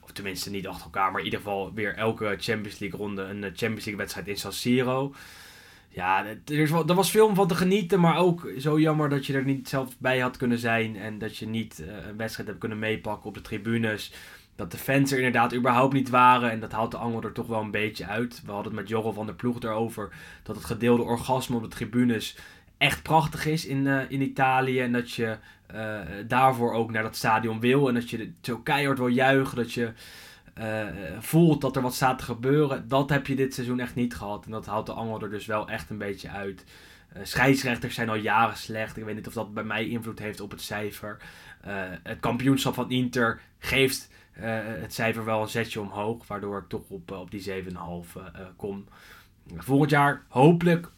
Of tenminste niet achter elkaar. Maar in ieder geval weer elke Champions League ronde een eh, Champions League wedstrijd in San Siro. Ja, er, is wel, er was om van te genieten. Maar ook zo jammer dat je er niet zelf bij had kunnen zijn. En dat je niet eh, een wedstrijd hebt kunnen meepakken op de tribunes. Dat de fans er inderdaad überhaupt niet waren. En dat haalt de angel er toch wel een beetje uit. We hadden het met Jorrel van der Ploeg erover. Dat het gedeelde orgasme op de tribunes echt prachtig is in, eh, in Italië. En dat je eh, daarvoor ook naar dat stadion wil. En dat je zo keihard wil juichen. Dat je eh, voelt dat er wat staat te gebeuren. Dat heb je dit seizoen echt niet gehad. En dat haalt de angel er dus wel echt een beetje uit. Eh, scheidsrechters zijn al jaren slecht. Ik weet niet of dat bij mij invloed heeft op het cijfer. Eh, het kampioenschap van Inter geeft eh, het cijfer wel een zetje omhoog. Waardoor ik toch op, eh, op die 7,5 eh, eh, kom. Volgend jaar hopelijk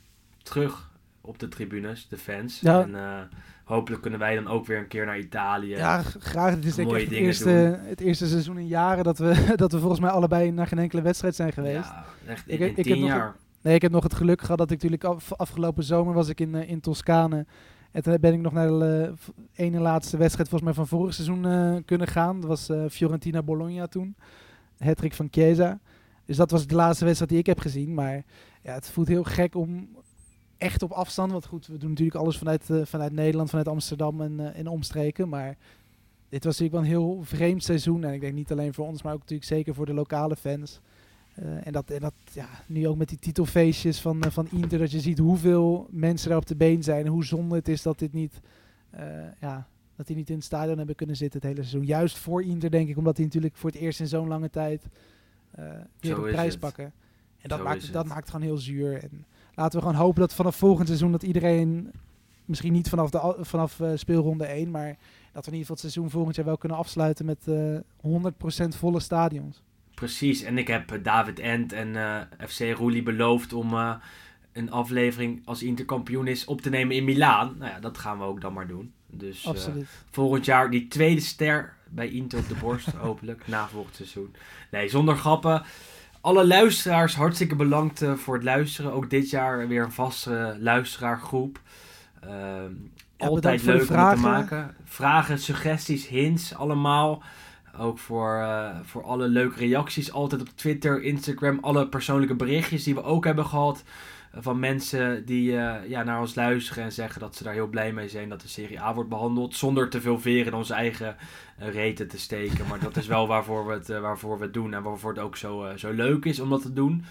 terug op de tribunes, de fans. Ja. En, eh, hopelijk kunnen wij dan ook weer een keer naar Italië. Ja, graag. Het is denk ik het eerste, het eerste seizoen in jaren dat we, dat we volgens mij allebei naar geen enkele wedstrijd zijn geweest. Ja, echt Ik- in, ik heb tien nog jaar. Nee, ik heb nog het geluk gehad dat ik natuurlijk af, afgelopen zomer was ik in, eh, in Toscane. En toen ben ik nog naar de eh, ene laatste wedstrijd volgens mij van vorig seizoen eh, kunnen gaan. Dat was eh, Fiorentina-Bologna toen. Hattrick van Chiesa. Dus dat was de laatste wedstrijd die ik heb gezien. Maar ja, het voelt heel gek om echt op afstand. Want goed, we doen natuurlijk alles vanuit, eh, vanuit Nederland, vanuit Amsterdam en, en omstreken. Maar dit was natuurlijk wel een heel vreemd seizoen. En ik denk niet alleen voor ons, maar ook natuurlijk zeker voor de lokale fans. Eh, en dat, en dat ja, nu ook met die titelfeestjes van, van Inter, dat je ziet hoeveel mensen daar op de been zijn. En hoe zonde het is dat dit niet, ja, dat die niet in het stadion hebben kunnen zitten het hele seizoen. Juist voor Inter, denk ik, omdat die natuurlijk voor het eerst in zo'n lange tijd weer de prijs pakken. En dat, Zo maakt, dat maakt gewoon heel zuur. En laten we gewoon hopen dat vanaf volgend seizoen dat iedereen, misschien niet vanaf, de, vanaf eh, speelronde 1, maar dat we in ieder geval het seizoen volgend jaar wel kunnen afsluiten met eh 100% volle stadions. Precies, en ik heb eh, David Ent en eh, FC Roelie beloofd om eh, een aflevering als Interkampioen is op te nemen in Milaan. Nou ja, dat gaan we ook dan maar doen. Dus eh, Absoluut. volgend jaar die tweede ster bij Inter op de borst, hopelijk, na volgend seizoen. Nee, zonder grappen. Alle luisteraars, hartstikke bedankt eh, voor het luisteren. Ook dit jaar weer een vaste luisteraargroep. Ehm, altijd leuk om te maken. Vragen, suggesties, hints, allemaal. Ook voor, eh, voor alle leuke reacties. Altijd op Twitter, Instagram. Alle persoonlijke berichtjes die we ook hebben gehad. Van mensen die eh, ja, naar ons luisteren en zeggen dat ze daar heel blij mee zijn dat de Serie A wordt behandeld. Zonder te veel veren in onze eigen eh, reten te steken. Maar dat is wel waarvoor we het, eh, waarvoor we het doen. En waarvoor het ook zo, zo leuk is om dat te doen.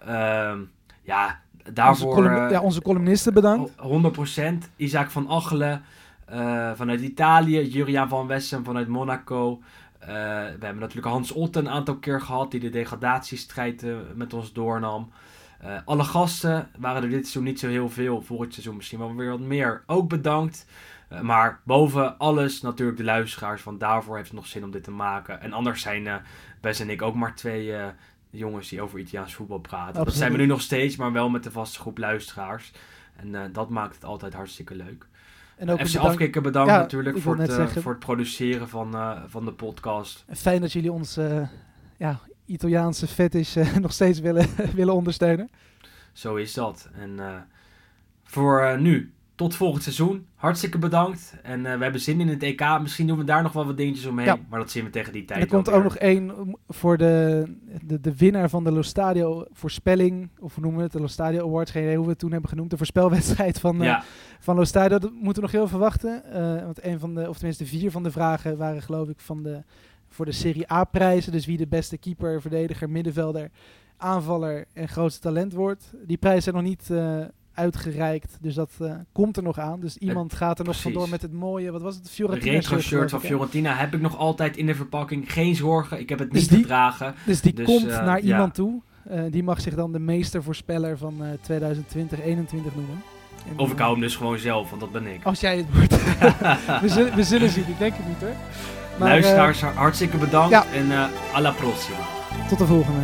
Ehm, ja, Onze, daarvoor... column- ja, onze columnisten bedankt. Ho- 100%. Isaac van Achelen vanuit Italië. Juriaan van Wessem vanuit Monaco. We hebben natuurlijk Hans Otten een aantal keer gehad. Die de degradatiestrijd met ons doornam. Eh, alle gasten waren er dit seizoen niet zo heel veel. Volgend seizoen misschien wel weer wat meer. Ook bedankt. Eh, maar boven alles natuurlijk de luisteraars. Want daarvoor heeft het nog zin om dit te maken. En anders zijn Bes en ik ook maar twee jongens die over Italiaans voetbal praten. Dat zijn we nu nog steeds, maar wel met de vaste groep luisteraars. En dat maakt het altijd hartstikke leuk. En ook FC bedankt- Afkikken bedankt Ja, natuurlijk voor het, zeggen. voor het produceren van, van de podcast. Fijn dat jullie ons ja, Italiaanse fetish eh, nog steeds willen, willen ondersteunen. Zo is dat. En eh, voor eh, nu, tot volgend seizoen. Hartstikke bedankt. En we hebben zin in het EK. Misschien doen we daar nog wel wat dingetjes omheen. Ja. Maar dat zien we tegen die En tijd er komt ook nog één voor de, de, de winnaar van de Lo Stadio voorspelling. Of hoe noemen we het? De Lo Stadio Awards. Geen idee hoe we het toen hebben genoemd. De voorspelwedstrijd van, Ja, van Lo Stadio. Dat moeten we nog heel veel wachten. Eh, want een van de, of tenminste vier van de vragen waren geloof ik van de, voor de Serie A prijzen. Dus wie de beste keeper, verdediger, middenvelder, aanvaller en grootste talent wordt. Die prijzen zijn nog niet eh, uitgereikt. Dus dat eh, komt er nog aan. Dus iemand gaat er nog vandoor met het mooie, wat was het? Fiorentina retro shirt, shirt van? Fiorentina heb ik nog altijd in de verpakking. Geen zorgen, ik heb het Dus niet die- gedragen. Dus die Dus, komt eh, naar ja. iemand toe. Eh, die mag zich dan de meestervoorspeller van eh 2020-21 noemen. En, Of ik eh, hou hem dus gewoon zelf, want dat ben ik. Als jij het wordt. we, zullen, we zullen zien, ik denk het niet hoor. Maar, eh, Luisteraars, hartstikke bedankt. En eh alla prossima. tot de volgende.